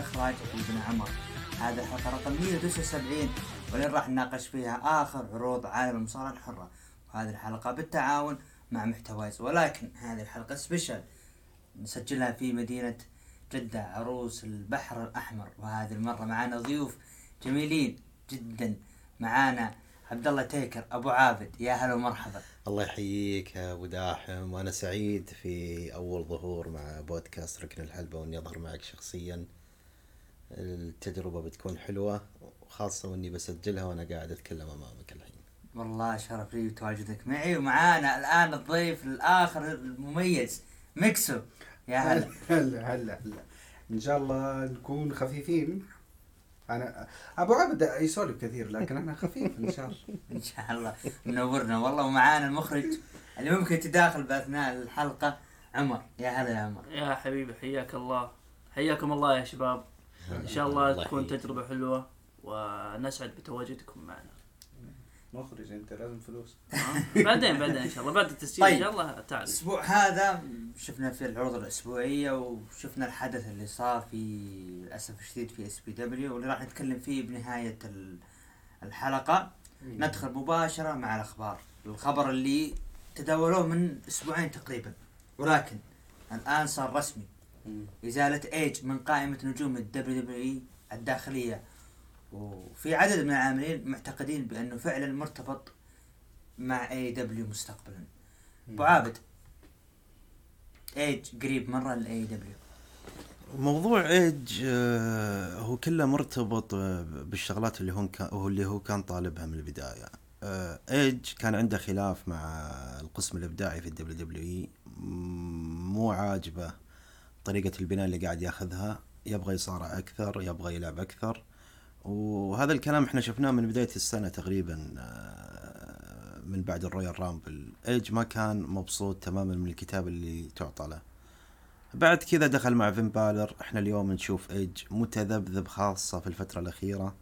الإخراج حبيبنا عمر. هذا الحلقة رقم 179 واللي راح نناقش فيها آخر عروض عالم المصارعة الحرة. وهذه الحلقة بالتعاون مع محتوايز ولكن هذه الحلقة special نسجلها في مدينة جدة عروس البحر الأحمر. وهذه المرة معنا ضيوف جميلين جدا. معانا عبد الله تيكر أبو عابد. يا هلا ومرحبا. الله يحييك يا أبو داحم. وأنا سعيد في أول ظهور مع بودكاست ركن الحلبة وإني أظهر معك شخصيا. التجربة بتكون حلوة وخاصة وإني بسجلها وأنا قاعد أتكلم أمامك الحين. والله شرف لي تواجدك معي ومعانا الآن الضيف الآخر المميز ميكسو. يا هلا. هلا هلا هلا إن شاء الله نكون خفيفين. أنا أبو عبد يسولف كثير لكن أنا خفيف إن شاء الله. إن شاء الله. منورنا والله ومعانا المخرج اللي ممكن يتداخل بأثناء الحلقة عمر. يا هلا يا عمر. يا حبيبي حياك الله. حياكم الله يا شباب. إن شاء الله تكون تجربة حلوة ونسعد بتواجدكم معنا. مخرج أنت لازم فلوس. بعدين بعدين إن شاء الله. بعد التسجيل طيب. ان شاء الله تعال. الأسبوع هذا شفنا في العروض الأسبوعية وشفنا الحدث اللي صار في للأسف الشديد في SPW واللي راح نتكلم فيه بنهاية ال- الحلقة. ندخل مباشرة مع الأخبار. الخبر اللي تداولوه من أسبوعين تقريبا. ولكن الآن صار رسمي. مم. إزالة إيج من قائمة نجوم ال WWE الداخلية. وفي عدد من العاملين معتقدين بأنه فعلا مرتبط مع AEW مستقبلا. أبو عابد إيج قريب مرة ل AEW موضوع إيج آه، هو كله مرتبط آه، بالشغلات اللي هو كان هو اللي هو كان طالبها من البداية. آه، إيج كان عنده خلاف مع القسم الإبداعي في ال WWE مو عاجبه. طريقة البناء اللي قاعد ياخذها يبغى يصارع أكثر يبغى يلعب أكثر. وهذا الكلام إحنا شفناه من بداية السنة تقريبا آه، من بعد ال Royal Rumble. إيج ما كان مبسوط تماما من الكتاب اللي تعطى له. بعد كذا دخل مع فين بالر. إحنا اليوم نشوف إيج متذبذب خاصة في الفترة الأخيرة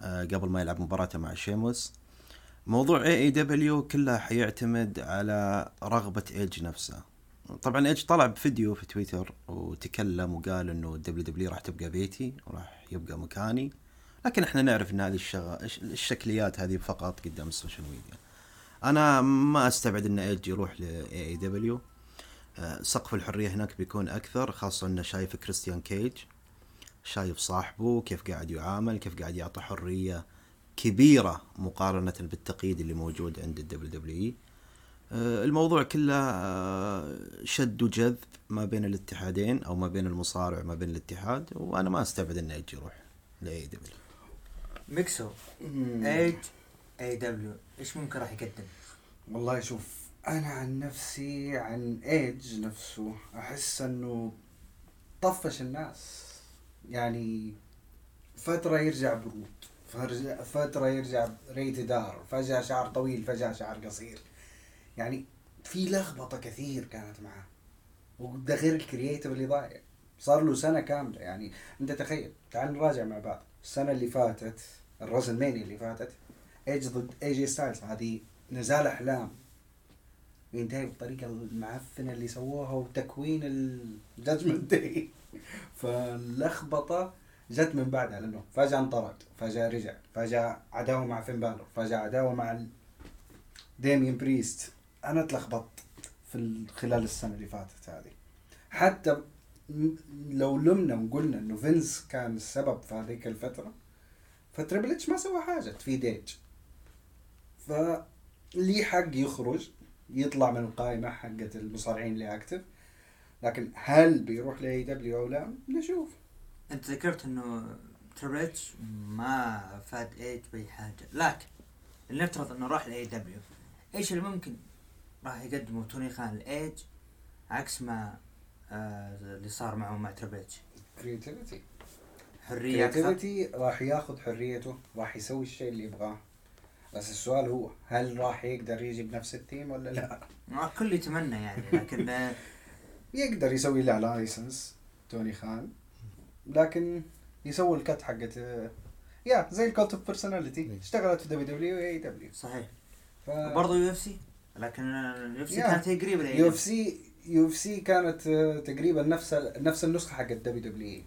آه، قبل ما يلعب مباراته مع شيموس. موضوع AEW كله حيعتمد على رغبة إيج نفسه. طبعا إيج طلع بفيديو في تويتر وتكلم وقال إنه ال WWE راح تبقى بيتي وراح يبقى مكاني. لكن إحنا نعرف إن هذه الشغ... الشكليات هذه فقط قدام ال social media. أنا ما أستبعد إن إيج يروح ل AEW آه، سقف الحرية هناك بيكون أكثر خاصة أنه شايف كريستيان كيج شايف صاحبه كيف قاعد يعامل كيف قاعد يعطي حرية كبيرة مقارنة بالتقييد اللي موجود عند ال WWE آه، الموضوع كله آه، شد وجذب ما بين الاتحادين أو ما بين المصارع وما بين الاتحاد وأنا ما أستبعد انه يجي يروح ل AEW ميكسو. ايج AEW إيش ممكن راح يقدم؟ والله شوف أنا عن نفسي عن ايج نفسه أحس إنه طفش الناس يعني فترة يرجع Brood فترة يرجع Rated R فجأة شعر طويل فجأة شعر قصير يعني في لخبطة كثير كانت معاه. وده غير ال creative اللي ضايع. صار له سنة كاملة. يعني أنت تخيل تعال نراجع مع بعض. السنة اللي فاتت ال WrestleMania اللي فاتت ايج ضد اي جي ستايلز. هذه نزال أحلام. ينتهي بالطريقة المعفنة اللي سووها وتكوين ال Judgment Day فاللخبطة جت من بعدها لأنه فجأة انطرد فجأة رجع فجأة عداوة مع فين بالور فجأة عداوة مع ديمين بريست أنا اتلخبطت في ال- خلال السنة اللي فاتت هذه. حتى لو لمنا وقلنا إنه فينس كان السبب في هذيك الفترة فتريبل ما سوى حاجة تفيد ايج فليه حق يخرج يطلع من القائمة حقت المصارعين اللي active. لكن هل بيروح ل AEW أو لا؟ نشوف. أنت ذكرت إنه تريبل اتش ما فاد ايج بأي حاجة. لكن لنفترض إنه راح ل AEW إيش اللي ممكن راح يقدمه توني خان لايج عكس ما آه اللي صار معه مع تريبل اتش creativity حرية creativity راح ياخذ حريته راح يسوي الشيء اللي يبغاه. بس السؤال هو هل راح يقدر يجي بنفس التيم ولا لا؟ ما الكل يتمنى يعني لكن آه، يقدر يسوي له لايسنس توني خان. لكن يسوي الكت حقت يا زي الكولت اوف بيرسوناليتي اشتغلت في دبليو دبليو اي دبليو صحيح. ف... برضه يو اف سي لكن اليو اف سي. كانت هي قريبة يو اف سي يو اف سي كانت آه، تقريبا نفس نفس النسخة حق الدبليو دبليو إي.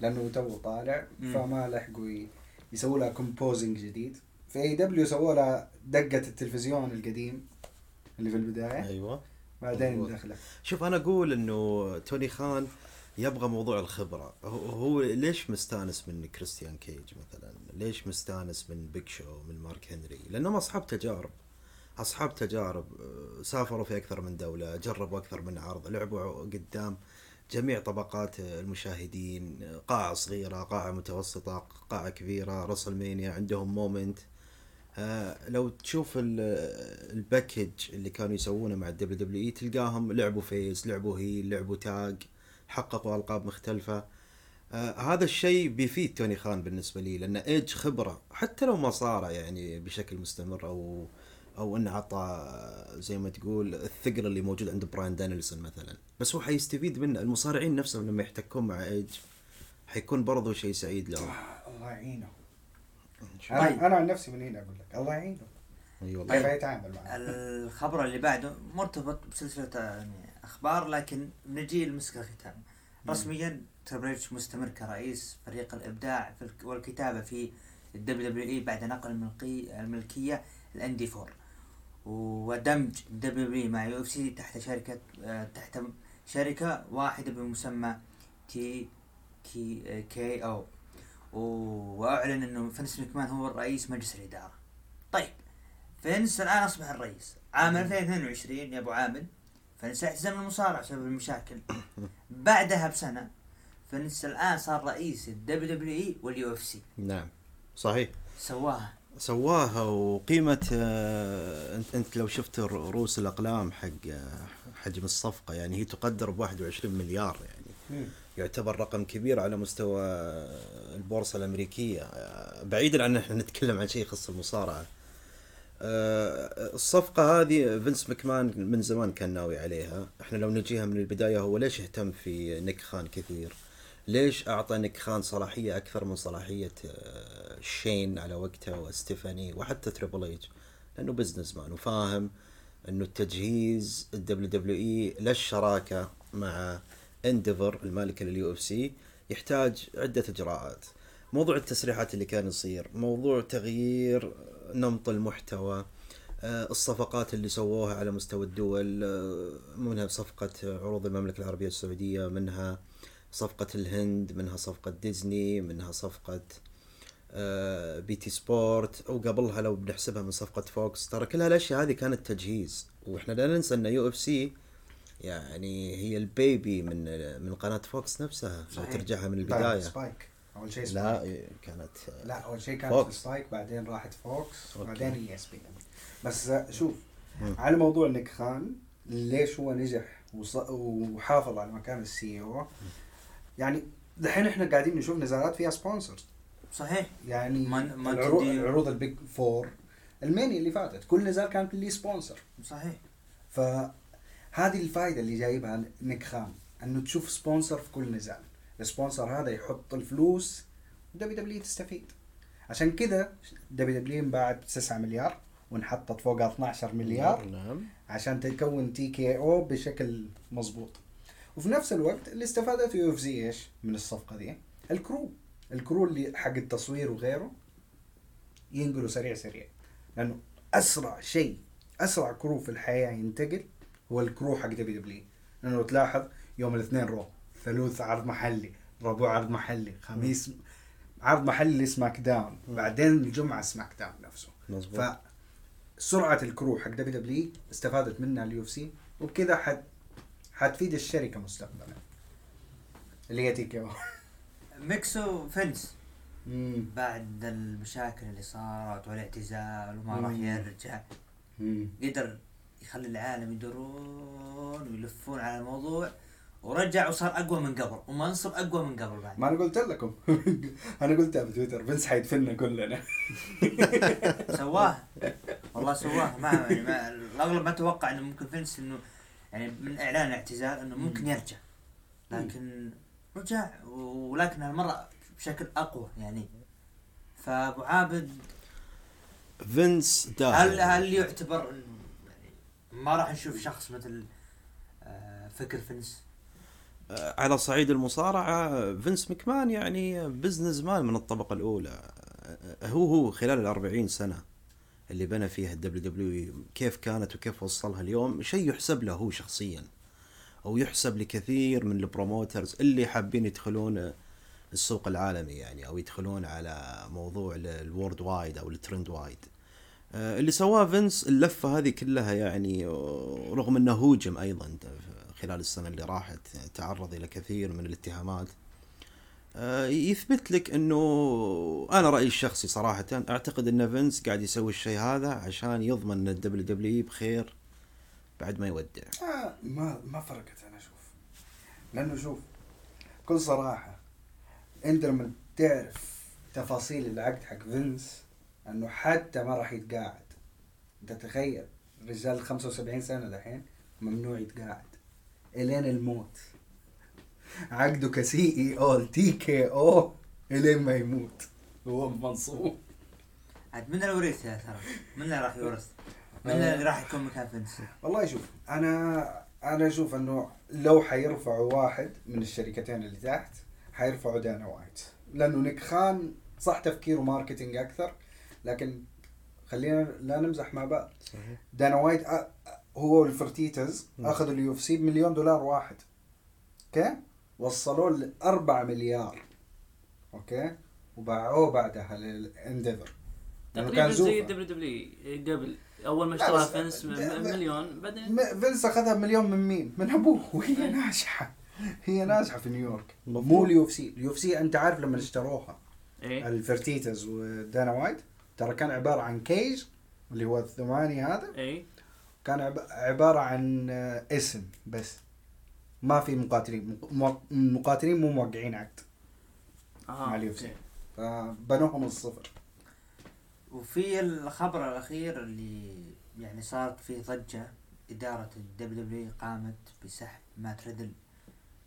لأنه تو طالع. فما لحقوا يسووا لها composing جديد. في AEW سووا لها دقة التلفزيون القديم اللي في البداية. أيوه. بعدين. دخلت. شوف أنا أقول إنه توني خان يبغى موضوع الخبرة. هو, هو ليش مستانس من كريستيان كيج مثلا؟ ليش مستانس من بيج شو من مارك هنري؟ لأنهم أصحاب تجارب. أصحاب تجارب أه، سافروا في أكثر من دولة جربوا أكثر من عرض لعبوا قدام جميع طبقات المشاهدين قاعة صغيرة قاعة متوسطة قاعة كبيرة WrestleMania عندهم moment. آه لو تشوف ال- ال package اللي كانوا يسوونه مع ال WWE تلقاهم لعبوا face لعبوا heel لعبوا tag حققوا ألقاب مختلفة. آه هذا الشيء بيفيد توني خان بالنسبة لي لأن إيج خبرة حتى لو ما صار يعني بشكل مستمر أو أو انه عطى زي ما تقول الثقل اللي موجود عند براين دانيلسون مثلا. بس هو حيستفيد منه. المصارعين نفسهم لما يحتكون مع ايج حيكون برضو شيء سعيد لهم. آه، الله يعينه. أنا أنا عن نفسي من هنا أقول لك. الله يعينه اي والله. كيف. يتعامل معه الخبر اللي بعده مرتبط بسلسلة يعني أخبار لكن نجي لمسك الختام. رسميا تريبل اتش مستمر كرئيس فريق الإبداع في الك- والكتابة في ال WWE بعد نقل الملكية ل Endeavor ودمج دبليو مع يو اف سي تحت شركة آه، تحت شركة واحدة بمسمى TKO وأعلن إنه فينس مكمان هو الرئيس مجلس الإدارة. طيب فينس الآن أصبح الرئيس. عام 2022 يا أبو عامل فينس اعتزل من المصارعة بسبب المشاكل. بعدها بسنة فينس الآن صار رئيس الدبليو دبليو اي واليو اف سي نعم صحيح. سواها. سواها وقيمة آه، أنت أنت لو شفت رؤوس الأقلام حق آه، حجم الصفقة يعني هي تقدر ب 21 مليار يعني. يعتبر رقم كبير على مستوى البورصة الأمريكية. آه، بعيدا عن إحنا نتكلم عن شيء يخص المصارعة. الصفقة هذه فينس مكمان من زمان كان ناوي عليها. إحنا لو نجيها من البداية هو ليش اهتم في نيك خان كثير؟ ليش أعطى نيك خان صلاحية أكثر من صلاحية آه، شين على وقته وستيفاني وحتى تريبل اتش لأنه businessman وفاهم إنه التجهيز ال WWE للشراكة مع Endeavor المالكة لل UFC يحتاج عدة إجراءات. موضوع التسريحات اللي كان يصير موضوع تغيير نمط المحتوى آه، الصفقات اللي سووها على مستوى الدول آه، منها صفقة عروض المملكة العربية السعودية منها صفقة الهند منها صفقة ديزني منها صفقة آه، BT Sport وقبلها لو بنحسبها من صفقة Fox ترى كل هالأشياء هذه كانت تجهيز وإحنا لا ننسى إن UFC يعني هي ال baby من من قناة Fox نفسها لو. ترجعها من لا، البداية Spike أول شيء لا Spike كانت لا أول شيء كانت Fox. Spike بعدين راحت Fox okay. بعدين ESPN بس آه، شوف مم. على موضوع نيك خان ليش هو نجح وحافظ على مكان ال CEO يعني دحين إحنا قاعدين نشوف نزالات فيها sponsors صحيح. يعني ما- ما العروض العروض ال big four ال Mania اللي فاتت كل نزال كان ليه sponsor صحيح. فهذه الفائده اللي جايبها نيك خان إنه تشوف sponsor في كل نزال ال sponsor هذا يحط الفلوس WWE تستفيد. عشان كذا WWE انباعت ب 9 مليار وانحطت فوقها 12 مليار نعم. عشان تكون TKO بشكل مظبوط وفي نفس الوقت اللي استفادته UFC إيش؟ من الصفقة دي. ال crew. ال crew اللي حق التصوير وغيره ينقلوا سريع سريع. لأنه أسرع شيء أسرع crew في الحياة ينتقل هو الكرو حق دبليو دبليو. لأنه لو تلاحظ يوم الاثنين Raw ثلوث عرض محلي ربوع عرض محلي خميس عرض محلي SmackDown. بعدين الجمعة SmackDown نفسه. مظبوط. فسرعه الكرو حق دبليو دبليو استفادت منها ال UFC وبكذا حد حتفيد الشركة مستقبلا. اللي هي TKO ميكسو فينس. مم. بعد المشاكل اللي صارت والاعتزال وما راح. يرجع. مم. قدر يخلي العالم يدورون ويلفون على الموضوع. ورجع وصار أقوى من قبل. ومنصب أقوى من قبل بعد. ما أنا قلت لكم. أنا قلتها بتويتر. فينس حيدفننا كلنا. سواه. والله سواه. ما ما الأغلب ما توقع إنه ممكن فينس إنه يعني من إعلان الاعتزال إنه ممكن يرجع. لكن رجع ولكن هالمره بشكل أقوى يعني. فأبو عابد فينس هالداهية هل يعتبر إنه يعني ما راح نشوف شخص مثل آه، فكر فنس آه، على صعيد المصارعة فينس مكمان يعني businessman من الطبقة الأولى. آه، هو هو خلال الأربعين سنة اللي بنى فيها ال WWE كيف كانت وكيف وصلها اليوم؟ شيء يحسب له هو شخصيا أو يحسب لكثير من ال promoters اللي حابين يدخلون السوق العالمي يعني أو يدخلون على موضوع ال worldwide أو ال trend wide. آه، اللي سواه فينس اللفة هذه كلها يعني رغم إنه هوجم أيضا خلال السنة اللي راحت تعرض إلى كثير من الاتهامات. يثبت لك إنه أنا رأيي الشخصي صراحة أعتقد إن فينس قاعد يسوي الشيء هذا عشان يضمن إن ال WWE بخير بعد ما يودع. آه ما ما فرقت أنا أشوف. لأنه شوف بكل صراحة انت لما تعرف تفاصيل العقد حق فينس إنه حتى ما راح يتقاعد. أنت تخيل رجال 75 سنة دحين ممنوع يتقاعد. إلين الموت. عقده ك CEO TKO إلين ما يموت. هو منصوب. عاد من الوريث يا ترى؟ من اللي راح يورث؟ من اللي راح يكون مكان فنس والله شوف أنا أنا أشوف إنه لو حيرفعوا واحد من الشركتين اللي تحت حيرفعوا دانا وايت. لأنه نيك خان صح تفكيره marketing أكثر لكن خلينا لا نمزح مع بعض. دانا وايت هو و ال Fertittas. أخذوا ال UFC بمليون دولار واحد. okay وصلوه ل 4 مليار. okay؟ وباعوه بعدها لل Endeavor. تقريبا زي. ال WWE قبل. أول ما اشتراها فينس مليون بعدين؟ فينس أخذها بمليون من مين؟ من أبوه. وهي ناجحة. هي ناجحة في نيويورك. مو. ال UFC. ال UFC أنت عارف لما اشتروها. إيه. ال Fertittas ودانا وايت ترى كان عبارة عن cage اللي هو الثماني هذا. إيه. كان عب- عبارة عن آه، اسم بس. ما في مقاتلين مق- مو- موقعين عقد. أها مع ال UFC. Okay. فبنوها من الصفر. وفي الخبر الأخير اللي يعني صارت فيه ضجة إدارة ال WWE قامت بسحب مات ريدل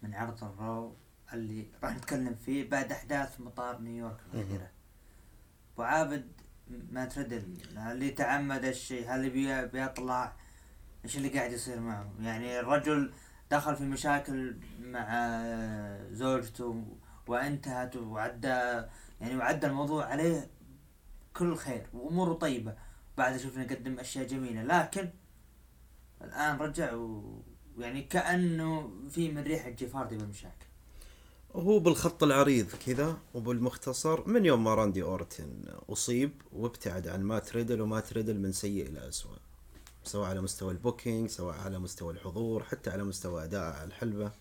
من عرض ال Raw اللي راح نتكلم فيه بعد أحداث مطار نيويورك الأخيرة. أبو عابد مات ريدل. اللي تعمد الشيء هل بي- بيطلع؟ إيش اللي قاعد يصير معه يعني الرجل دخل في مشاكل مع زوجته وانتهت وعدى يعني وعدى الموضوع عليه كل خير واموره طيبة. بعد شفنا قدم أشياء جميلة لكن الآن رجع ويعني كأنه في من ريحه جيف هاردي بالمشاكل هو بالخط العريض كذا وبالمختصر من يوم ما راندي أورتن أصيب وابتعد عن مات ريدل ومات ريدل من سيء إلى اسوء سواء على مستوى ال booking سواء على مستوى الحضور حتى على مستوى أداء على الحلبة.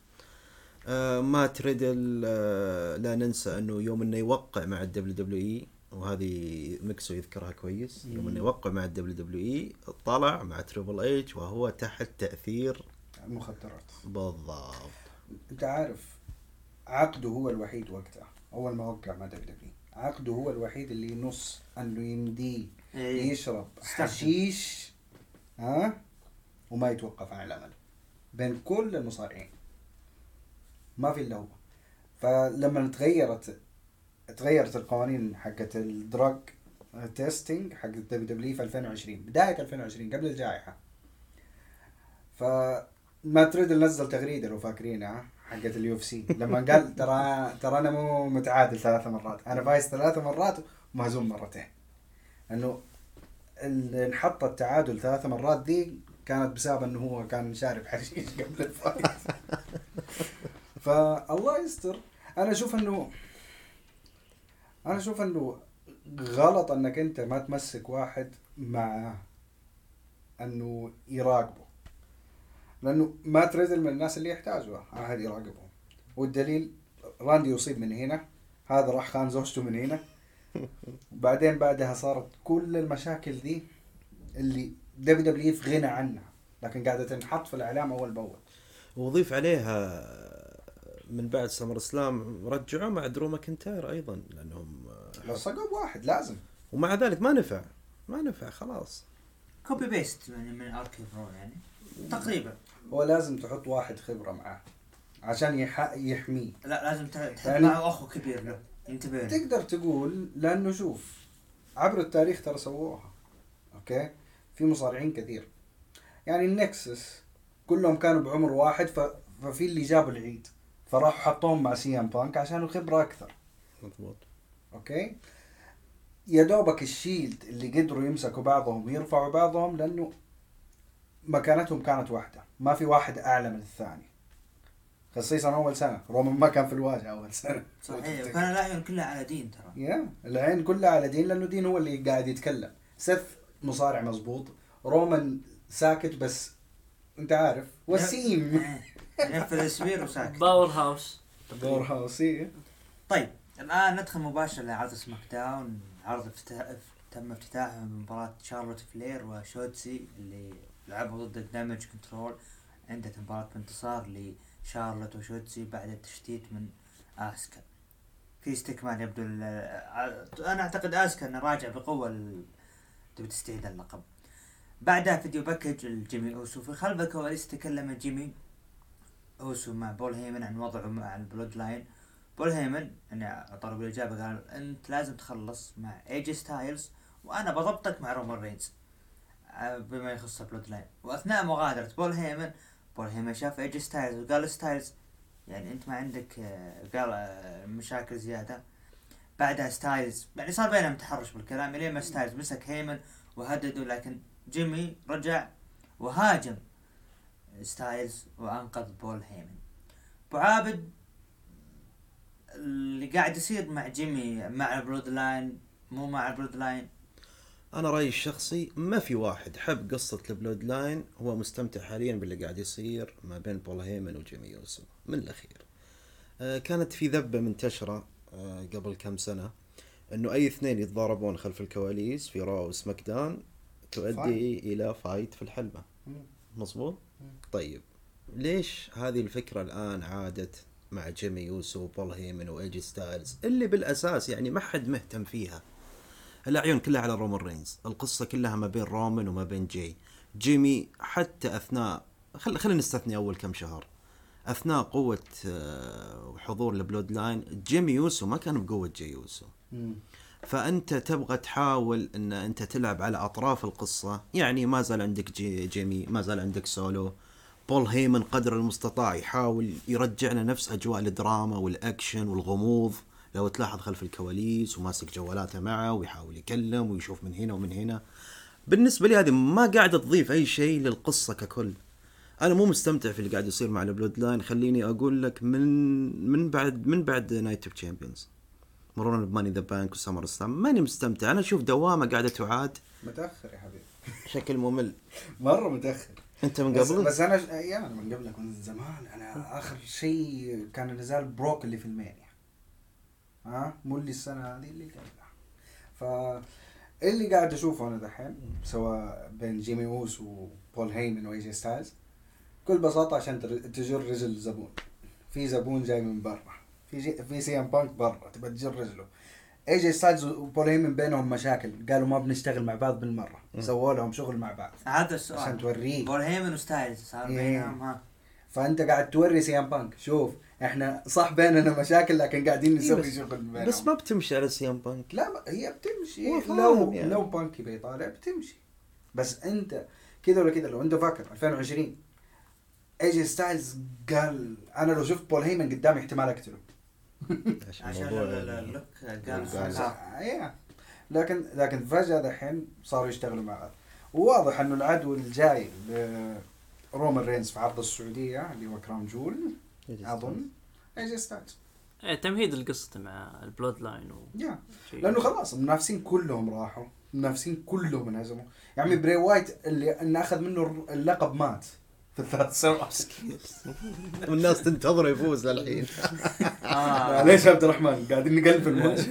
آه مات ريدل آه لا ننسى أنه يوم إنه يوقع مع ال WWE وهذه ميكسو يذكرها كويس يوم إنه يوقع مع ال WWE طلع مع Triple H وهو تحت تأثير المخدرات. بالضبط. أنت عارف عقده هو الوحيد وقتها اول ما وقع مع WWE عقده هو الوحيد اللي ينص أنه يمديه إيه. يشرب. حشيش ها؟ وما يتوقف عن العمل بين كل المصارعين. ما في إلا هو. فلما تغيرت تغيرت القوانين حقت ال drug testing حق ال WWE في 2020 بداية 2020 قبل الجائحة. ف مات ريدل نزل تغريدة لو فاكرينها حقت ال UFC. لما قال ترى ترى أنا مو متعادل ثلاث مرات. أنا فايز ثلاث مرات ومهزوم مرتين. انه انحط التعادل ثلاث مرات دي كانت بسبب إنه هو كان شارب حشيش قبل ال fight فالله يستر. أنا أشوف انه أنا أشوف إنه غلط إنك أنت ما تمسك واحد مع إنه يراقبه. لأنه مات ريدل من الناس اللي يحتاجوا أحد يراقبهم. والدليل راندي يصيب من هنا هذا راح خان زوجته من هنا. وبعدين بعدها صارت كل المشاكل دي اللي WWE في غنى عنها. لكن قاعدة تنحط في الإعلام أول بأول. وضيف عليها من بعد SummerSlam رجعوا مع درو ماكنتاير أيضا لأنهم لو صقب واحد لازم. ومع ذلك ما نفع. ما نفع خلاص. copy paste من من يعني. تقريبا. هو لازم تحط واحد خبرة معاه عشان يح... يحميه. لا لازم ت- تحط يعني- معه أخو كبير له. ينتبه له. تقدر تقول لأنه شوف عبر التاريخ ترى سووها أوكي؟ في مصارعين كثير. يعني ال Nexus كلهم كانوا بعمر واحد ف... ففي اللي جابوا العيد فراحوا حطوهم مع CM Punk عشان الخبرة أكثر. مضبوط. أوكي؟ يا دوبك ال Shield اللي قدروا يمسكوا بعضهم ويرفعوا بعضهم لأنه مكانتهم كانت واحدة ما في واحد أعلى من الثاني. خصيصا أول سنة رومان ما كان في الواجهة أول سنة. صحيح وكان الاعين كلها على دين ترى. يا العين كلها على دين لأنه دين هو اللي قاعد يتكلم. سيث مصارع مزبوط رومان ساكت بس أنت عارف وسيم. يقفل السبير وساكت. باور هاوس دور هاوسي طيب الآن ندخل مباشرة لعرض سماك داون. عرض افتتاح تم افتتاحه بمباراة شارلوت فلير وشوتسي اللي لعبوا ضد ال Damage Control انتهت المباراة بانتصار لشارلوت وشوتسي بعد التشتيت من اسكا في استكمال يبدو ع- أنا أعتقد اسكا إنه راجع بقوة ال- تبي تستعيد اللقب. بعدها video package ل جيمي أوسو. في خلف الكواليس تكلم جيمي أوسو مع بول هيمن عن وضعه مع ال Bloodline. بول هيمن يعني طلب الإجابة قال أنت لازم تخلص مع ايجي ستايلز وأنا بضبطك مع رومان رينز. آه، بما يخص ال Bloodline. وأثناء مغادرة بول هيمن بول هيمن شاف ايجي ستايلز وقال ستايلز يعني أنت ما عندك آه، قال آه، مشاكل زيادة. بعدها ستايلز يعني صار بينهم تحرش بالكلام. لين ما ستايلز مسك هيمن وهدده لكن جيمي رجع وهاجم ستايلز وأنقذ بول هيمن أبو عابد اللي قاعد يصير مع جيمي مع ال Bloodline مو مع ال Bloodline أنا رأيي الشخصي ما في واحد. حب قصة ال Bloodline هو مستمتع حاليا باللي قاعد يصير ما بين بول هيمن وجيمي يوسو. من الأخير. آه، كانت في ذبة منتشره آه، قبل كم سنة إنه أي اثنين يتضاربون خلف الكواليس في Raw و SmackDown تؤدي fight. إلى fight في الحلبة. مظبوط؟ طيب. ليش هذه الفكرة الآن عادت مع جيمي يوسو وبول هيمن وايجي ستايلز؟ اللي بالأساس يعني ما حد مهتم فيها. الأعين كلها على رومان رينز. القصة كلها ما بين رومان وما بين جي. جيمي حتى أثناء خل خلينا نستثني أول كم شهر. أثناء قوة آه، وحضور ال Bloodline جيمي يوسو ما كان بقوة جي يوسو. فأنت تبغى تحاول أن أنت تلعب على أطراف القصة. يعني ما زال عندك جي جيمي ما زال عندك سولو. بول هيمن قدر المستطاع يحاول يرجعنا نفس أجواء الدراما والأكشن والغموض. لو تلاحظ خلف الكواليس وماسك جوالاته معه ويحاول يكلم ويشوف من هنا ومن هنا. بالنسبة لي هذه ما قاعدة تضيف أي شيء للقصة ككل. أنا مو مستمتع في اللي قاعد يصير مع ال Bloodline. خليني أقول لك من من بعد من بعد Night of Champions مرورا ب Money in the Bank و SummerSlam. ماني مستمتع. أنا أشوف دوامة قاعدة تعاد. متأخر يا حبيبي. بشكل ممل. مرة متأخر. أنت من بس, قبل؟ بس أنا ش... يا أنا من قبلك من زمان. أنا آخر شيء كان نزال بروك اللي في ال Mania ها؟ مو اللي السنة. هذه اللي قبلها ف اللي قاعد أشوفه أنا دحين سواء بين جيمي أوسو وبول هيمن وايجي ستايلز بكل بساطة عشان تجر رجل زبون. في زبون جاي من برا. في جي... في CM Punk برا. تبى تجر رجله. ايجي ستايلز وبول هيمن بينهم مشاكل. قالوا ما بنشتغل مع بعض بالمرة. سووا لهم شغل مع بعض. هذا عشان السؤال توريه بول هيمن وستايلز صار إيه. بينهم ها. فأنت قاعد توري CM Punk. شوف. إحنا صح بيننا مشاكل لكن قاعدين إيه نسوي شغل بينهم. بس ما بتمشي على CM Punk. لا ما- هي بتمشي. لو يعني. لو بانكي بيطالع بتمشي. بس انت كذا ولا كذا لو انت فاكر 2020 ايجي ستايلز قال أنا لو شفت بول هيمن قدامي احتمال أقتله. عشان الموضوع ال- ال- يعني. اللوك قال-. لكن لكن فجأة دحين صاروا يشتغلوا مع بعض. وواضح إنه العدو الجاي رومان رينز في عرض السعودية اللي هو Crown Jewel. أظن. ايجي ستايلز إيه تمهيد القصة مع ال Bloodline و يا شيء. لأنه خلاص المنافسين كلهم راحوا. المنافسين كلهم انهزموا. يا عمي بري وايت اللي انه اخذ منه اللقب مات في الثلاث سنوات. والناس تنتظره يفوز للحين. آه. ليش عبد الرحمن؟ قاعدين نقلب الماتش.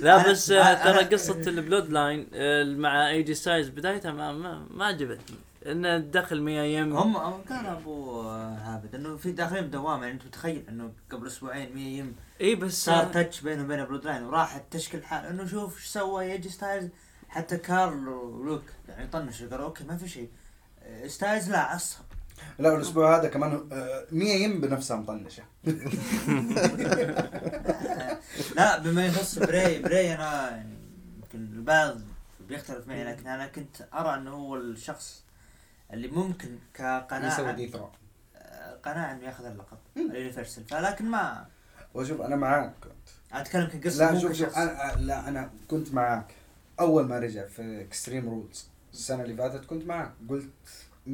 لا بس آه، ترى قصة البلود لاين آه، مع اي جي ستايلز بدايتها ما ما, ما عجبتني. انه دخل ميا يم هم هم كان أبو عابد انه في داخلين بدوامه يعني أنت متخيل إنه قبل أسبوعين مية يم إي بس صار آه، touch بينه وبين بلود لاين وراحت تشكي حال إنه شوف إيش سوى اي جي ستايلز حتى كارل ولوك يعني طنش قالوا أوكي ما في شيء. ستايلز لا عصب لا والاسبوع هذا كمان آه، مية يم بنفسها مطنشه لا بما يخص بري، بري أنا يعني يمكن البعض بيختلف معي لكن أنا كنت أرى إنه هو الشخص اللي ممكن يسوي كقناعة dethrone آه، قناعة إنه ياخذ اللقب ال Universal. فلكن ما وشوف أنا معاك كنت. أتكلم كقصة لا شوف شوف كشخص أنا لا أنا كنت معاك. أول ما رجع في اكستريم رولز السنة اللي فاتت كنت معاك. قلت 100%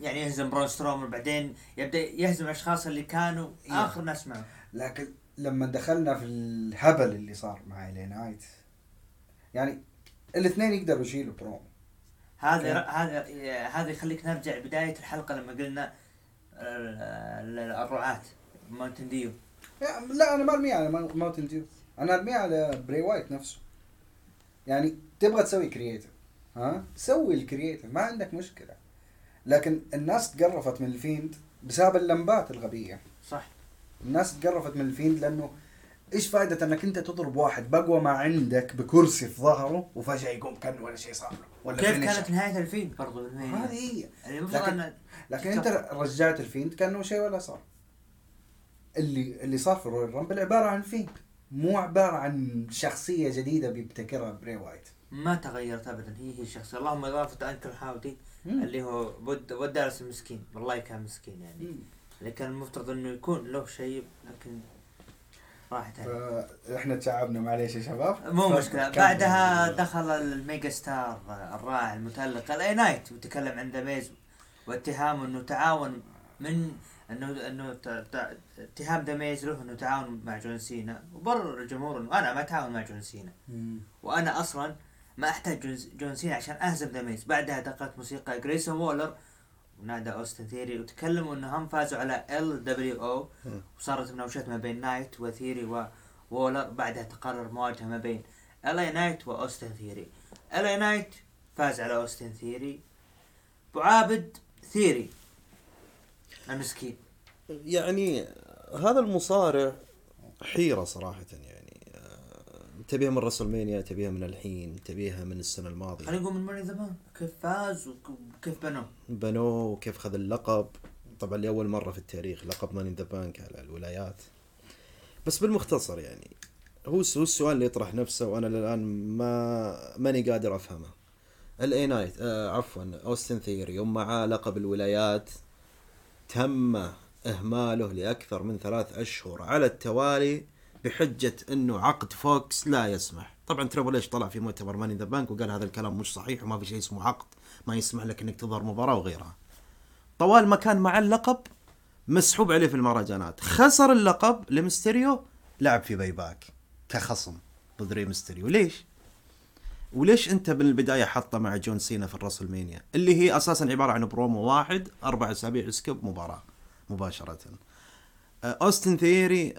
يعني يهزم برون سترومن وبعدين يبدأ يهزم الاشخاص اللي كانوا إيه. آخر ناس معه. لكن لما دخلنا في الهبل اللي صار مع الي نايت يعني الاثنين يقدروا يشيلوا برومو هذا أوكي. هذا هذا يخليك نرجع بداية الحلقة لما قلنا الرعاة ماونتن ديو لا أنا ما أرميه على ماو- ماونتن ديو أنا أرميه على بري وايت نفسه. يعني تبغى تسوي creative ها؟ سوي ال creative ما عندك مشكلة. لكن الناس تقرفت من الفيند بسبب اللمبات الغبية. صح. الناس تقرفت من الفيند لأنه إيش فائدة إنك أنت تضرب واحد بقوى ما عندك بكرسي في ظهره وفجأة يقوم كان ولا شيء صار له؟ ولا كيف finisher. كانت نهاية الفيلم؟ برضو؟ هذه هي. يعني المفروض لكن- ان لكن أنت رجعت الفيند كأنه شيء ولا صار. اللي اللي صار في رويال رامبل عبارة عن فيند. مو عبارة عن شخصية جديدة بيبتكرها بري وايت. ما تغيرت ابدا. هي هي الشخصيه اللهم اضافه انكل هاودي مم. اللي هو بو دالاس المسكين والله كان مسكين يعني. اللي كان المفترض إنه يكون له شيء لكن راحت عليه فاحنا تعبنا معليش يا شباب. مو كمل. بعدها دخل ال mega star الراعي المتألق الاي نايت وتكلم عن ذا واتهامه إنه تعاون من إنه إنه اتهام ذا ميز له إنه تعاون مع جون سينا. وبرر الجمهور إنه أنا ما أتعاون مع جون سينا. وأنا أصلا ما أحتاج جون- جون سينا عشان أهزم ذا ميز بعدها دقت موسيقى جريسون وولر ونادى أوستن ثيري وتكلموا انهم فازوا على إل دبليو أو وصارت مناوشات ما بين نايت وثيري وولر بعدها تقرر مواجهة ما بين الاي نايت وأوستن ثيري. الاي نايت فاز على أوستن ثيري. بعابد ثيري المسكين. يعني هذا المصارع حيرة صراحة يعني. تبيها من رسلمانيا تبيها من الحين تبيها من السنة الماضية. خلينا نقول من ماني ذا بانك كيف فاز وك- وكيف بنوا؟ بنوه وكيف خذ اللقب. طبعا لأول مرة في التاريخ لقب ماني ذا بانك على الولايات. بس بالمختصر يعني هو هو السؤال اللي يطرح نفسه وأنا الآن ما ماني قادر أفهمه. الاي نايت آه عفوا اوستن ثيري يوم معاه لقب الولايات. تم إهماله لأكثر من ثلاث أشهر على التوالي. بحجة إنه عقد فوكس لا يسمح. طبعا تريبل اتش طلع في مؤتمر ماني ذا بانك وقال هذا الكلام مش صحيح وما في شيء اسمه عقد. ما يسمح لك إنك تظهر مباراة وغيرها. طوال ما كان مع اللقب مسحوب عليه في المهرجانات. خسر اللقب لمستريو لعب في بايباك كخصم ضد ري مستريو ليش؟ وليش أنت بالبداية حطه مع جون سينا في الرسلمانيا؟ اللي هي أساسا عبارة عن برومو واحد أربع أسابيع skip مباراة مباشرة. آه، أوستن ثيري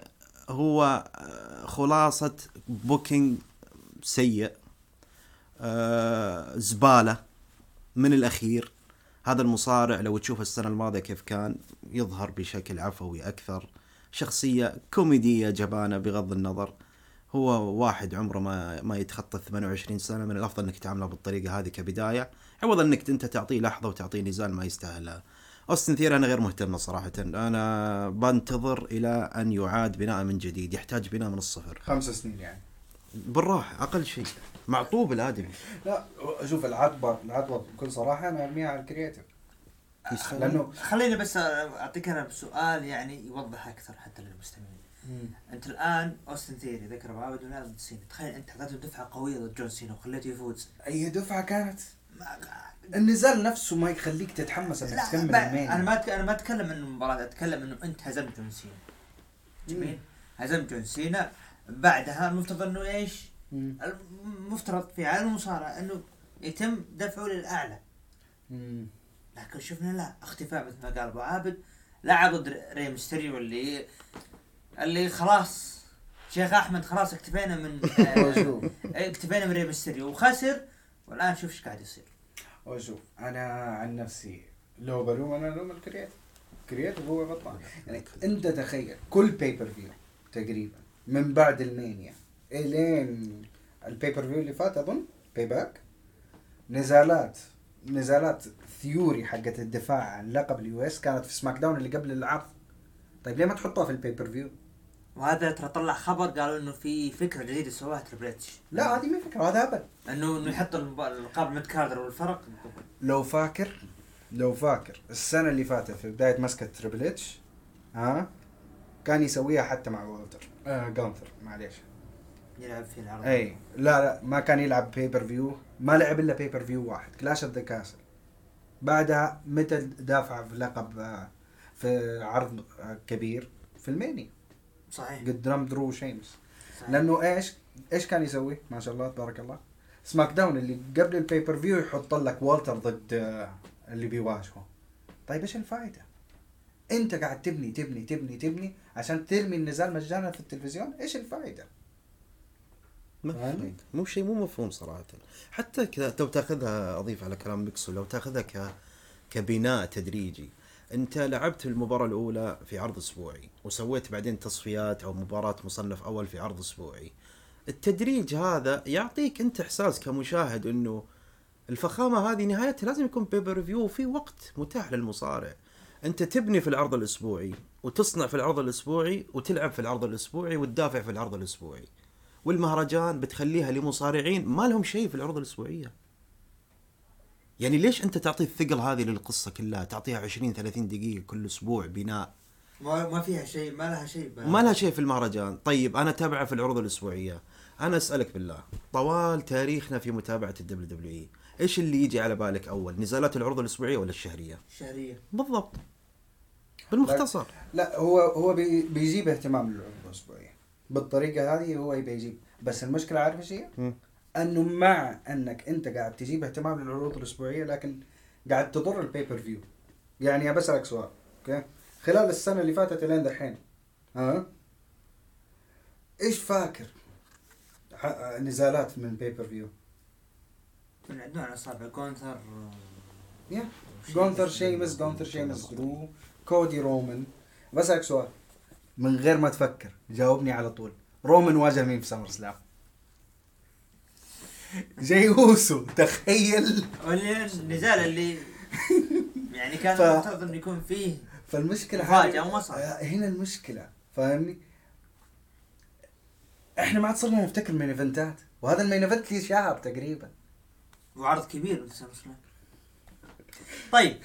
هو آه، خلاصة booking سيء آه، زبالة من الأخير. هذا المصارع لو تشوف السنة الماضية كيف كان يظهر بشكل عفوي أكثر. شخصية كوميدية جبانة بغض النظر. هو واحد عمره ما ما يتخطى 28 سنة من الأفضل إنك تعامله بالطريقة هذه كبداية. عوض إنك أنت تعطيه لحظة وتعطيه نزال ما يستاهلها أوستن ثيري أنا غير مهتم صراحة. أنا بنتظر إلى أن يعاد بناء من جديد يحتاج بناء من الصفر. خمس سنين يعني. بالراحة أقل شيء. معطوب الآدمي. لا شوف العتبه العتبه بكل صراحة أنا ارميها على ال creative. لأنه خليني بس أعطيك أنا سؤال يعني يوضح أكثر حتى للمستمعين. أنت الآن أوستن ثيري ذكر ونزال ضد سينا تخيل أنت اعطيته دفعة قوية ضد جون سينا وخليته يفوز. أي دفعة كانت؟ ما- النزال نفسه ما يخليك تتحمس إنك تكمل أنا ما أنا ما أتكلم عن المباراه أتكلم إنه أنت هزمت جون سينا. جميل؟ هزمت جون سينا. بعدها المفترض إنه إيش؟ مم. المفترض في عالم المصارعة إنه يتم دفعه للأعلى. مم. لكن شفنا لا اختفاء مثل ما قال أبو عابد. لعب ضد ري ميستيريو اللي اللي خلاص شيخ أحمد خلاص اكتفينا من اكتفينا من ري ميستيريو. وخسر والآن شوف إيش قاعد يصير. وشوف أنا عن نفسي لو بلوم أنا ألوم ال creative. ال creative هو غلطان. يعني أنت تخيل كل pay-per-view تقريبا من بعد المانيا إلين ال pay-per-view اللي فات أظن باي باك نزالات نزالات ثيوري حقت الدفاع عن لقب ال US كانت في سماك داون اللي قبل العرض. طيب ليه ما تحطها في ال pay-per-view؟ وهذا ترى طلع خبر قالوا إنه في فكرة جديدة سواها تريبل اتش لا هذه ما فكرة هذا هبل. إنه إنه يحط القاب mid carder والفرق. لو فاكر لو فاكر السنة اللي فاتت في بداية مسكة تريبل اتش ها كان يسويها حتى مع والتر آه جانثر معليش. يلعب في العرض. إي لا لا ما كان يلعب pay per view ما لعب إلا pay per view واحد Clash of the Castle بعدها متى دافع في لقب آه، في عرض آه، كبير؟ في الميني صحيح. قدام درو شيمس. صحيح. لأنه إيش إيش كان يسوي؟ ما شاء الله تبارك الله. SmackDown اللي قبل ال pay per view يحط لك والتر ضد آه، اللي بيواجهه. طيب إيش الفائده أنت قاعد تبني تبني تبني تبني عشان ترمي النزال مجانا في التلفزيون. إيش الفائده ما؟ فهمت. مو شيء مو مفهوم صراحة. حتى كذا لو تاخذها أضيف على كلام ميكسو لو تاخذها ك كبناء تدريجي انت لعبت المباراة الأولى في عرض أسبوعي وسويت بعدين تصفيات أو مباراة مصنف أول في عرض أسبوعي. التدريج هذا يعطيك أنت إحساس كمشاهد إنه الفخامة هذه نهايتها لازم يكون بيبر ريفيو وفي وقت متاح للمصارع. أنت تبني في العرض الأسبوعي وتصنع في العرض الأسبوعي وتلعب في العرض الأسبوعي وتدافع في العرض الأسبوعي. والمهرجان بتخليها لمصارعين ما لهم شيء في العروض الأسبوعية. يعني ليش أنت تعطي الثقل هذه للقصة كلها؟ تعطيها 20 30 دقيقة كل أسبوع بناء. ما ما فيها شيء ما لها شيء بقى. ما لها شيء في المهرجان. طيب أنا أتابعها في العروض الأسبوعية. أنا أسألك بالله طوال تاريخنا في متابعة ال WWE إيش اللي يجي على بالك أول؟ نزالات العروض الأسبوعية ولا الشهرية؟ شهريه بالضبط. بالمختصر. لا هو هو بي بيجيب اهتمام للعروض الأسبوعية. بالطريقة هذه هو يبي يجيب بس المشكلة عارف إيش هي؟ أنه مع أنك أنت قاعد تجيب اهتمام للعروض الأسبوعية لكن قاعد تضر ال pay per view يعني بسألك سؤال أوكي؟ خلال السنة اللي فاتت إلين دحين ها؟ إيش فاكر نزالات من pay per view من عندنا اصابع كونثر يا جونثر شيمس جونثر شيمس درو كودي رومان بسألك سؤال من غير ما تفكر جاوبني على طول. رومان واجه مين في SummerSlam جاي اوسو تخيل النزال اللي يعني كان ف- المفترض إنه يكون فيه هذه- وما صار. آه، هنا المشكلة فاهمني؟ إحنا ما عاد صرنا نفتكر من ايفنتات وهذا ال main event لي شهر تقريبا وعرض كبير طيب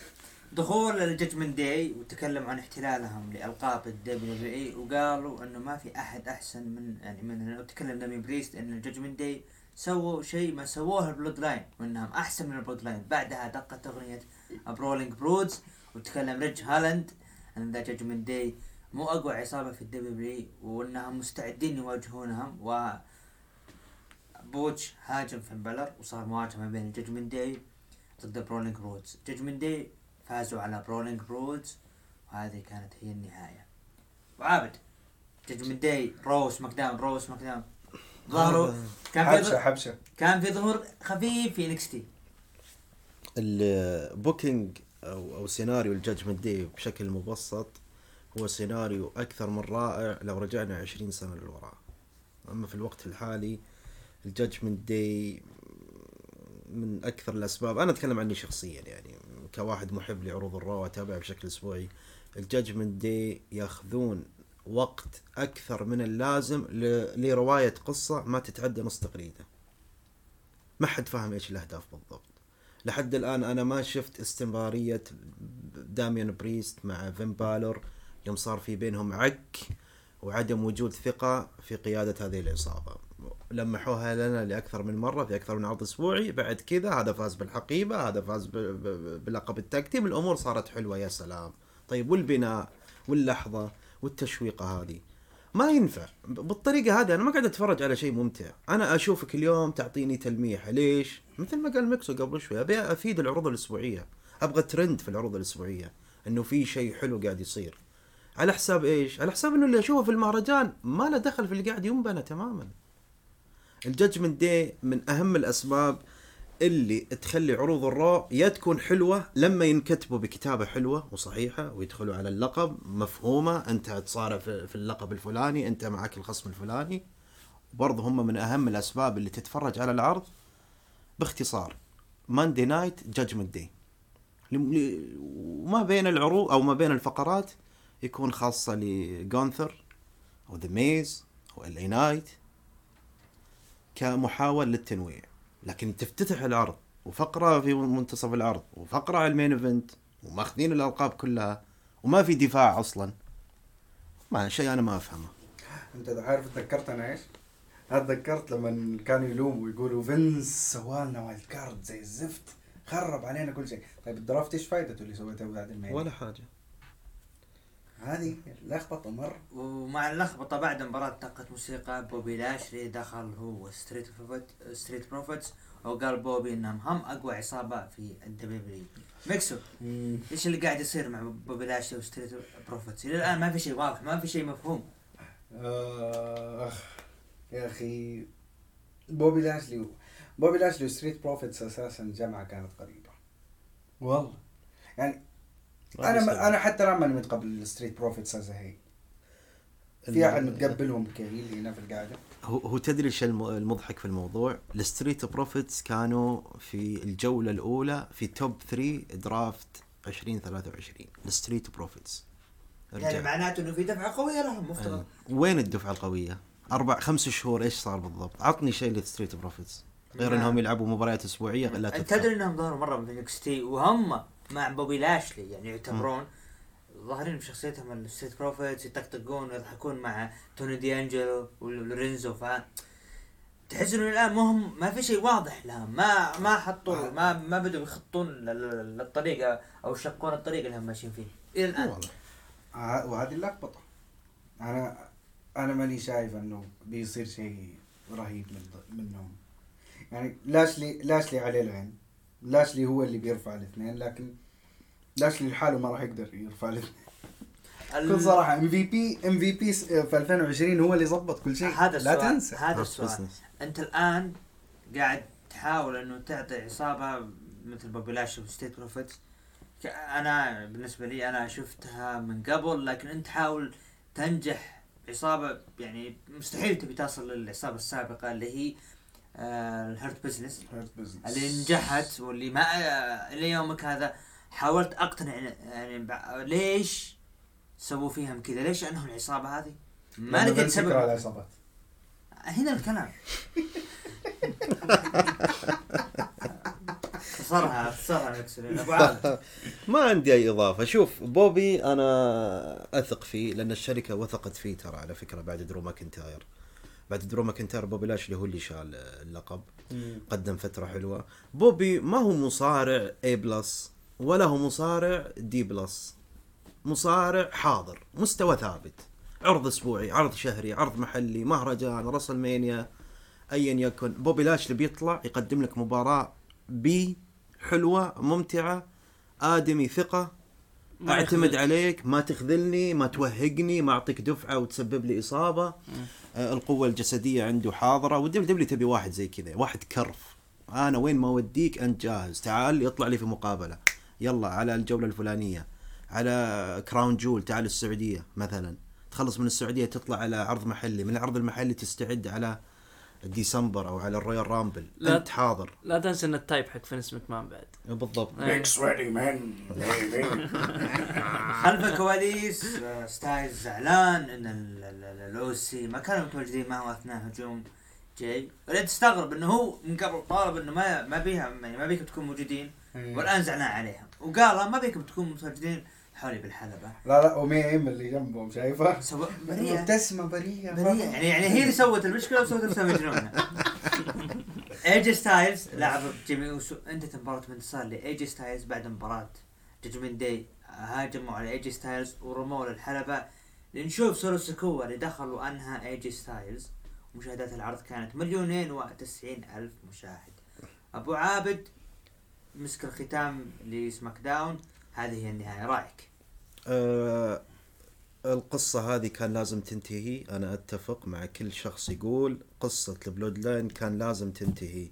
دخول ال Judgment Day وتكلم عن احتلالهم لألقاب ال WE وقالوا إنه ما في أحد أحسن من يعني من وتكلم داميان بريست إن ال Judgment Day سووا شيء ما سووه ال Bloodline وإنهم أحسن من ال Bloodline بعدها دقت أغنية Brawling Brutes وتكلم ريج هالاند إن the Judgment Day مو أقوى عصابة في ال W وإنهم مستعدين يواجهونهم و بوتش هاجم فين بالور وصار مواجهة ما بين ال Judgment Day ضد Brawling Brutes Judgment Day فازوا على Brawling Brutes وهذه كانت هي النهاية. وعابد Judgment Day Raw SmackDown Raw SmackDown ظهروا. كان في حبشة ظهور حبشة. كان في ظهور خفيف في NXT ال booking أو أو سيناريو ال Judgment Day بشكل مبسط هو سيناريو أكثر من رائع لو رجعنا 20 سنة للوراء. أما في الوقت الحالي ال Judgment Day من أكثر الأسباب أنا أتكلم عني شخصيا يعني كواحد محب لعروض ال Raw اتابع بشكل أسبوعي. ال Judgment Day ياخذون وقت أكثر من اللازم ل- لرواية قصة ما تتعدى نص تغريده ما حد فاهم إيش الأهداف بالضبط. لحد الآن أنا ما شفت استمرارية داميان بريست مع فين بالور يوم صار في بينهم عك وعدم وجود ثقة في قيادة هذه العصابة. لمحوها لنا لأكثر من مرة في أكثر من عرض أسبوعي. بعد كذا هذا فاز بالحقيبة هذا فاز بلقب ال tag team الأمور صارت حلوة يا سلام. طيب والبناء واللحظة. والتشويقة هذه. ما ينفع. بالطريقة هذه أنا ما قاعد أتفرج على شيء ممتع. أنا أشوفك اليوم تعطيني تلميح. ليش؟ مثل ما قال ميكسو قبل شوي أبي أفيد العروض الأسبوعية. أبغى ترند في العروض الأسبوعية إنه في شيء حلو قاعد يصير. على حساب إيش؟ على حساب إنه اللي أشوفه في المهرجان ما له دخل في اللي قاعد ينبنى تماما. الججمنت دي من أهم الأسباب اللي تخلي عروض ال Raw يا تكون حلوة لما ينكتبوا بكتابة حلوة وصحيحة ويدخلوا على اللقب مفهومة أنت تصارع في اللقب الفلاني أنت معك الخصم الفلاني. برضه هم من أهم الأسباب اللي تتفرج على العرض باختصار. Monday Night Judgment Day وما بين العروض أو ما بين الفقرات يكون خاصة لجونثر أو ذا ميز أو ال اي نايت كمحاول للتنويع. لكن تفتتح العرض وفقرة في منتصف العرض وفقرة على ال main event وماخذين الألقاب كلها وما في دفاع أصلا. ما شيء أنا ما أفهمه. أنت عارف تذكرت أنا إيش؟ أنا تذكرت لما كانوا يلوموا يقولوا فينس سوالنا wild card زي الزفت خرب علينا كل شيء. طيب ال draft إيش فائدته اللي سويته بعد المين؟ حاجة. هذه لخبطه مرة. ومع اللخبطة بعد مباراة دقت موسيقى بوبي لاشلي دخل هو Street Profit Street Profits وقال بوبي إنهم هم أقوى عصابة في ال W ميكسو إيش اللي قاعد يصير مع بوبي لاشلي و Street Profits إلى الآن ما في شيء واضح ما في شيء مفهوم. أخ يا أخي بوبي لاشلي بوبي لاشلي و Street Profits أساسا جمعة كانت قريبة. والله. يعني أنا ما أنا حتى الآن ماني متقبل الستريت بروفيتس as heel في أحد متقبلهم ك heel هنا في القاعده هو هو تدري إيش الم- المضحك في الموضوع؟ الستريت بروفيتس كانوا في الجولة الأولى في top 3 draft 2023 الستريت بروفيتس يعني معناته إنه في دفعة قوية لهم مفترض. وين الدفعة القوية؟ أربع خمس شهور إيش صار بالضبط؟ عطني شيء للستريت بروفيتس غير نعم. إنهم يلعبوا مباريات أسبوعية لا تدري إنهم ظهروا مرة في NXT وهم مع بوبي لاشلي يعني يعتبرون ظاهرين بشخصيتهم الستريت بروفيتس يطقطقون ويضحكون مع توني دي انجلو ولورينزو ف تحس إنه الآن ما هم ما في شيء واضح لهم ما ما حطوا ما ما بدوا يخطون لل- لل- للطريقة أو يشقون الطريق اللي هم ماشيين فيه إلى الآن. والله. ع- وهذه اللخبطة. أنا أنا ماني شايف إنه بيصير شيء رهيب من منهم يعني لاشلي لاشلي عليه العين. لاشلي هو اللي بيرفع الاثنين لكن لاشلي لحاله ما راح يقدر يرفع الاثنين. ال- بكل صراحة ام في بي ام في بي في 2020 هو اللي ظبط كل شيء. هذا لا السؤال تنسى. هذا السؤال. business. أنت الآن قاعد تحاول إنه تعطي عصابة مثل بوبي لاشلي وستريت بروفيتس. أنا بالنسبة لي أنا شفتها من قبل لكن أنت حاول تنجح عصابة يعني مستحيل تبي تصل للعصابة السابقة اللي هي آه الهيرت بزنس. اللي نجحت واللي ما آه إلى يومك هذا حاولت أقتنع يعني ليش سووا فيهم كذا؟ ليش انهم العصابة هذه؟ ما لقيت سبب. العصابات. هنا الكلام. اختصرها اختصرها ابو عادل ما عندي أي إضافة. شوف بوبي أنا أثق فيه لأن الشركة وثقت فيه ترى على فكرة بعد درو ماكنتاير. بعد درو ماكنتاير بوبي لاشلي هو اللي شال اللقب قدم فترة حلوة. بوبي ما هو مصارع A plus ولا هو مصارع D plus مصارع حاضر مستوى ثابت. عرض أسبوعي عرض شهري عرض محلي مهرجان راسل مانيا ايا يكن. بوبي لاشلي بيطلع يقدم لك مباراة بي حلوة ممتعة آدمي ثقة ما أعتمد يخذلك. عليك. ما تخذلني ما توهقني ما أعطيك دفعة وتسبب لي إصابة. آه القوة الجسدية عنده حاضرة والدبليو دبليو تبي واحد زي كذا واحد كرف. أنا وين ما أوديك أنت جاهز. تعال يطلع لي في مقابلة. يلا على الجولة الفلانية على كراون جول تعال السعودية مثلا. تخلص من السعودية تطلع على عرض محلي. من العرض المحلي تستعد على ديسمبر أو على الرويال رامبل. لا. أنت حاضر. لا تنسى إن التايب حق فينس مكمان بعد. بالضبط. إيه. سويتي مان خلف الكواليس آه، ستايلز زعلان إن ال- ال- ال- الأو سي ما كانوا متواجدين معه أثناء هجوم. جاي. ولا تستغرب إنه هو من قبل طالب إنه ما ما بيها يعني ما بيكم تكونوا موجودين. والآن زعلان عليهم وقال ما بيكم تكونوا متواجدين. حولي بالحلبة. لا لا وميم اللي جنبهم شايفة؟ سو بريئه مبتسمه بريئه بريئة يعني يعني هي اللي سوت المشكلة وسوت نفسها مجنونة. ايجي ستايلز لاعب جيمي اوسو انتهت مباراه من انتصار لايجي ستايلز بعد مباراة جاجمنت داي هاجموا على ايجي ستايلز ورموه للحلبة. لنشوف سولو سكوا اللي دخل وانهى ايجي ستايلز مشاهدات العرض كانت مليونين وتسعين ألف مشاهد. أبو عابد مسك الختام لسماك داون. هذه هي النهاية. رأيك؟ آه القصة هذه كان لازم تنتهي أنا أتفق مع كل شخص يقول قصة البلود لاين كان لازم تنتهي.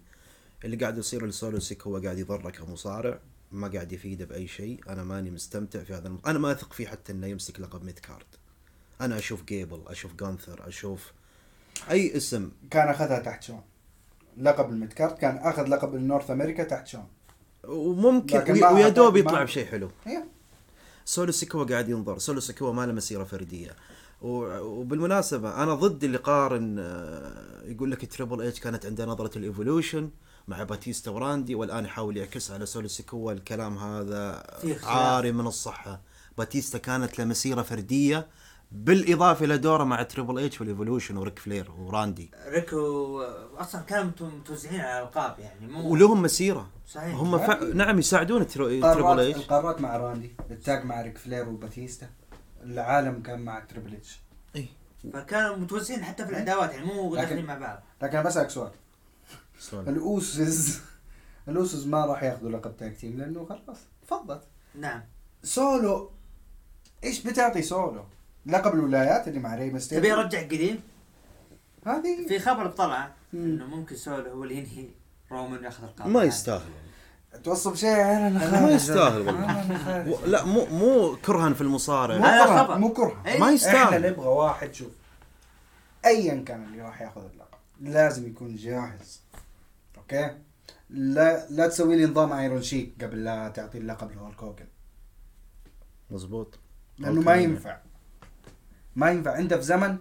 اللي قاعد يصير لسولو سيك هو قاعد يضره كمصارع ما قاعد يفيده بأي شيء. أنا ماني مستمتع في هذا الم... أنا ما أثق فيه حتى إنه يمسك لقب mid card. أنا أشوف جيبل أشوف جانثر أشوف أي اسم. كان أخذها تحت شون. لقب ال mid card كان أخذ لقب النورث أمريكا تحت شون. وممكن ويا دوب يطلع بشيء حلو. هي سولو سيكوا قاعد ينضر سولو سيكوا ما له مسيرة فردية. و- وبالمناسبة أنا ضد اللي قارن آه، يقول لك تريبل اتش كانت عنده نظرة الإيفولوشن مع باتيستا وراندي والآن يحاول يعكس على سولو سيكوا الكلام هذا. عاري من الصحة. باتيستا كانت له مسيرة فردية بالإضافة إلى دوره مع تريبل اتش والايفولوشن وريك فلير وراندي. ريكو أصلا كانوا متو- متوزعين على الألقاب يعني مو ولهم مسيرة. صحيح. هم ف... نعم يساعدون ترو- تريبل اتش القارات مع راندي ال tag مع ريك فلير وباتيستا العالم كان مع تريبل اتش فكانوا متوزعين حتى في العداوات يعني مو داخلين مع بعض. لكن أنا بسألك سؤال. سؤال. الاوسز الأوسز ما راح ياخذوا لقب tag team لأنه خلاص فضت. نعم. سولو إيش بتعطي سولو؟ لقب الولايات اللي مع ري تبي ميستيريو ارجع قديم؟ هذه في خبر طلع. إنه ممكن سولو هو اللي ينهي رومان ياخذ القاب ما يستاهل. توصل شيء أنا ما. يستاهل والله. لا مو مو كرها في المصارع. مو هذا كره خبر. مو كره إيه. ما إحنا يستاهل نبغى واحد شوف ايا كان اللي راح ياخذ اللقب. لازم يكون جاهز. أوكي؟ لا لا تسوي لي نظام ايرون شيك قبل لا تعطي اللقب لهولك هوجن مظبوط. لأنه ما ينفع. ما ينفع. انت في زمن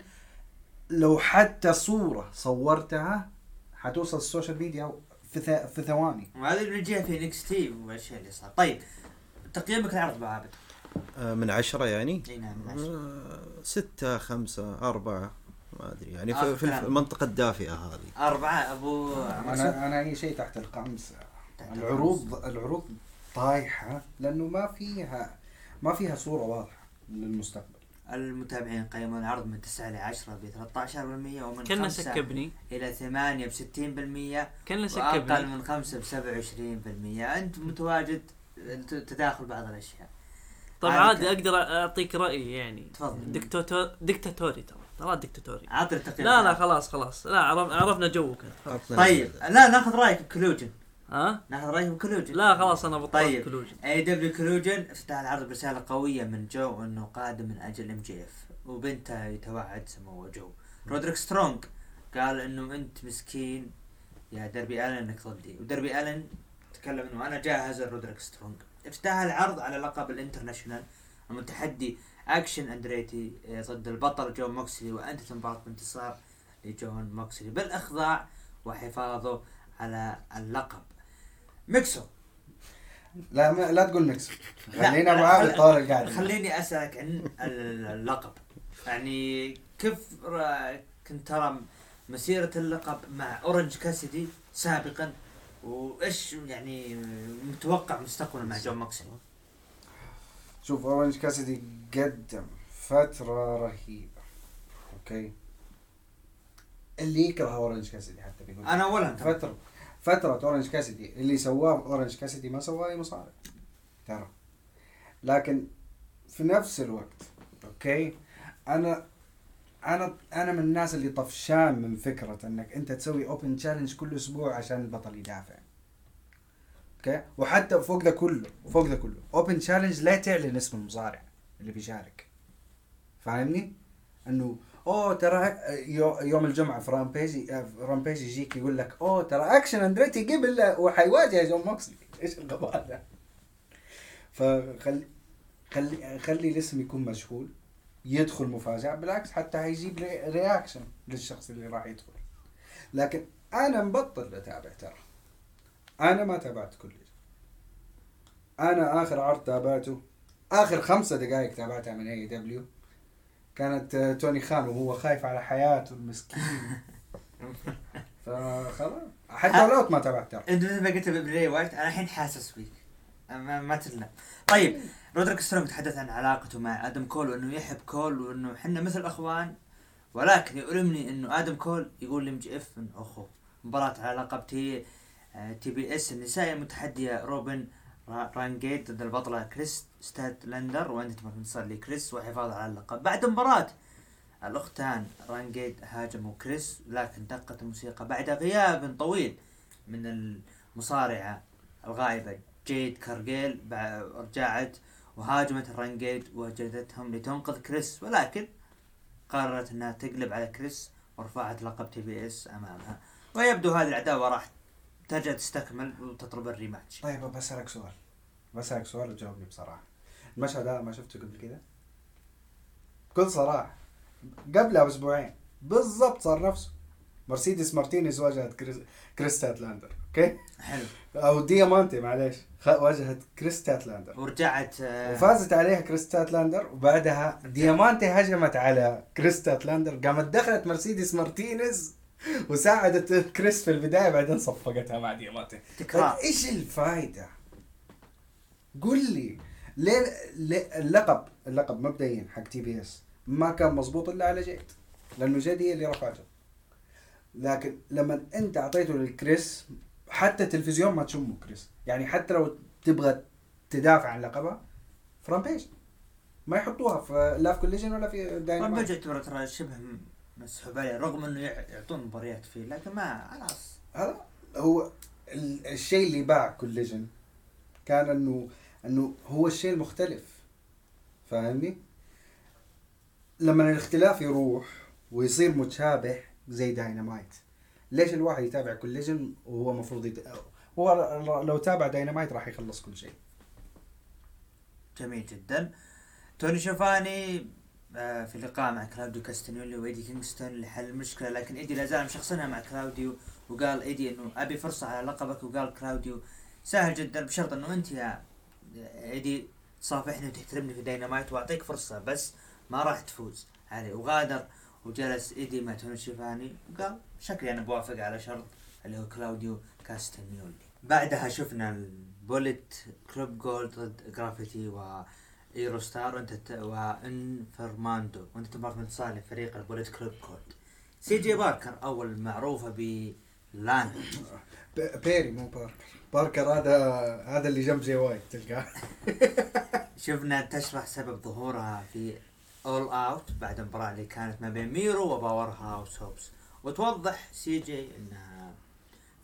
لو حتى صورة صورتها حتوصل ال social media في ث- في ثواني. وهذا اللي نجيها في NXT والاشياء اللي صار. طيب تقييمك العرض ابو عابد. آه، من عشرة يعني؟ إي نعم من عشرة. آه، ستة خمسة أربعة ما أدري. يعني في, في كلام. المنطقة الدافئة هذه. أربعة أبو أنا أنا أي شيء تحت الخمسه تحت العروض العروض طايحة لأنه ما فيها ما فيها صورة واضحة للمستقبل. المتابعين قيموا العرض من 9 ل 10 ب 13% ومن كنا 5 سكبني. إلى 8 ب 60% كنا سكبني. من 5 ب 27% أنت متواجد تداخل بعض الأشياء. طيب عادي. أقدر أعطيك رأيي يعني. تفضل. دكتاتور دكتاتوري ترى. ترى دكتاتوري. عطني التقييم. لا لا خلاص خلاص. لا عرف- عرفنا جوك. أنت. طيب لا ناخذ رأيك بكلوجن. ها؟ ناخذ رأيك ب Collision لا خلاص أنا بطلت طيب. Collision AEW Collision افتتح العرض برسالة قوية من جو إنه قادم من أجل MJF وإنه يتوعد سموه جو. رودريك سترونج قال إنه أنت مسكين. يا دربي آلن إنك ضدي ودربي آلن تكلم إنه أنا جاهز لرودريك سترونج افتتح العرض على لقب ال international المتحدي أكشن اندريتي آه، ضد البطل جون موكسلي. وانتهت المباراه بانتصار لجون موكسلي. بالإخضاع وحفاظه على اللقب. ميكسو. لا ما لا تقول ميكس لا، خلينا معاه طال القعده خليني أسألك عن ال- اللقب. يعني كيف كنت ترى مسيرة اللقب مع أورنج كاسيدي سابقا؟ وإيش يعني متوقع مستقبلا مع جون موكسلي شوف أورنج كاسدي قدم فترة رهيبة أوكي؟ اللي يكره أورنج كاسدي حتى بيقول. أنا اولا. فترة. فترة اورنج كاسدي اللي سواه اورنج كاسدي ما سواه أي مصارع ترى. لكن في نفس الوقت أوكي؟ أنا أنا أنا من الناس اللي طفشان من فكرة إنك أنت تسوي open challenge كل أسبوع عشان البطل يدافع. أوكي؟ وحتى فوق ذا كله فوق ذا كله open challenge لا تعلن اسم المصارع اللي بيشارك. فاهمني؟ إنه أوه ترى يو- يوم الجمعة في Rampage Rampage يجيك يقول لك أوه ترى أكشن أندريتي قبل وحيواجه جون موكسلي إيش الغباء ده؟ فخلي خلي خلي الاسم يكون مجهول يدخل مفاجأة بالعكس حتى هيجيب rea- reaction للشخص اللي راح يدخل. لكن أنا مبطل أتابع ترى. أنا ما تابعت كل أنا آخر عرض تابعته آخر خمسة دقائق تابعتها من AEW كانت توني خان وهو خايف على حياته المسكين. فخلاص. حتى لو ما تابعت ترى إنت مثل ما قلت بري وايت أنا الحين حاسس فيك. ما, ما علينا طيب رودريك سترونج تحدث عن علاقته مع آدم كول وإنه يحب كول وإنه إحنا مثل اخوان ولكن يؤلمني إنه آدم كول يقول ل MJF انه اخوه مباراة على لقب T آه، TBS النسائية المتحدية روبن را- رينيجيد ضد البطلة كريس ستاتلندر وانتهت بانتصار لكريس وحفاظ على اللقب. بعد المباراة الأختان رينيجيد هاجموا كريس لكن دقت الموسيقى بعد غياب طويل من المصارعة الغائبة جيد كارجيل رجعت وهاجمت الرينيجيد وجلدتهم لتنقذ كريس. ولكن قررت إنها تقلب على كريس ورفعت لقب TBS أمامها. ويبدو هذه العداوة راح ترجع تستكمل وتطلب ال rematch. طيب بسألك سؤال. بسألك سؤال وجاوبني بصراحة. المشهد هذا ما شفته قبل كذا؟ بكل صراحة قبلها بأسبوعين بالضبط صار نفسه. مرسيدس مارتينيز واجهت كريس ستاتلاندر أوكي؟ حلو. أو ديامانتي معليش. واجهت كريس تاتلاندر. ورجعت آه، وفازت عليها كريس ستاتلاندر وبعدها ديامانتي هجمت على كريس ستاتلاندر. قامت دخلت مرسيدس مارتينيز وساعدت كريس في البداية بعدين صفقتها مع ديامانتي تكرار. طيب إيش الفائده؟ قل لي ليه ليه اللقب اللقب مبدئيا حق TBS ما كان مضبوط إلا على جيد لأنه جيد هي اللي رفعته. لكن لما أنت أعطيته للكريس حتى التلفزيون ما تشمه كريس. يعني حتى لو تبغى تدافع عن لقبها ف Rampage ما يحطوها في لا في Collision ولا في داينامايت يعتبر ترى شبه مسحوب عليه رغم إنه يع- يعطون مباريات فيه لكن ما خلاص. هذا هو ال- الشيء اللي باع Collision كان إنه إنه هو الشيء المختلف. فاهمني؟ لما الاختلاف يروح ويصير متشابه زي داينامايت ليش الواحد يتابع Collision وهو المفروض يت... هو لو تابع داينامايت راح يخلص كل شيء. جميل جدا. توني شيفاني في لقاء مع كلاوديو كاستانيولي وإيدي كينغستون لحل المشكلة لكن إيدي لا زال مشخصنها مع كلاوديو وقال إيدي إنه أبي فرصة على لقبك وقال كلاوديو سهل جدا بشرط إنه أنت يا إيدي تصافحني وتحترمني في داينامايت وأعطيك فرصة بس ما راح تفوز. عليه وغادر وجلس إيدي مع توني شيفاني وقال شكلي أنا بوافق على شرط اللي هو كلاوديو كاستانيولي بعدها شفنا البوليت كلوب جولد ضد جرافيتي و ايرو ستار وانت. وانفرماندو وأنت تبارك انتصار لفريق البوليت كلوب جولد سي جي باركر أول معروفة ب لأن. بيري مو باركر. باركر هذا هذا اللي جنب جي وايت تلقاه. شفنا تشرح سبب ظهورها في All Out بعد المباراة اللي كانت ما بين ميرو وباور هاوس هوبس وتوضح سي جي إنها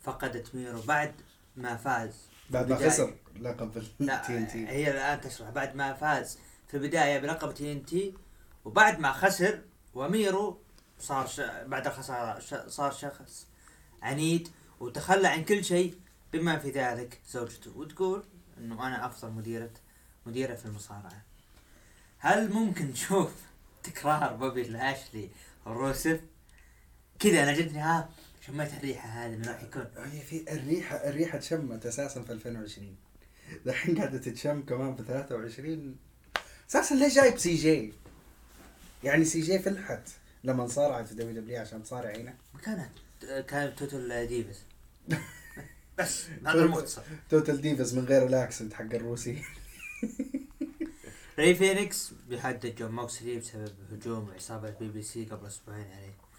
فقدت ميرو بعد ما فاز بعد ما. خسر لقب ال TN T هي الآن تشرح. بعد ما فاز في البداية بلقب TNT وبعد ما خسر وميرو صار ش... بعد الخساره ش... صار شخص عنيد وتخلى عن كل شيء بما في ذلك زوجته. وتقول إنه أنا أفضل مديره مديرة في المصارعة. هل ممكن نشوف تكرار بوبي لأشلي وروسف كذا أنا جتني ها شميت الريحه هذه انه راح يكون؟ هي في الريحه الريحة تشمت أساسا في 2020 الحين قاعدة تتشم كمان في 23 أساسا ليش جايب سي جي؟ يعني سي جي فلحت لما صارعت في WW عشان تصارع هنا. مكانها كانت Total Divas بس هذا المختصر Total Divas من غير ال accent حق الروسي. ري فينيكس بيحدد جون موكسلي بسبب هجوم عصابة BCC قبل أسبوعين عليه.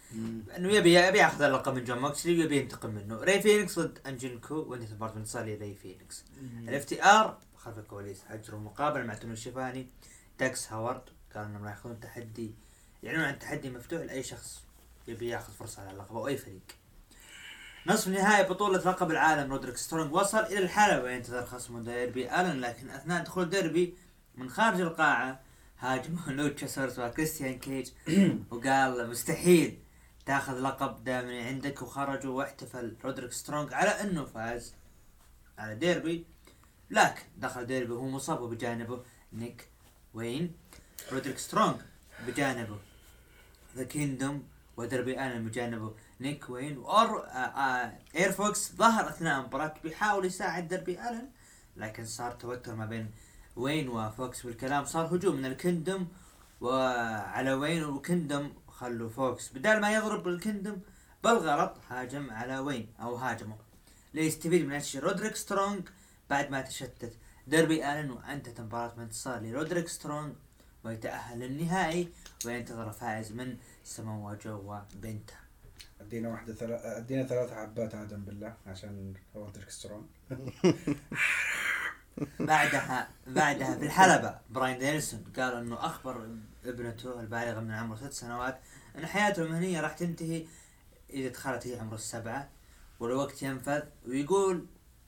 أنه يبي يبي ياخذ اللقب من جون موكسلي ويبي ينتقم منه. ري فينيكس ضد انجليكو وانتهت المباراة بانتصار ري فينيكس. ال FTR خلف الكواليس اجروا مقابله مع توني شيفاني داكس هاورد قال انهم راح ياخذون تحدي يعلنون عن تحدي مفتوح لأي شخص يبي ياخذ فرصة على اللقب أو أي فريق. نصف نهائي بطولة لقب العالم رودريك سترونج وصل إلى الحلبة وينتظر خصمه ديربي ألن لكن أثناء دخول ديربي من خارج القاعة هاجموا لوتشاسورس وكريستيان كيج وقال مستحيل تاخذ لقب دائما عندك وخرجوا واحتفل. رودريك سترونج على إنه فاز على ديربي. لكن دخل ديربي وهو مصاب وبجانبه نيك وين. رودريك سترونج بجانبه. The Kingdom ودربي الن بجانبه نيك وين. وأر... آه آه AR فوكس ظهر أثناء المباراة بيحاول يساعد دربي آلن. لكن صار توتر ما بين وين وفوكس والكلام صار هجوم من ال Kingdom وعلى وين. و Kingdom خلوا فوكس. بدال ما يضرب ال Kingdom بالغلط هاجم على وين؟ أو هاجمه. ليستفيد من هالشيء رودريك سترونج بعد ما تشتت. دربي آلن وانتهت مباراة بانتصار لرودريك سترونج ويتأهل للنهائي وينتظر فائز من سموا جو وبنته أدينا واحدة ثلا... أدينا ثلاث حبات آدم بالله عشان رودريك سترونج بعدها بعدها في الحلبة براين دينيسون قال إنه أخبر ابنته البالغة من عمر ست سنوات إن حياته المهنية راح تنتهي إذا دخلت هي عمر السبعة والوقت ينفذ ويقول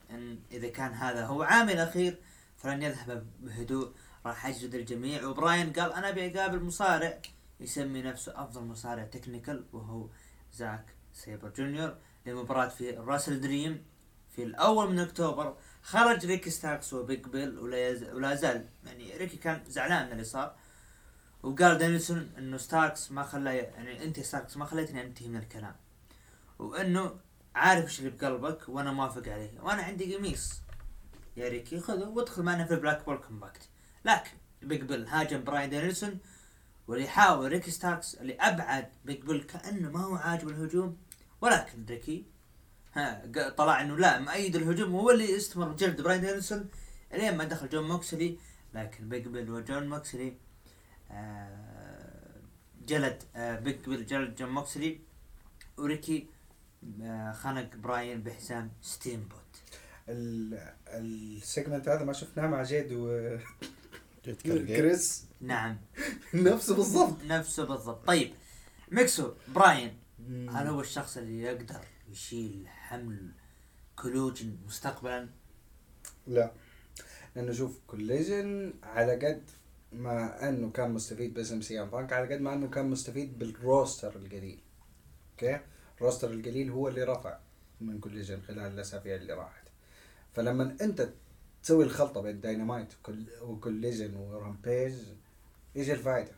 إن إذا كان هذا هو عامل الأخير فلن يذهب بهدوء راح أجلد الجميع. وبراين قال أنا ابي اقابل مصارع يسمي نفسه أفضل مصارع technical وهو زاك سيبر جونيور لمباراة في WrestleDream في الأول من أكتوبر. خرج ريكي ستاركس وبيج بيل ولا, زال. يعني ريكي كان زعلان من اللي صار. وقال دانيلسون إنه ستاركس ما خلى يعني أنت ستاركس ما خليتني أنتهي من الكلام. وإنه عارف إيش اللي بقلبك وأنا موافق عليه. وأنا عندي قميص. يا ريكي خذه وادخل معنا في ال Blackpool Combat. لكن بيج بيل هاجم براين دانيلسون واللي يحاول ريكي ستاركس اللي أبعد بيج بيل كأنه ما هو عاجب الهجوم. ولكن ريكي ها ق- طلع إنه لا مؤيد الهجوم وهو اللي استمر. جلد براين دانيلسون إلين ما دخل جون موكسلي لكن بيج بيل وجون موكسلي آه، جلد آه، بيج بيل جلد جون موكسلي وريكي آه، خنق براين بحزام ستيم بوت ال- ال segment هذا ما شفناه مع جيد و. كريس. نعم. نفسه بالضبط. نفسه بالضبط. طيب ميكسو براين هل هو الشخص اللي يقدر يشيل حمل Collision مستقبلا؟ لا. لأنه شوف Collision على قد ما أنه كان مستفيد باسم CM Punk على قد ما أنه كان مستفيد بال roster القليل. okay؟ ال roster القليل هو اللي رفع من Collision خلال الأسابيع اللي راحت. فلما أنت تسوي الخلطة بين Dynamite و Collision و Rampage إيش الفائده؟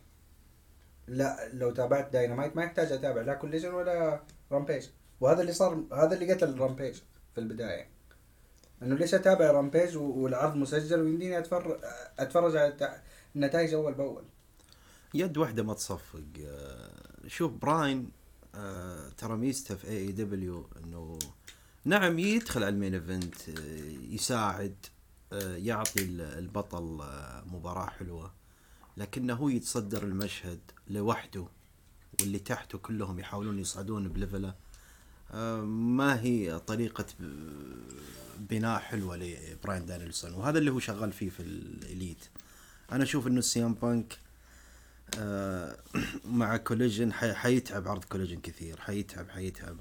لا لو تابعت داينامايت ما يحتاج أتابع لا Collision ولا Rampage. وهذا اللي صار هذا اللي قتل Rampage في البداية. إنه ليش أتابع Rampage والعرض مسجل ويمديني اتفرج أتفرج على النتائج أول بأول؟ يد واحدة ما تصفق. آه، شوف براين آه، ترى ميزته في AEW إنه نعم يدخل على ال main event آه، يساعد يعطي ال- البطل مباراة حلوة لكنه هو يتصدر المشهد لوحده واللي تحته كلهم يحاولون يصعدون ب level ه. ما هي طريقة بناء حلوة لبراين دانيلسون؟ وهذا اللي هو شغال فيه في ال Elite. أنا أشوف إنه CM Punk آه، مع Collision حي- حيتعب عرض Collision كثير. حيتعب حيتعب.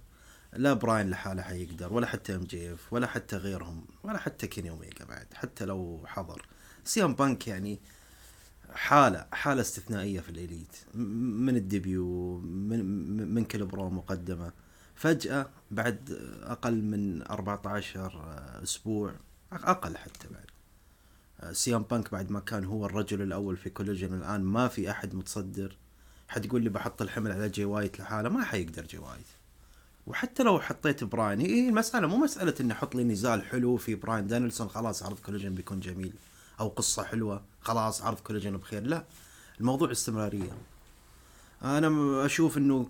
لا براين لحاله حيقدر ولا حتى MJF ولا حتى غيرهم ولا حتى كيني أوميجا بعد حتى لو حضر. CM Punk يعني حالة حالة استثنائية في ال Elite. من ال debut من- من كل برو مقدمة. فجأة بعد أقل من 14 أسبوع أقل حتى بعد CM Punk بعد ما كان هو الرجل الأول في Collision الآن ما في أحد متصدر حتقول لي بحط الحمل على جي وايت لحاله ما حيقدر جي وايت. وحتى لو حطيت براين هي المساله مو مسألة إني أحط لي نزال حلو في براين دانيلسون خلاص عرض Collision بيكون جميل أو قصة حلوة خلاص عرض Collision بخير لا الموضوع استمرارية. أنا م- أشوف إنه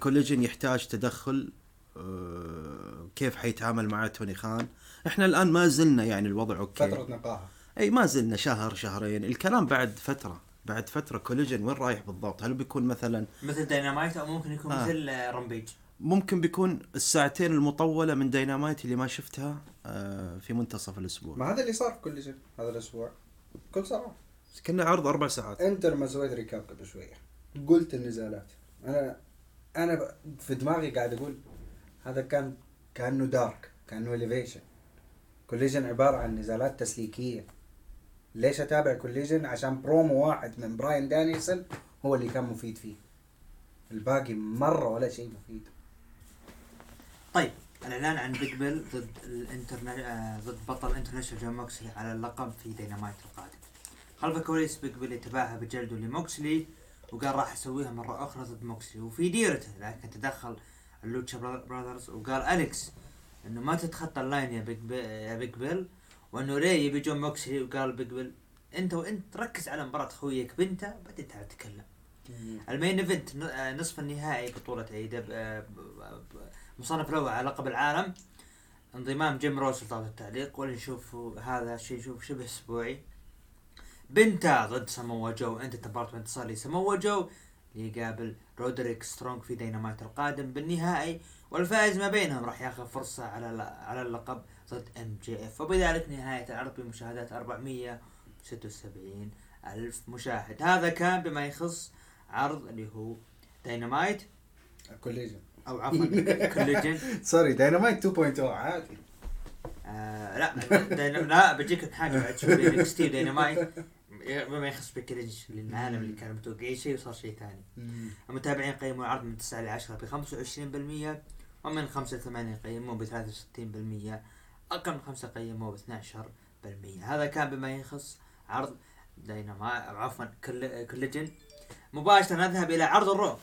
Collision يحتاج تدخل آه، كيف حيتعامل مع توني خان؟ إحنا الآن ما زلنا يعني الوضع okay. فترة نقاهة. إي ما زلنا شهر شهرين. الكلام بعد فترة بعد فترة Collision وين رايح بالضبط؟ هل بيكون مثلا مثل داينامايت أو ممكن يكون آه. مثل آه، Rampage؟ ممكن بيكون الساعتين المطولة من داينامايت اللي ما شفتها آه، في منتصف الأسبوع. ما هذا اللي صار في Collision هذا الأسبوع. بكل صراحة كنا عرض أربع ساعات. انت لما سويت recap قبل شوية. قلت النزالات أنا أنا في دماغي قاعد أقول هذا كان كأنه Dark كأنه Elevation Collision عبارة عن نزالات تسليكية. ليش أتابع Collision عشان برومو واحد من براين دانيلسون هو اللي كان مفيد فيه. الباقي مرة ولا شيء مفيد. طيب الإعلان عن بيج بيل ضد الانترنا... آه، ضد بطل international جون موكسلي على اللقب في دينامايت القادم. خلف الكواليس بيج بيل يتباهى بجلده لموكسلي وقال راح أسويها مرة أخرى ضد موكسلي وفي ديرته لكن تدخل اللوتشا براذرز وقال أليكس إنه ما تتخطى ال line يا بيج بيل يا بيج بيل وإنه ري يبي جون موكسلي؟ وقال بيج بيل أنت وإنت ركز على مباراة خويك بنته بعدين تعال تكلم ال main event آه، نصف النهائي بطولة ب- آه، مصنف الأول على لقب العالم انضمام جيم روس لطاولة التعليق واللي نشوف هذا الشيء نشوف شبه أسبوعي. بنتا ضد سموا جو انتهت بانتصار لسموا جو ليقابل رودريك سترونج في دينامايت القادم بالنهائي والفائز ما بينهم راح ياخذ فرصة على على اللقب ضد ام جي اف وبذلك نهاية العرض بمشاهدات 476 ألف مشاهد. هذا كان بما يخص عرض اللي هو داينامايت كوليجن أو عفوا كوليجن sorry داينامايت 2.0 عادي. آه لا. لا بجيك حاجة بعد شوي. داينامايت بما يخص بكليج للعالم اللي كانوا متوقعين شيء وصار شيء ثاني. المتابعين قيموا العرض من 9 ل 10 ب 25% ومن 5 ل 8 قيموه ب 63% أقل من 5 قيموه ب 12% هذا كان بما يخص عرض داينامايت أو عفوا كل- كوليجن مباشرة نذهب إلى عرض الرو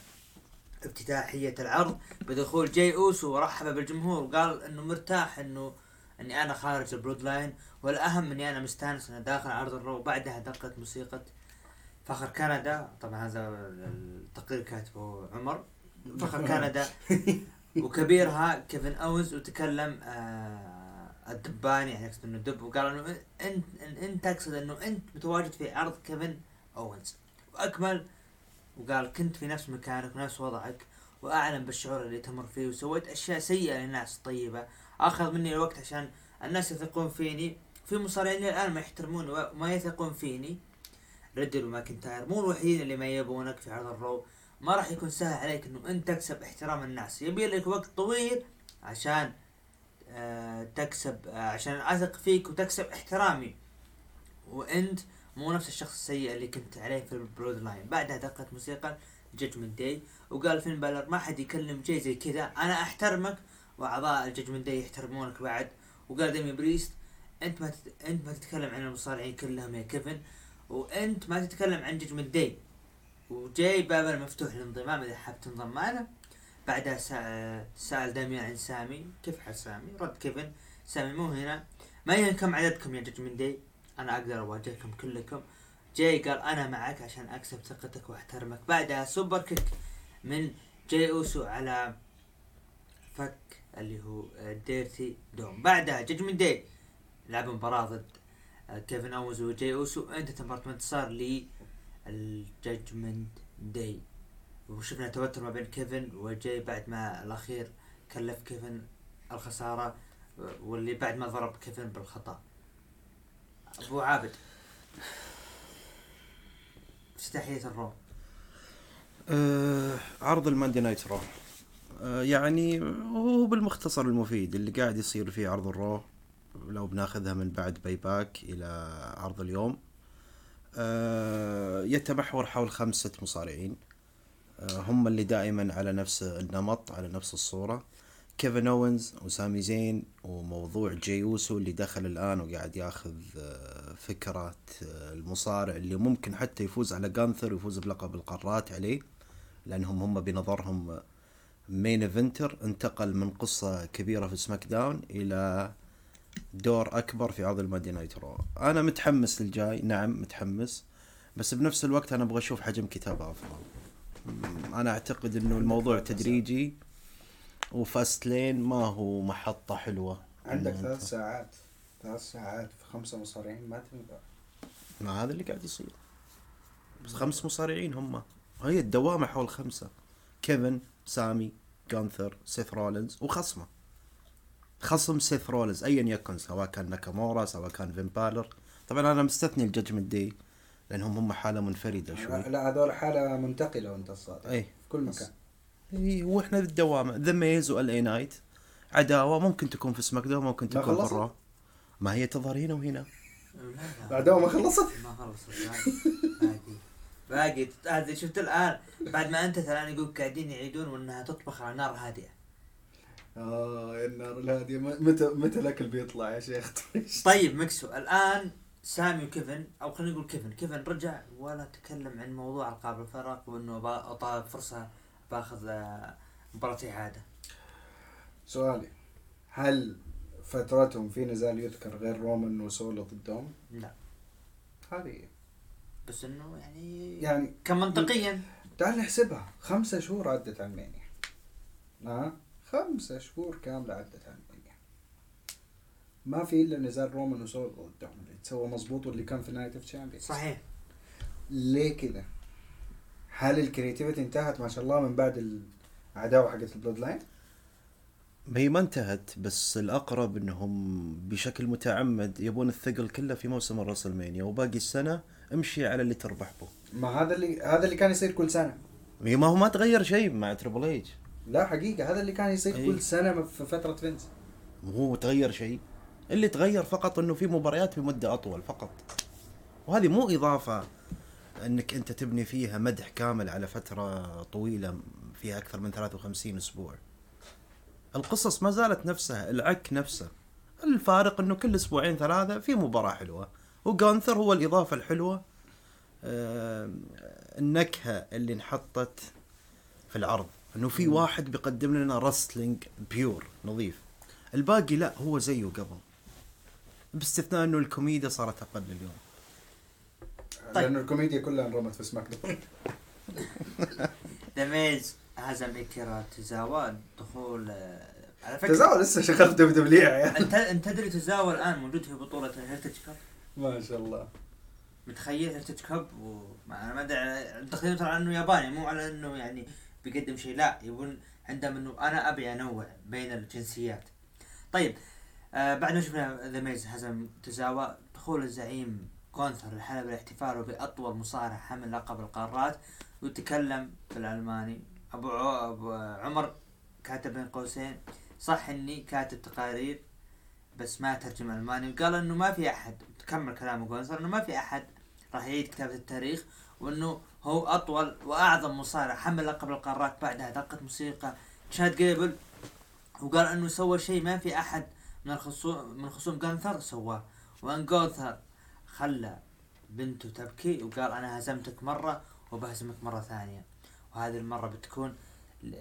افتتاحية العرض بدخول جاي أوسو ورحب بالجمهور وقال إنه مرتاح إنه إني أنا خارج البلود لاين والأهم إني أنا مستأنس أنا داخل عرض الرو بعدها دقت موسيقى. فخر كندا طبعا هذا التقرير كاتبه عمر. فخر كندا وكبيرها كيفن أوينز وتكلم آه الدباني يعني يقصد إنه دب وقال إنه انت انت تقصد إنه أنت متواجد في عرض كيفن أوينز. وأكمل وقال كنت في نفس مكانك ونفس وضعك واعلم بالشعور اللي تمر فيه وسويت أشياء سيئة للناس طيبه أخذ مني الوقت عشان الناس يثقون فيني. في مصارعين الان ما يحترموني وما يثقون فيني. ريدل وماكنتاير مو الوحيدين اللي ما يبونك في عرض الرو. ما راح يكون سهل عليك إنه أنت تكسب احترام الناس. يبي لك وقت طويل عشان آه تكسب آه عشان أثق فيك وتكسب احترامي. وأنت مو نفس الشخص السيء اللي كنت عليه في البلود لاين بعدها دقت موسيقى جاجمنت داي وقال فين بالر ما حد يكلم جاي زي كذا. أنا أحترمك وأعضاء الجاجمنت داي يحترمونك بعد. وقال ديميان بريست أنت ما تت... أنت ما تتكلم عن المصارعين كلهم يا كيفن وأنت ما تتكلم عن جاجمنت داي. وجاي باب المفتوح للانضمام إذا حاب تنضم معنا. بعدها سأل, سأل عن سامي. كيف حال سامي؟ رد كيفن. سامي مو هنا. ما يهم كم عددكم يا جاجمنت داي؟ أنا أقدر أواجهكم كلكم. جاي قال أنا معك عشان أكسب ثقتك وأحترمك. بعدها super kick من جاي أوسو على فك اللي هو ديرتي دوم. بعدها جاجمنت داي. لعب مباراة ضد كيفن أوينز وجاي أوسو انتهت بانتصار الجاجمنت داي. وشفنا توتر ما بين كيفن وجاي بعد ما الأخير كلف كيفن الخسارة واللي بعد ما ضرب كيفن بالخطأ. أبو عابد. افتتاحية الرو. آه عرض الماندي نايت رو. آه يعني هو بالمختصر المفيد اللي قاعد يصير فيه عرض الرو. لو بناخذها من بعد باي باك إلى عرض اليوم. آه يتمحور حول خمسة مصارعين. آه هم اللي دائما على نفس النمط على نفس الصورة. كيفن أوينز وسامي زين وموضوع جاي أوسو اللي دخل الآن وقاعد ياخذ آه، فكرة المصارع اللي ممكن حتى يفوز على جانثر ويفوز بلقب القارات عليه لأنهم هم بنظرهم مين انتقل من قصة كبيرة في سماك داون إلى دور أكبر في عرض الماندي نايت رو. أنا متحمس للجاي. نعم متحمس. بس بنفس الوقت أنا أبغى أشوف حجم كتابة أفضل. أنا أعتقد إنه الموضوع تدريجي وفاست لين ما هو محطة حلوة. عندك ثلاث ساعات. ثلاث ساعات في خمسة مصارعين ما تنفع. ما هذا اللي قاعد يصير. بس خمس مصارعين هم. هي الدوامة حول خمسة. كيفن سامي جانثر سيث رولينز وخصمه. خصم سيث رولينز ايا يكن سواء كان ناكامورا سواء كان فين بالر. طبعا أنا مستثني الججمنت داي لأنهم هم حالة منفردة لا, شوي. لا هذول حالة منتقلة وأنت الصادق. اي في كل مكان. اي وإحنا بالدوامة ذا ميز و LA Knight عداوة ممكن تكون في سماك داون ممكن ما تكون؟ الرو ما هي تظهر هنا وهنا. بعدها ما خلصت؟ ما خلصت باقي. باقي. هذه شفت الآن بعد ما انتهت الان يقول قاعدين يعيدون وإنها تطبخ على نار هادئة. آه يا النار الهادية م- متى متى الأكل بيطلع يا شيخ؟ طيب مكسو الآن سامي وكيفن أو خلينا نقول كيفن. كيفن رجع ولا تكلم عن موضوع ألقاب الفرق وإنه اطالب فرصة بأخذ آه، مباراة إعادة؟ سؤالي. هل فترتهم في نزال يذكر غير رومان وسولو ضدهم؟ لا. هذه. بس إنه يعني يعني كمنطقيا. تعال نحسبها. خمسة شهور عدت على المانيا. ها؟ خمسة شهور كاملة عدت على المانيا ما في إلا نزال رومان وسولو ضدهم اللي تسوى مظبوط واللي كان في نايت اوف تشامبيونز صحيح ليه كذا؟ هل ال creativity انتهت ما شاء الله من بعد العداوة حقت ال Bloodline؟ هي ما انتهت بس الأقرب إنهم بشكل متعمد يبون الثقل كله في موسم ال WrestleMania وباقي السنة امشي على اللي تربح به. ما هذا اللي هذا اللي كان يصير كل سنة هي ما هو ما تغير شيء مع Triple H لا حقيقة هذا اللي كان يصير أي. كل سنة في فترة فينس مو هو تغير شيء اللي تغير فقط إنه في مباريات بمده أطول فقط. وهذه مو إضافة إنك أنت تبني فيها مدح كامل على فترة طويلة فيها أكثر من 53 أسبوع. القصص ما زالت نفسها، العك نفسه. الفارق إنه كل أسبوعين ثلاثة في مباراة حلوة وجانثر هو الإضافة الحلوة آه، النكهة اللي انحطت في العرض إنه في واحد بيقدم لنا رسلينج بيور نظيف. الباقي لا هو زيه قبل. باستثناء إنه الكوميديا صارت أقل اليوم. طيب. لأنه الكوميديا كلها انرمت في SmackDown. The Miz هزم أكيرا توزاوا دخول آه، على فكرة توزاوا لسه شغال WWE يا عيال أنت أنت تدري توزاوا الآن موجود في بطولة ال Heritage Cup ما شاء الله. متخيل Heritage Cup وما أنا ما أدري تقديم ترى إنه ياباني مو على إنه يعني بيقدم شيء لا يقول عندهم إنه أنا أبي أنوع بين الجنسيات. طيب آه بعد ما شفنا ذا ميز هزم تزاوا دخول الزعيم كونثر الحلبة لاحتفاله بأطول مصارع حمل لقب القارات ويتكلم بالألماني. أبو ع- أبو عمر كاتب بين قوسين صح إني كاتب تقارير بس ما ترجم ألماني. وقال إنه ما في أحد كمل كلامه كونثر إنه ما في أحد راح يعيد كتابة التاريخ وإنه هو أطول وأعظم مصارع حمل لقب القارات بعدها دقت موسيقى تشاد جيبل وقال أنه سوى شيء ما في أحد من الخصوم من خصوم جانثر سواه. وأن جانثر خلى بنته تبكي وقال أنا هزمتك مرة وبهزمك مرة ثانية. وهذه المرة بتكون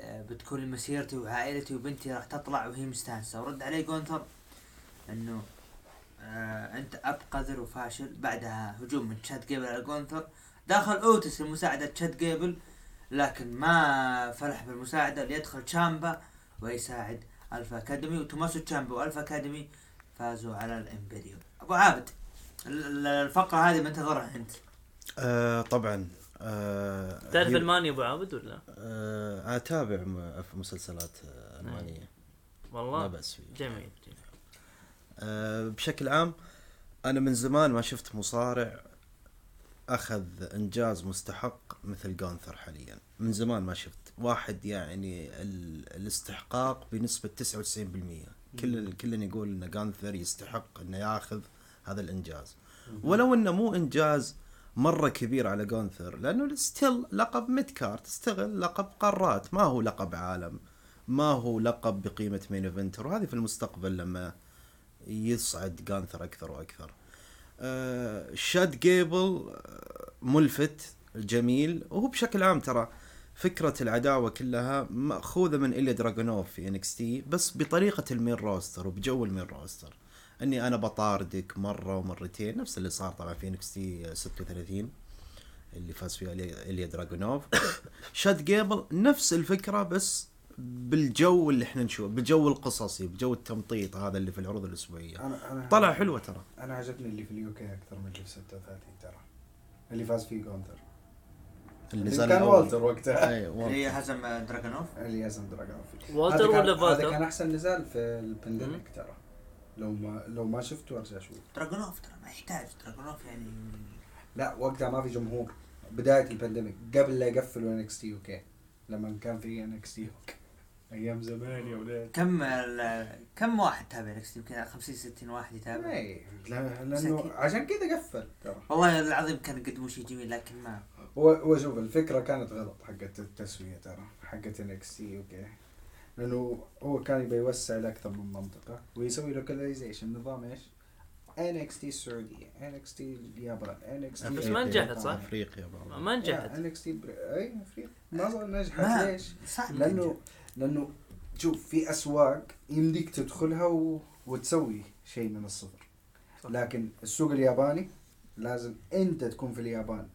بتكون لمسيرتي وعائلتي وبنتي راح تطلع وهي مستانسة. ورد عليه جونثر أنه آه أنت أب قذر وفاشل بعدها هجوم من تشاد جيبل على جونثر دخل أوتيس لمساعدة تشاد جيبل لكن ما فلح بالمساعدة ليدخل تشامبا ويساعد Alpha Academy وتوماسو تشامبا و Alpha Academy فازوا على ال Imperium أبو عابد ال- ال- الفقرة هذه منتظرها أنت. آه طبعا. آه تعرف هي- الماني أبو عابد ولا؟ آه أتابع م- في مسلسلات آه، ألمانية. لا والله فيه جميل جميل. آه بشكل عام أنا من زمان ما شفت مصارع أخذ إنجاز مستحق مثل جونثر حاليا. من زمان ما شفت. واحد يعني ال... الاستحقاق بنسبة 99% كل كل يقول إن جونثر يستحق إنه ياخذ هذا الإنجاز. ولو إنه مو إنجاز مرة كبير على جونثر لأنه still لقب mid card still لقب قارات. ما هو لقب عالم. ما هو لقب بقيمة main eventer وهذه في المستقبل لما يصعد جانثر أكثر وأكثر. شاد جيبل آه، ملفت جميل. وهو بشكل عام ترى فكرة العداوة كلها مأخوذة من إليا دراجونوف في NXT بس بطريقة ال main roster وبجو ال main roster. إني أنا بطاردك مرة ومرتين نفس اللي صار طبعا في NXT 36 اللي فاز فيها إليا دراجونوف شاد جيبل نفس الفكرة بس بالجو اللي إحنا نشوف بالجو القصصي بجو التمطيط هذا اللي في العروض الأسبوعية. أنا أنا طلع حلوة ترى. أنا عجبني اللي في ال UK أكثر من اللي في 36 ترى. اللي فاز فيه جونتر. اللي اللي نزل كان. والتر وقتها. اللي هزم دراجونوف اللي يزن دراجونوف والتر هذا كان- ولا هذا فالتر؟ كان أحسن نزال في ال pandemic ترى. لو ما لو ما شفته أرجع شوف دراجونوف ترى ما يحتاج. دراجونوف يعني لا وقتها ما في جمهور. بداية ال pandemic قبل لا يقفلوا NXT UK لما كان في NXT UK أيام زمان يا ولاد. كم ال- كم واحد تابع NXT يمكن 50 60 واحد يتابع. اي لا- لأنه. عشان كذا قفل ترى. والله العظيم كان يقدموا شيء جميل لكن ما. هو شوف الفكرة كانت غلط حقت التسوية ترى حقت NXT UK لأنه هو كان يبي يوسع لاكثر من منطقة ويسوي localization نظام إيش؟ NXT السعودية NXT اليابان NXT بس ما نجحت صح؟ أفريقيا ما نجحت. NXT اي أفريقيا. ما نجحت. ليش؟ لأنه لأنه شوف في أسواق يمديك تدخلها و... وتسوي شيء من الصفر صح. لكن السوق الياباني لازم أنت تكون في اليابان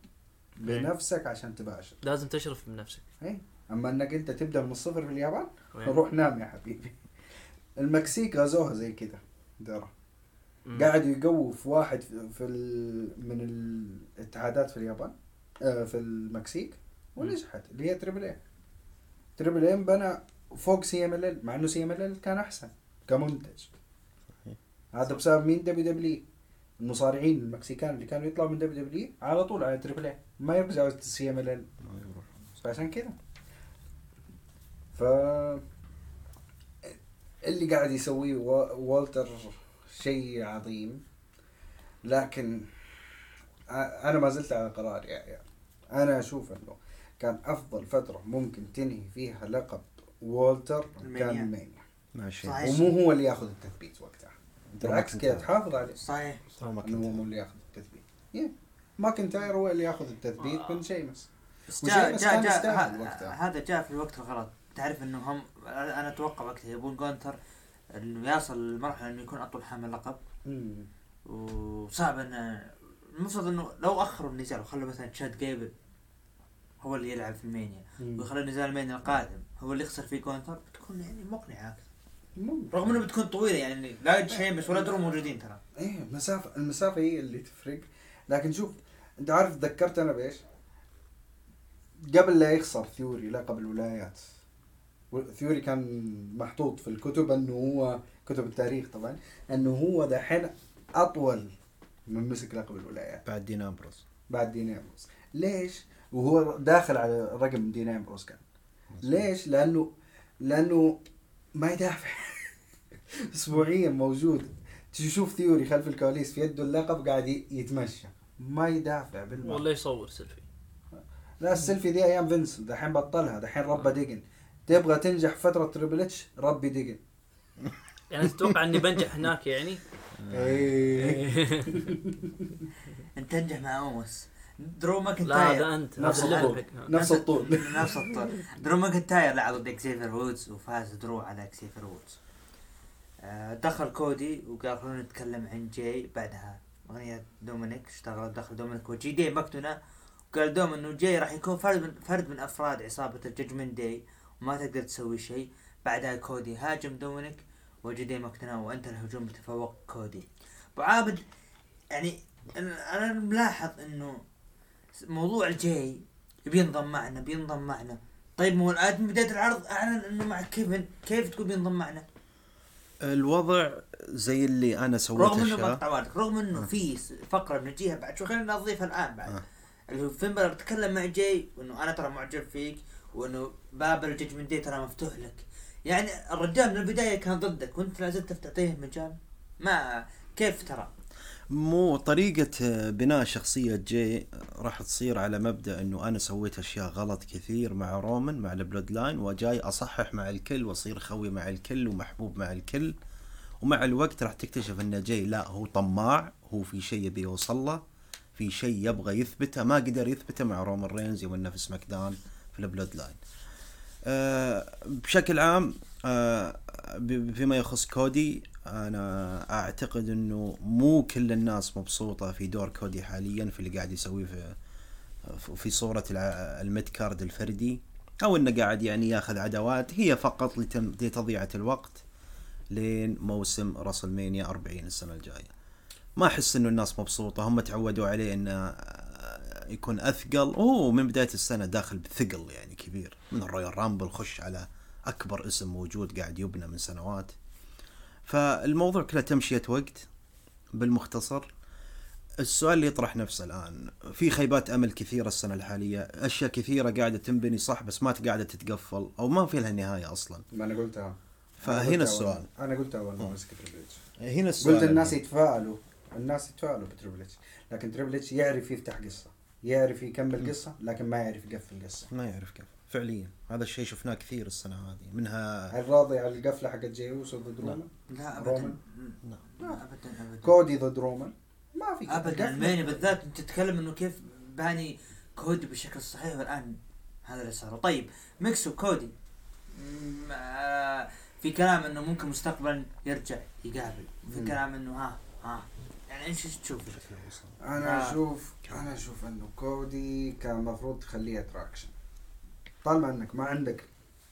إيه. بنفسك عشان تباشر لازم تشرف من نفسك اي أما إنك أنت تبدأ من الصفر في اليابان وين؟ روح نام يا حبيبي المكسيك غزوها زي كذا ترى. قاعد يقووا في واحد في ال... من الاتحادات في اليابان آه في المكسيك ونجحت اللي هي Triple A Triple A بنى فوق CMLL مع إنه CMLL كان أحسن كمنتج. هذا بسبب مين؟ WWE المصارعين المكسيكان اللي كانوا يطلعوا من WWE على طول على Triple A ما يرجعوا CMLL. فعشان كذا ف اللي قاعد يسويه وا- والتر شيء عظيم. لكن أنا ما زلت على قراري يا عيال أنا أشوف إنه كان أفضل فترة ممكن تنهي فيها لقب والتر المانيا. كان المانيا. ماشي. صحيح. ومو هو اللي ياخذ التثبيت وقتها. بالعكس كذا تحافظ عليه. صحيح. إنه هو اللي ياخذ التثبيت. yeah. ماكنتاير هو اللي ياخذ التثبيت من شيمس. بس جاء جاء جاء. هذا جاء في الوقت الغلط تعرف إنه هم أنا أتوقع وقتها يبون جونتر إنه يصل لمرحلة إنه يكون أطول حامل لقب. وصعب انه المفروض إنه لو أخروا النزال وخلوا مثلا تشاد جيبل هو اللي يلعب في المانيا. مم. ويخلوا النزال المانيا القادم. هو اللي يخسر فيه جونتر بتكون يعني مقنعة. رغم إنه بتكون طويلة يعني لا شيمس ولا درو موجودين ترى. إيه المسافة المسافة هي اللي تفرق. لكن شوف أنت عارف تذكرت أنا بإيش؟ قبل لا يخسر ثيوري لقب الولايات. ثيوري كان محطوط في الكتب إنه هو كتب التاريخ طبعا إنه هو دحين أطول من مسك لقب الولايات. بعد دين أمبروس. بعد دين أمبروس. ليش؟ وهو داخل على رقم دين امبروس كان ليش؟ لأنه لأنه ما يدافع. اسبوعيا موجود. تشوف ثيوري خلف الكواليس في يده اللقب قاعد يتمشى. ما يدافع بالمرة. ولا يصور سيلفي. لا السيلفي دي أيام فينس. دحين بطلها. دحين ربي دقن تبغى تنجح فترة تريبل إتش؟ ربي دقن يعني تتوقع إني بنجح هناك يعني؟ إيه. أنت تنجح مع أوموس درو لا ماكنتاير ده أنت. نفس الطول. نفس الطول. نفس الطول. درو ماكنتاير لعب ضد اكسيفر وودز وفاز درو على اكسيفر وودز. آه، دخل كودي وقال خلونا نتكلم عن جاي بعدها. أغنية دومينيك. اشتغلت دخل دومينيك وجي. دي مكتونة وقال دوم إنه جاي راح يكون فرد من فرد من أفراد عصابة ال Judgment Day وما تقدر تسوي شيء. بعدها كودي هاجم دومينيك وجي دي ماكدونا وانت الهجوم بتفوق كودي. أبو عابد يعني أنا أنا ملاحظ إنه موضوع الجاي. بينضم معنا بينضم معنا. طيب مو الآن من بدايه العرض. أعلن إنه مع كيفن. كيف تقول بينضم معنا؟ الوضع زي اللي أنا سويت رغم إنه مقطع رغم إنه آه. في فقرة بنجيها بعد شوي خلينا نضيفها الآن بعد. آه. اللي هو فين بلر تكلم مع جاي؟ وإنه أنا ترى معجب فيك. وإنه باب ال Judgment Day ترى مفتوح لك. يعني الرجال من البداية كان ضدك. وأنت لا زلت تعطيه مجال. ما كيف ترى؟ مو طريقة بناء شخصية جي راح تصير على مبدأ إنه أنا سويت أشياء غلط كثير مع رومان مع ال Bloodline وجاي أصحح مع الكل وأصير خوي مع الكل ومحبوب مع الكل. ومع الوقت راح تكتشف إن جاي لا هو طماع هو في شيء يبي يوصل له في شيء يبغى يثبته ما قدر يثبته مع رومان رينز يوم في SmackDown في ال Bloodline. آه، بشكل عام ب- فيما يخص كودي أنا أعتقد إنه مو كل الناس مبسوطة في دور كودي حاليا في اللي قاعد يسويه في في صورة ال mid card الفردي أو إنه قاعد يعني ياخذ عداوات هي فقط لتضيعة الوقت لين موسم WrestleMania 40 السنة الجاية. ما أحس إنه الناس مبسوطة هم تعودوا عليه إنه آه، يكون أثقل. وهو من بداية السنة داخل بثقل يعني كبير. من ال Royal Rumble خش على أكبر اسم موجود قاعد يبنى من سنوات. فالموضوع كله تمشيه وقت بالمختصر. السؤال اللي يطرح نفسه الآن في خيبات أمل كثيرة السنة الحالية أشياء كثيرة قاعدة تنبني صح بس ما قاعدة تتقفل أو ما في لها نهاية أصلا. ما أنا قلتها. فهنا أنا قلتها السؤال. أول- أنا قلتها أول ما مسك تريبل هنا السؤال. قلت الناس الآن. يتفائلوا الناس يتفائلوا بتريبل لكن تريبل يعرف يفتح قصة يعرف يكمل قصة لكن ما يعرف يقفل قصة. ما يعرف كيف. فعليا. هذا الشيء شفناه كثير السنة هذه منها هل راضي على القفلة حقت جاي أوسو ضد لا. رومان؟ لا رومان؟ ابدا لا ابدا ابدا كودي ضد رومان ما في ابدا قفلة. الماني بالذات أنت تتكلم إنه كيف باني كودي بالشكل الصحيح والان هذا اللي صار طيب ميكس وكودي آه، في كلام إنه ممكن مستقبلا يرجع يقابل في. كلام إنه ها ها يعني إيش تشوف أنا آه. أشوف أنا أشوف إنه كودي كان المفروض تخليه attraction طالما أنك ما عندك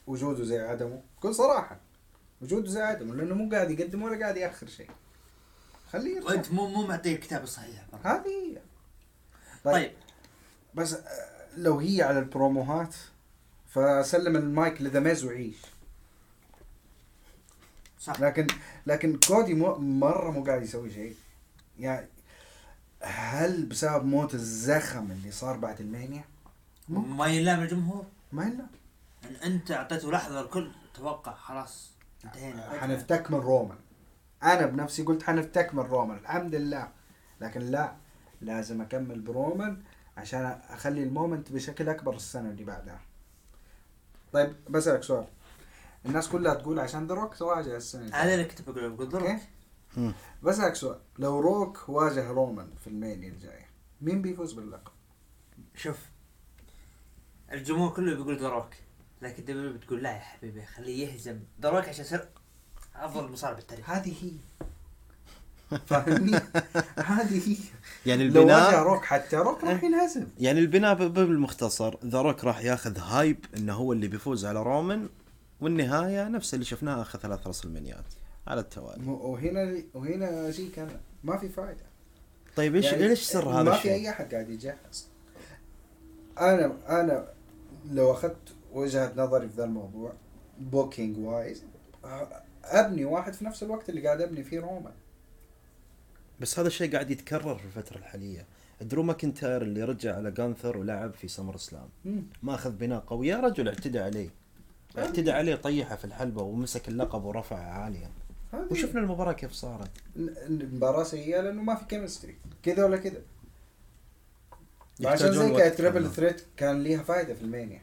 وجوده زي عدمه بكل صراحة وجوده زي عدمه لأنه مو قاعد يقدم ولا قاعد يأخر شيء. خليه. وانت مو مو معطيه الكتاب الصحيح. هذه هي. طيب. بس آه، لو هي على البروموهات فسلم المايك لذا وعيش صح. لكن لكن كودي مو مرة مو قاعد يسوي شيء. يعني هل بسبب موت الزخم اللي صار بعد المانيا؟ ما يلام الجمهور؟ ما إلا. أن أنت أعطيته لحظة الكل. توقع. خلاص. انتهينا. حنفتك من رومان. أنا بنفسي قلت حنفتك من رومان. الحمد لله. لكن لا لازم أكمل برومان عشان أخلي ال moment بشكل أكبر السنة اللي بعدها. طيب بسألك سؤال. الناس كلها تقول عشان ذا روك تواجه السنة. هذا اللي كنت بقوله. ذروك مم. بسألك سؤال. لو روك واجه رومان في ال Mania الجاية مين بيفوز باللقب؟ شوف الجمهور كله بيقول ذروك لكن دبليو بتقول لا يا حبيبي خليه يهزم. دروك عشان يصير أفضل مصارع بالتاريخ. هذه هي. فاهمني؟ هذه هي. يعني لو البناء روك حتى روك راح ينهزم. يعني البناء بالمختصر ذا روك راح ياخذ hype إنه هو اللي بيفوز على رومان والنهاية نفس اللي شفناه آخر ثلاث رسلمنيات على التوالي. وهنا وهنا شيء كان ما في فائده طيب إيش يعني ليش سر هذا ما في الشيء؟ أي أحد قاعد يجهز. أنا أنا لو أخذت وجهة نظري في ذا الموضوع booking wise أبني واحد في نفس الوقت اللي قاعد أبني فيه رومان بس هذا الشيء قاعد يتكرر في الفترة الحالية. درو ماكنتاير اللي رجع على جانثر ولعب في SummerSlam. ما أخذ بناء قوي. يا رجل اعتدى عليه. اعتدى عليه طيحة في الحلبة ومسك اللقب ورفعه عاليا. وشفنا المباراة كيف صارت. المباراة سيئة لأنه ما في chemistry كذا ولا كذا. عشان زي كانت triple threat كان ليها فائدة في ال Mania.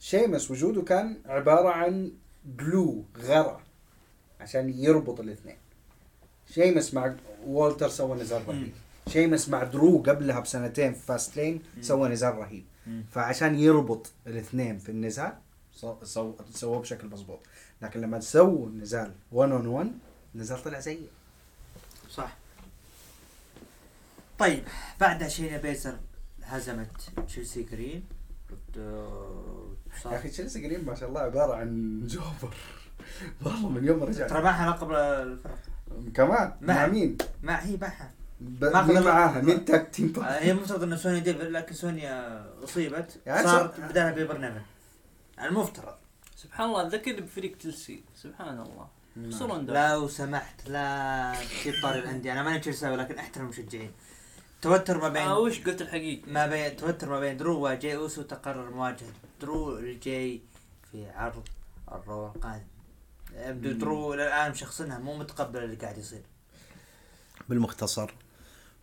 شيمس وجوده كان عبارة عن glue غراء عشان يربط الاثنين. شيمس مع والتر سوى نزال رهيب. شيمس مع درو قبلها بسنتين في Fastlane سوى نزال رهيب. فعشان يربط الاثنين في النزال سو- سو- سووه بشكل مضبوط. لكن لما تسووا النزال 1 on 1 النزال طلع سيء صح طيب بعدها شاينا بيزلر هزمت تشيلسي جرين ضد- يا أخي تشيلسي جرين ما شاء الله عبارة عن jobber. والله من يوم ما ترى رجع معها لقب الفرق. كمان؟ مع- مع مين؟ ما هي معها ب... ما أخذ مين. معاها؟ مين tag team آه، هي مفترض إن سونيا ديفل لكن سونيا أصيبت. يعني صارت صار- بدالها بيبر نيفن المفترض سبحان الله ذكرني بفريق تشيلسي سبحان الله. لو سمحت لا تجيب طاري الأندية؟ أنا ماني تشيلساوي لكن أحترم المشجعين. توتر ما بين آه وش قلت الحقيقة؟ ما بين توتر ما بين درو وجاي أوسو تقرر مواجهة. درو الجاي في عرض الرو القادم. يبدو درو إلى الان مشخصنها مو متقبل اللي قاعد يصير. بالمختصر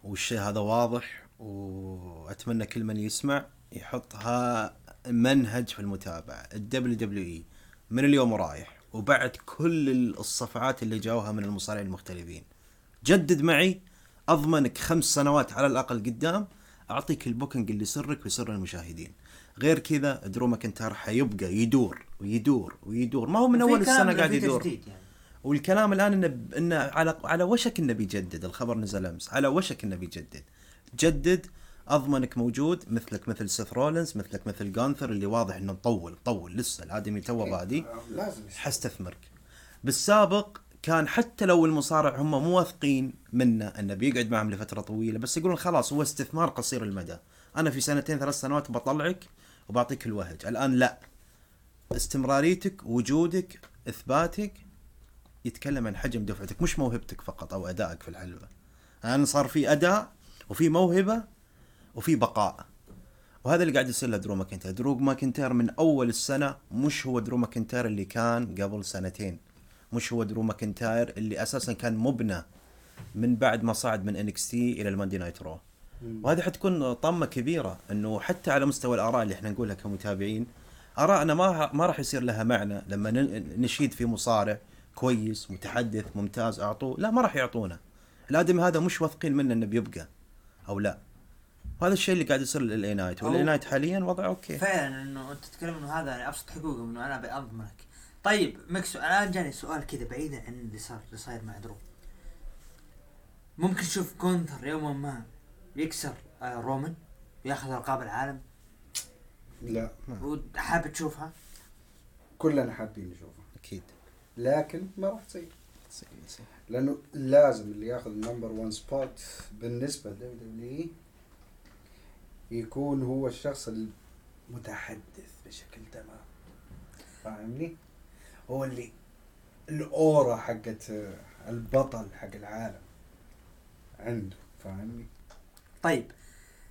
والشيء هذا واضح وأتمنى كل من يسمع يحطها منهج في المتابعة ال WWE. من اليوم ورايح وبعد كل الصفعات اللي جاوها من المصارعين المختلفين. جدد معي أضمنك خمس سنوات على الأقل قدام أعطيك ال booking اللي يسرك ويسر المشاهدين. غير كذا درو ماكنتاير حيبقى يدور ويدور ويدور. ما هو من أول السنة قاعد يدور. يعني. والكلام الآن إنه إنه على على وشك إنه بيجدد الخبر نزل أمس. على وشك إنه بيجدد. جدد أضمنك موجود مثلك مثل سيث رولنز مثلك مثل جانثر اللي واضح إنه مطول طول لسه الادمي توه بادي. لازم. حستثمرك. بالسابق كان حتى لو المصارع هم مو واثقين منه انه بيقعد معهم لفترة طويلة بس يقولون خلاص هو استثمار قصير المدى. أنا في سنتين ثلاث سنوات بطلعك وبعطيك الوهج. الآن لا. استمراريتك وجودك إثباتك يتكلم عن حجم دفعتك مش موهبتك فقط أو أدائك في الحلبة. الآن صار في أداء وفي موهبة وفي بقاء. وهذا اللي قاعد يصير لدرو ماكنتاير درو ماكنتاير من أول السنة مش هو درو ماكنتاير اللي كان قبل سنتين. مش هو درو ماكنتاير اللي أساسا كان مبنى من بعد ما صعد من NXT إلى ال Monday Night Raw. وهذه حتكون طامه كبيرة إنه حتى على مستوى الآراء اللي إحنا نقولها كمتابعين ارائنا ما ما راح يصير لها معنى لما نشيد في مصارع كويس متحدث ممتاز أعطوه. لا ما راح يعطونا. الآدمي هذا مش واثقين منه إنه بيبقى أو لا. وهذا الشيء اللي قاعد يصير ل LA Knight. و LA Knight حاليا وضعه okay. فعلا إنه أنت تتكلم إنه هذا يعني أبسط حقوقه إنه أنا بأضمنك. طيب مكسو الان جاني سؤال كذا بعيدا عن اللي صار اللي صاير مع درو. ممكن تشوف جونثر يوما ما يكسر آه رومان وياخذ ألقاب العالم؟ لا وحابب تشوفها؟ كلنا حابين نشوفه أكيد. لكن ما راح تصير. لأنه لازم اللي ياخذ ال number 1 spot بالنسبة ل WWE يكون هو الشخص المتحدث بشكل تمام. فاهمني؟ هو اللي ال aura حقت البطل حق العالم عنده فاهمني؟ طيب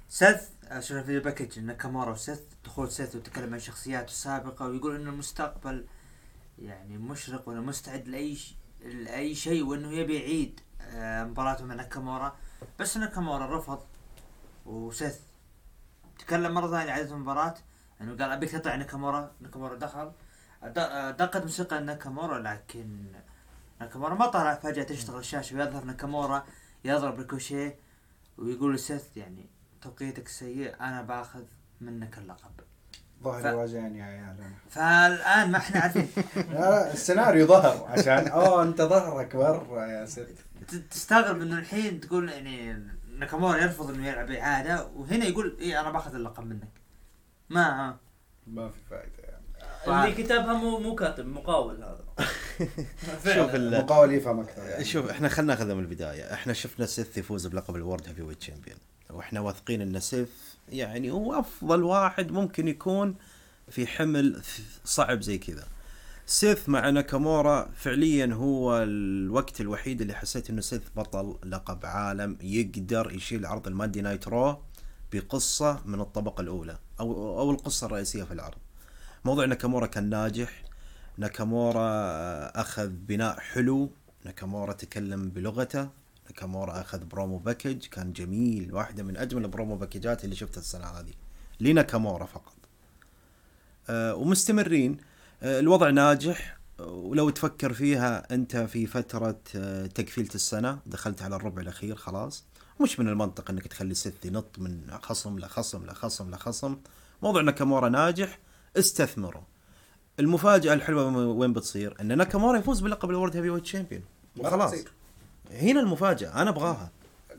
سيث شفنا في ال package ناكامورا وسيث دخول سيث وتكلم عن شخصياته السابقة ويقول إنه المستقبل يعني مشرق وإنه مستعد لأي ش... لأي شيء وإنه يبي يعيد آه، مباراته مع ناكامورا بس ناكامورا رفض وسيث تكلم مرة ثانية عن المباراة إنه قال أبيك تطلع ناكامورا ناكامورا دخل دقت موسيقى ناكامورا لكن ناكامورا ما طلع فجأة تشتغل الشاشة ويظهر ناكامورا يضرب ريكوشيه ويقول لسيث يعني توقيتك سيء أنا باخذ منك اللقب. ظهري ف- يا عيال. أنا. فالآن ما إحنا عارفين. لا السيناريو ظهر عشان أوه أنت ظهرك برا يا ست. ت- تستغرب إنه الحين تقول يعني ناكامورا يرفض إنه يلعب إعادة وهنا يقول إيه أنا باخذ اللقب منك. ما ما في فائده اللي كتبها مو مو كاتب مقاول هذا. شوف ال- المقاول يفهم أكثر يعني. شوف إحنا خلينا ناخذها من البداية. إحنا شفنا سيث يفوز بلقب ال World Heavyweight Champion وإحنا واثقين إن سيث يعني هو أفضل واحد ممكن يكون في حمل صعب زي كذا. سيث مع ناكامورا فعليا هو الوقت الوحيد اللي حسيت إنه سيث بطل لقب عالم يقدر يشيل عرض ال Monday Night Raw بقصة من الطبقة الأولى أو أو القصة الرئيسية في العرض. موضوع ناكامورا كان ناجح. ناكامورا أخذ بناء حلو. ناكامورا تكلم بلغته. ناكامورا أخذ promo package. كان جميل واحدة من أجمل ال promo package ات اللي شفتها السنة هذه. لناكامورا فقط. آه، ومستمرين. آه، الوضع ناجح. آه، ولو تفكر فيها أنت في فترة آه، تقفيلة السنة. دخلت على الربع الأخير خلاص. مش من المنطق إنك تخلي سيث ينط من خصم لخصم لخصم لخصم. موضوع ناكامورا ناجح. استثمره المفاجأة الحلوة وين بتصير؟ ان ناكامورا يفوز بلقب ال World Heavyweight Champion ما راح وخلاص. تصير. هنا المفاجأة أنا أبغاها.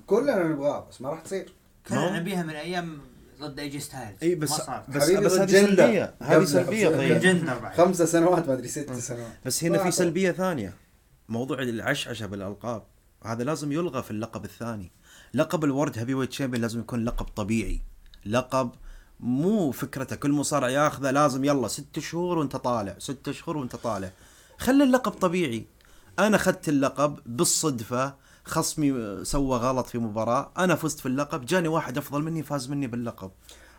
كلنا نبغاها بس ما راح تصير. كنا ما- نبيها من أيام ضد ايجي ستايلز إي بس ما صار. بس بس هذه. سلبية. هذه سلبية طيب. خمسة سنوات ما أدري ست سنوات. بس هنا في. سلبية ثانية. موضوع العشعشة بالألقاب. هذا لازم يلغى في اللقب الثاني. لقب ال World Heavyweight Champion لازم يكون لقب طبيعي. لقب مو فكرته كل مصارع ياخذه لازم يلا ست شهور وانت طالع ست شهور وانت طالع. خلي اللقب طبيعي. أنا أخذت اللقب بالصدفة خصمي سوى غلط في مباراة أنا فزت في اللقب جاني واحد أفضل مني فاز مني باللقب.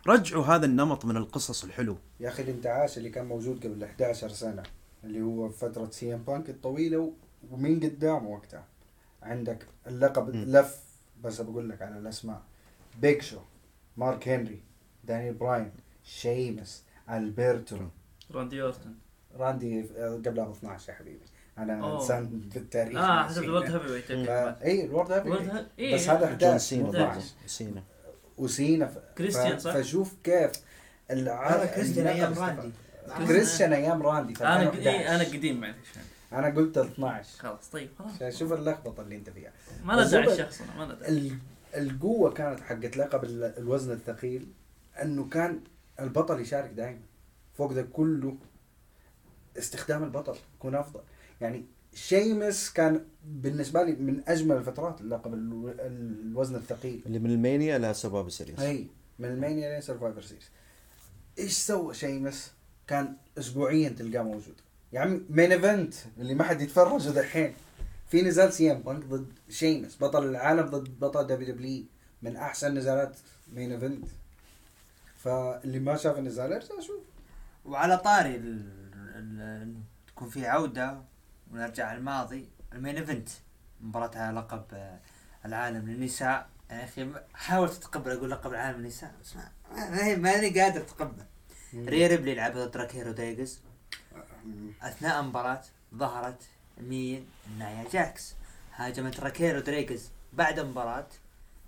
رجعوا هذا النمط من القصص الحلو. يا أخي الانتعاش اللي كان موجود قبل 11 سنة اللي هو فترة سي إم بانك الطويلة ومين قدامه وقتها. عندك اللقب مم. لف بس بقول لك على الأسماء. بيج شو مارك هنري. دانيال براين شيمس ألبرتو راندي أورتن راندي آه، قبلها ب 12 يا حبيبي أنا أوه. إنسان بالتاريخ آه. حسب الورد هيفي ويت اي الورد هيفي ويت. هيفي- إيه. بس هذا جون 11 سينا مو برضه. 12 سينا وسينا ف... كريستيان. صح؟ فشوف كيف العرض هذا كريستيان أيام راندي كريستيان أيام راندي أنا 2011. إيه أنا قديم معلش أنا قلت 12 خلاص طيب خلاص شوف اللخبطة اللي أنت فيها ما بس ندعي هو- الشخص ما ندعي ال- القوة كانت حقت لقب ال- الوزن الثقيل إنه كان البطل يشارك دائما فوق ده كله استخدام البطل يكون أفضل. يعني شيمس كان بالنسبة لي من أجمل الفترات اللقب الو- الوزن الثقيل. اللي من المانيا Survivor Series إي من المانيا لين Survivor Series إيش سوى شيمس؟ كان اسبوعيا تلقاه موجود. يا عمي main event اللي ما حد يتفرجه دحين. في نزال سي إم بانك ضد شيمس. بطل العالم ضد بطل WWE من أحسن نزالات main event فاللي ما شاف النزال يرجع شوف وعلى طاري ال... ال... تكون في عودة ونرجع الماضي. ال main event. مباراة على لقب آه، العالم للنساء. يا أخي حاولت اتقبل أقول لقب العالم للنساء بس ما ما- ماني قادر اتقبل ريا ريبلي يلعب ضد راكيل رودريغيز أثناء المباراة ظهرت مين؟ نايا جاكس. هاجمت راكيل رودريغيز بعد المباراة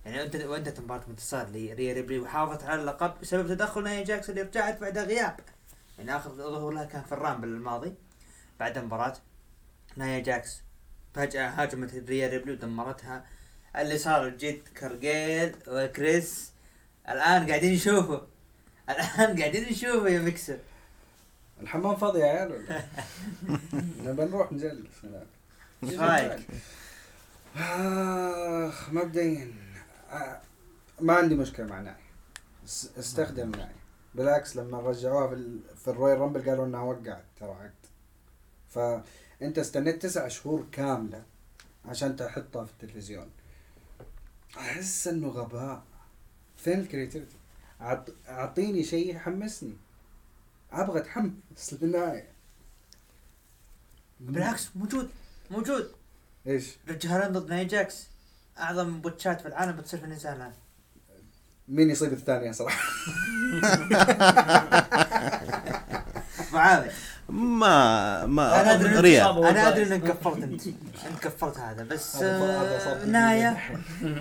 يعني انت وانتهت المباراة انتصار لريا ريبلي وحافظت على اللقب بسبب تدخل نايا جاكس اللي رجعت بعد غياب. يعني آخر ظهور لها كان في ال Rumble الماضي. بعد المباراة نايا جاكس فجأة هاجمت ريا ريبلي ودمرتها. اللي صار جيد كارجيل وكريس. الآن قاعدين يشوفوا. الآن قاعدين يشوفوا يا ميكسر. الحمام فاضي يا عيال ولا؟ نبى نروح نجلس. إيش رايك؟ اخ مبدئيا. آه، ما عندي مشكلة مع ناي. اس- استخدم ناي. بالعكس لما رجعوها في. في ال Royal Rumble قالوا إنها وقعت ترى عقد. فأنت استنيت تسع شهور كاملة عشان تحطها في التلفزيون. أحس إنه غباء. فين ال creativity. أعطيني شيء يحمسني. أبغى أتحمس للنهايه بالعكس موجود موجود. إيش؟ راكيل ضد ناي جاكس. أعظم botch ات في العالم بتصير في النزال الان مين يصيب الثانية صراحة؟ معاوية ما ما أنا أدري إنك ريا تصاب. أنا أدري إنك كفرت أنت. انت كفرت هذا بس آه، في نايا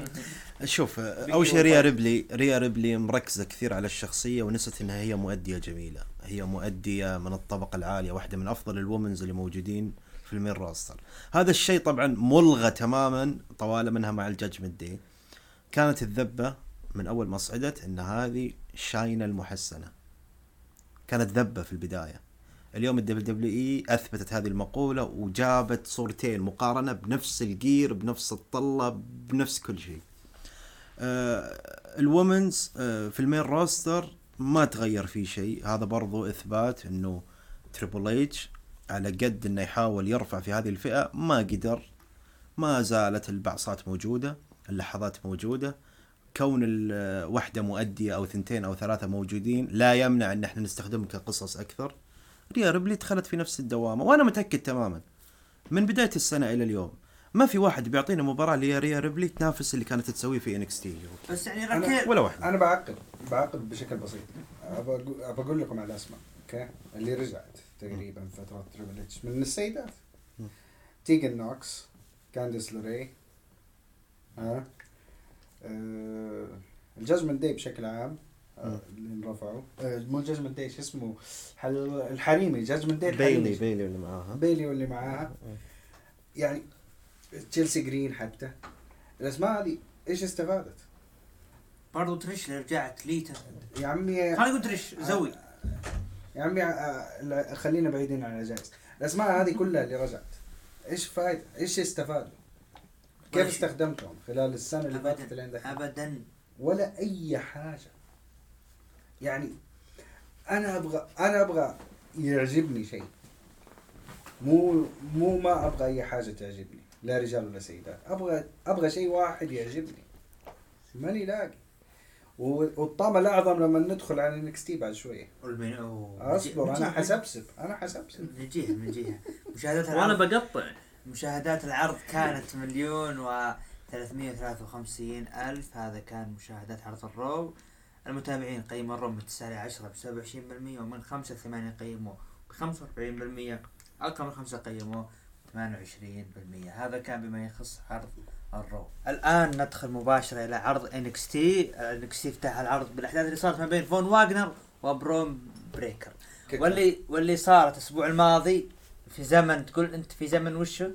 شوف أول شيء ريا ريبلي ريا ريبلي مركزة كثير على الشخصية ونسيت إنها هي مؤدية جميلة. هي مؤدية من الطبقة العالية واحدة من أفضل ال women's اللي موجودين في ال main roster هذا الشيء طبعا ملغى تماما طوال منها مع ال Judgment Day. كانت الذبة من أول ما صعدت إن هذه تشاينا المحسنة. كانت ذبة في البداية. اليوم ال WWE أثبتت هذه المقولة وجابت صورتين مقارنة بنفس ال gear بنفس الطلة بنفس كل شيء. آه ال women's آه في ال main roster ما تغير فيه شيء. هذا برضو إثبات إنه تريبل اتش على قد إنه يحاول يرفع في هذه الفئة ما قدر ما زالت البعصات موجودة اللحظات موجودة. كون الوحده مؤدية أو ثنتين أو ثلاثة موجودين لا يمنع إن إحنا نستخدمهم كقصص أكثر. ريا ريبلي دخلت في نفس الدوامة وأنا متأكد تماما. من بداية السنة إلى اليوم ما في واحد بيعطينا مباراة لريا ريبلي تنافس اللي كانت تسويه في NXT بس يعني أنا- راكيل ولا واحد أنا بعقب بعقب بشكل بسيط. أقول لكم على الاسماء أوكي؟ اللي رجعت. تقريبا فتره تريبل اتش من السيدات. تيجن نوكس كانديس لوري ها؟ آه ال Judgment Day بشكل عام آه، مم. اللي انرفعوا. آه مو ال Judgment Day شو اسمه؟ حل الحريمي Judgment Day بيلي الحريمي. بيلي اللي معاها. بيلي واللي معاها. يعني تشيلسي جرين حتى. الأسماء هذه إيش استفادت؟ برضو تريش اللي رجعت ليتا يا عمي خلينا نقول تريش زوي. يا عمي آه، لا، خلينا بعيدين عن الجائزة الأسماء هذه كلها اللي رجعت. إيش فايدة؟ إيش استفادوا؟ كيف. استخدمتهم خلال السنة اللي فاتت اللي دحين؟ ابدا. ولا أي حاجة. يعني أنا أبغى أنا أبغى يعجبني شيء. مو مو ما أبغى أي حاجة تعجبني. لا رجال ولا سيدات. أبغى أبغى شيء واحد يعجبني. ماني لاقي. و- والطامة الاعظم لما ندخل على NXT بعد أوه. أصبر أنا حسبسب أنا حسبسب. نجيها نجيها. مشاهدات وأنا العرض بقطع. مشاهدات العرض كانت مليون و 353 ألف. هذا كان مشاهدات عرض ال Raw. المتابعين قيموا ال Raw من 9 ل 10 ب 27% ومن 5 ل 8 قيموا. ب 45% أكثر من 5 قيموا. 28% هذا كان بما يخص عرض ال Raw الآن ندخل مباشرة إلى عرض NXT NXT افتتح العرض بالأحداث اللي صارت ما بين فون واغنر وبرون بريكر. واللي واللي صارت الأسبوع الماضي في زمن تقول أنت في زمن وشو؟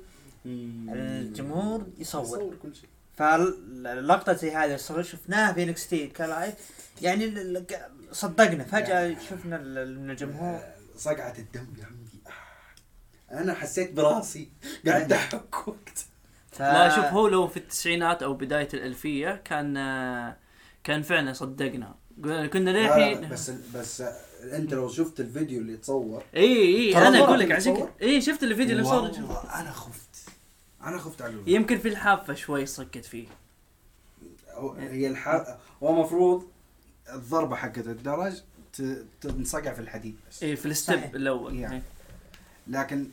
الجمهور يصور. يصور كل شيء. فاللقطة زي هذه شفناها في NXT ك live. يعني صدقنا فجأة شفنا ال- ال- من الجمهور صقعة الدم يا عمي. آه. أنا حسيت براسي قاعد أحك وقت. ف... لا شوف هو لو في التسعينات أو بداية الألفية كان كان فعلا صدقنا. كنا للحين بس بس أنت لو شفت الفيديو اللي تصور. إي إي أنا أقول لك عشان؟ كذا إي شفت الفيديو اللي والله أنا خفت. أنا خفت على. يمكن في الحافة شوي صكت فيه. هي الح... هو المفروض الضربة حقت الدرج تنصقع في الحديد بس. إي في ال step صحيح. الأول. يعني. لكن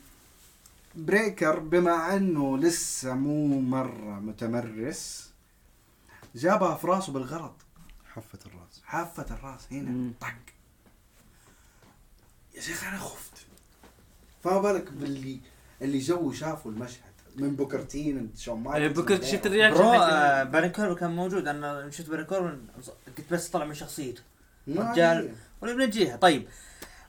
بريكر بما أنه لسه مو مرة متمرس جابها في راسه بالغلط. حفة الراس. حافة الراس هنا. طق. يا شيخ أنا خفت. فما بالك باللي اللي جو شافوا المشهد. من بوكر تي شون مايكلز بوكر شفت ال reaction bro آه بارين كوربن كان موجود. أنا شفت بارين كوربن قلت بس طلع من شخصيته. رجال. ولا بنجيها طيب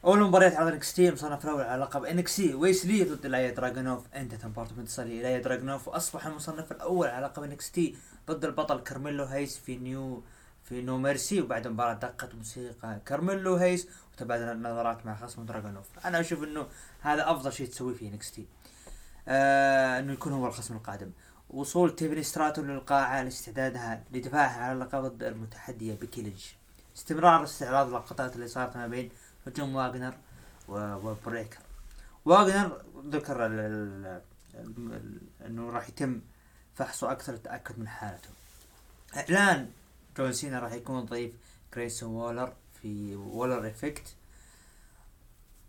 أول مباريات عرض NXT مصنف الأول على لقب NXT ويس لي ضد إليا دراجونوف انتهت مباراه منتصرة إليا دراجونوف وأصبح المصنف الأول على لقب NXT ضد البطل كارميلو هيز في نيو في No Mercy. وبعد المباراة دقت موسيقى كارميلو هيز وتبادل النظرات مع خصم دراجونوف أنا أشوف إنه هذا أفضل شيء تسويه في NXT آه إنه يكون هو الخصم القادم. وصول تيفني ستراتون للقاعة لاستعدادها لدفاعها على اللقب ضد المتحدية بيكي لينش استمرار استعراض اللقطات اللي صارت ما بين هجوم واغنر و- وبريكر واغنر ذكر إنه راح يتم فحصه أكثر للتاكد من حالته. اعلان جون سينا راح يكون ضيف جريسون وولر في وولر Effect.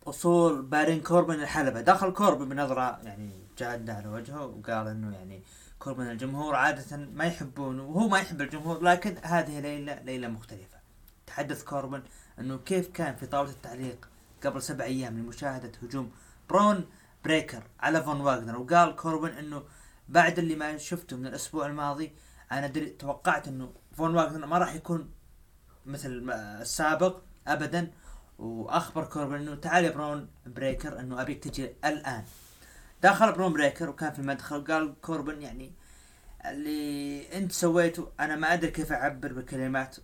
وصول بارين كوربن الحلبة. دخل كوربن بنظرة يعني جادة على وجهه وقال إنه يعني كوربن الجمهور عادة ما يحبونه وهو ما يحب الجمهور لكن هذه ليلة ليلة مختلفة. تحدث كوربن إنه كيف كان في طاولة التعليق قبل سبع أيام لمشاهدة هجوم برون بريكر على فون واغنر وقال كوربن إنه بعد اللي ما شفته من الأسبوع الماضي أنا دري توقعت إنه فون واغنر ما راح يكون مثل السابق ابدا. وأخبر كوربن إنه تعال يا برون بريكر إنه أبيك تجي الآن. دخل برون بريكر وكان في المدخل وقال كوربن يعني اللي أنت سويته أنا ما أدري كيف أعبر بكلمات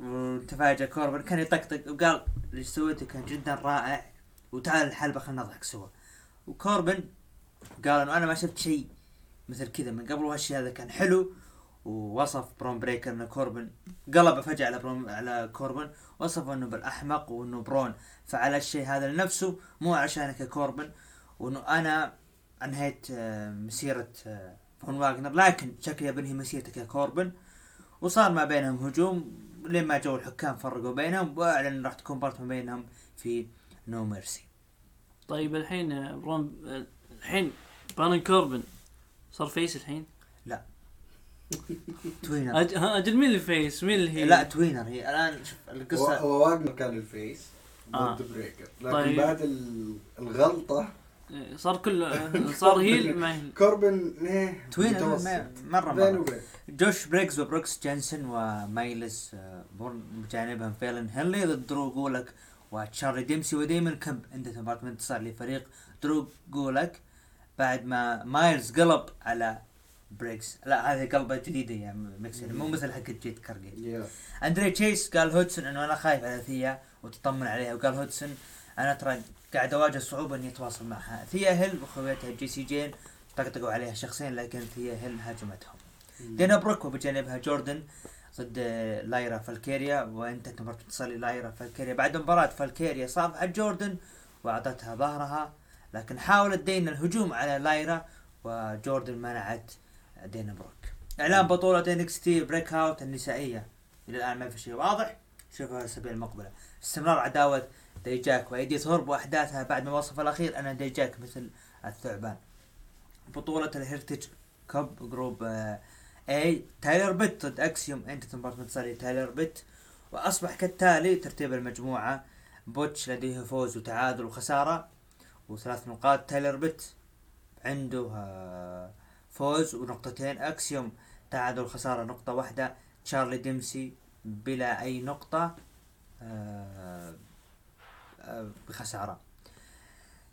وتفاجأ كوربن كان يطقطق وقال اللي سويته كان جدا رائع. وتعال الحلبة خلينا نضحك سوا. وكوربن قال إنه أنا ما شفت شيء مثل كذا من قبل وهالشيء هذا كان حلو ووصف برون بريكر إنه كوربن قلب فجأة على برون على كوربن وصف إنه بالأحمق وإنه برون. فعل الشيء هذا لنفسه مو عشانك يا كوربن وإنه أنا أنهيت آه، مسيرة آه، فون واغنر لكن شكلي بنهي مسيرتك يا كوربن وصار ما بينهم هجوم لين ما جو الحكام فرقوا بينهم وأعلن راح تكون مباراة ما بينهم في No Mercy طيب الحين آه، برون آه، الحين بارن كوربن صار face الحين؟ tweener أج... ها، أجل مين اللي face مين اللي هي؟ لا tweener هي. الآن شوف هو, القصة هو واجنر كان ال face. آه. ضد بريكر لكن طيب. بعد ال- الغلطة آه، صار كل آه، صار heel ما heel كوربن إيه بين مرة وبين جوش بريكس وبروكس جانسون ومايلس آه، بورن بجانبهم فالون هنلي ضد درو جولك وتشارلي ديمسي وديمن كمب عنده مباراة انتصار لفريق درو جولك بعد ما مايلز قلب على بريكس. لا هذه قلبة جديدة يا مكسر مو مثل حق جيت كارجيت. يا. أندري تشيس قال هودسون إنه أنا خايف على ثيا وتطمن عليها وقال هودسون أنا ترى قاعد أواجه صعوبة إني أتواصل معها. ثيا هيل واخويتها جي سي جين طقطقوا عليها شخصين لكن ثيا هيل هاجمتهم. دينا بروك وبجانبها جوردن ضد لايرا فالكيريا وانتهت مباراة انتصار لايرا فالكيريا. بعد مباراة فالكيريا صافحت جوردن وأعطتها ظهرها لكن حاولت دينا الهجوم على لايرا وجوردن منعت دينا بروك. إعلان بطولة NXT Breakout النسائية. إلى الآن ما في شيء واضح. شوفوا على سبيل المقبلة. استمرار عداوة ديجاك وايدي ثورب وأحداثها بعد ما وصف الاخير ان ديجاك مثل الثعبان. بطولة ال Heritage Cup Group A تايلر بيت ضد اكسيوم انتهت مباراة انتصار تايلر بيت وأصبح كالتالي ترتيب المجموعة بوتش لديه فوز وتعادل وخسارة. وثلاث نقاط تايلر بيت عنده آه، فوز ونقطتين. اكسيوم تعادل خسارة نقطة واحدة. تشارلي ديمسي بلا أي نقطة آه، آه، بخسارة.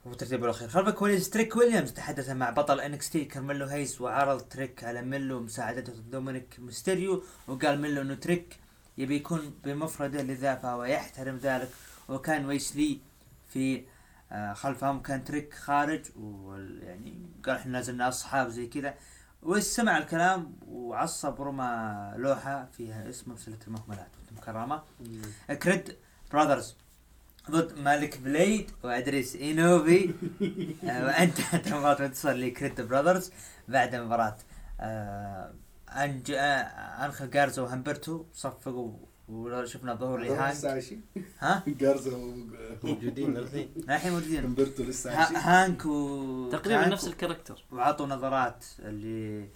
هو ترتيبه الأخير. خلف الكواليس تريك ويليامز تحدث مع بطل NXT كارميلو هيس وعرض تريك على ميلو مساعدته دومينيك ميستيريو وقال ميلو إنه تريك يبي يكون بمفرده لذا فهو يحترم ذلك. وكان ويسلي في آه، خلفهم كان تريك خارج ويعني قال إحنا لازلنا أصحاب زي كذا. وسمع الكلام وعصب ورمى لوحة فيها اسم سلة المهملات مكرمه كريد براذرز. ضد مالك بليد وأدريس إينوفي. آه، وانتهت مباراة انتصار لكريد براذرز بعد مباراة. آه، أنج... آه، انخل جارزا وهمبرتو صفقوا وشفنا ظهور لهانك ها؟ جارزا موجودين الاثنين الحين موجودين. وهمبرتو لسه هانك و تقريبا نفس ال character. وعطوا نظرات اللي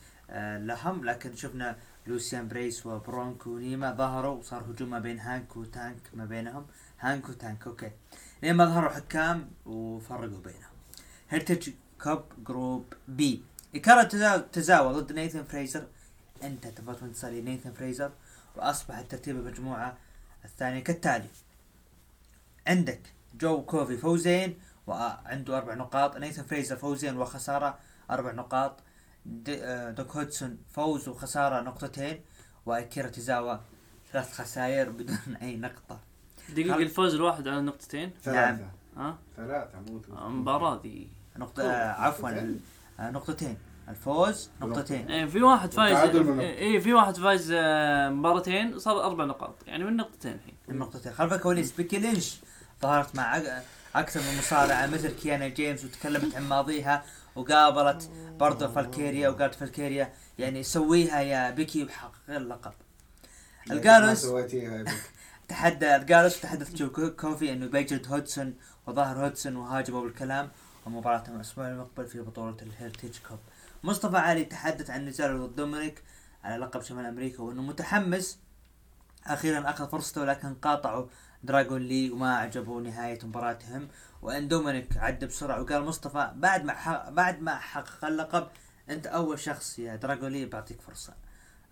لهم. لكن شفنا لوسيان بريس وبرونكو ونيما ظهروا وصار هجوم ما بين هانك وتانك ما بينهم. هانك وتانك okay. لين ما ظهروا حكام وفرقوا بينهم. Heritage Cup Group B أكيرا تزا- تزاوى ضد نيثن فريزر. انتهت مباراة انتصار لنيثن فريزر واصبح ترتيب المجموعة الثانية كالتالي. عندك جو كوفي فوزين وعنده أربع نقاط نيثن فريزر فوزين وخسارة أربع نقاط. آه، دوك هودسون فوز وخسارة نقطتين وأكيرا تزاوا ثلاث خسائر بدون أي نقطة. دقيقة الفوز الواحد على نقطتين؟ ثلاثة. ها؟ ثلاثة مو المباراة ذي نقطة آه، عفوا آه، نقطتين. الفوز نقطتين. إيه في واحد فايز من نقطة. إيه في واحد فايز آه، مباراتين صار أربع نقاط. يعني من نقطتين الحين. النقطتين. خلف الكواليس بيكي لينش ظهرت مع أكثر من مصارعة مثل كيانا جيمس وتكلمت عن ماضيها وقابلت برضه فالكيريا وقالت فالكيريا يعني سويها يا بيكي وحقق اللقب ما الجالوس سويتيها يا بك. تحدى الجالوس وتحدث جو كو- كوفي إنه بيجلد هودسون وظهر هودسون وهاجموا بالكلام ومباراتهم الأسبوع المقبل في بطولة ال Heritage Cup. مصطفى علي تحدث عن نزاله ضد دومينيك على لقب شمال أمريكا وإنه متحمس. أخيرا أخذ فرصته لكن قاطعوا دراغون لي وما عجبوا نهاية مباراتهم. وإن دومينيك عد بسرعة وقال مصطفى بعد ما بعد ما حقق اللقب أنت أول شخص يا دراغون لي بعطيك فرصة.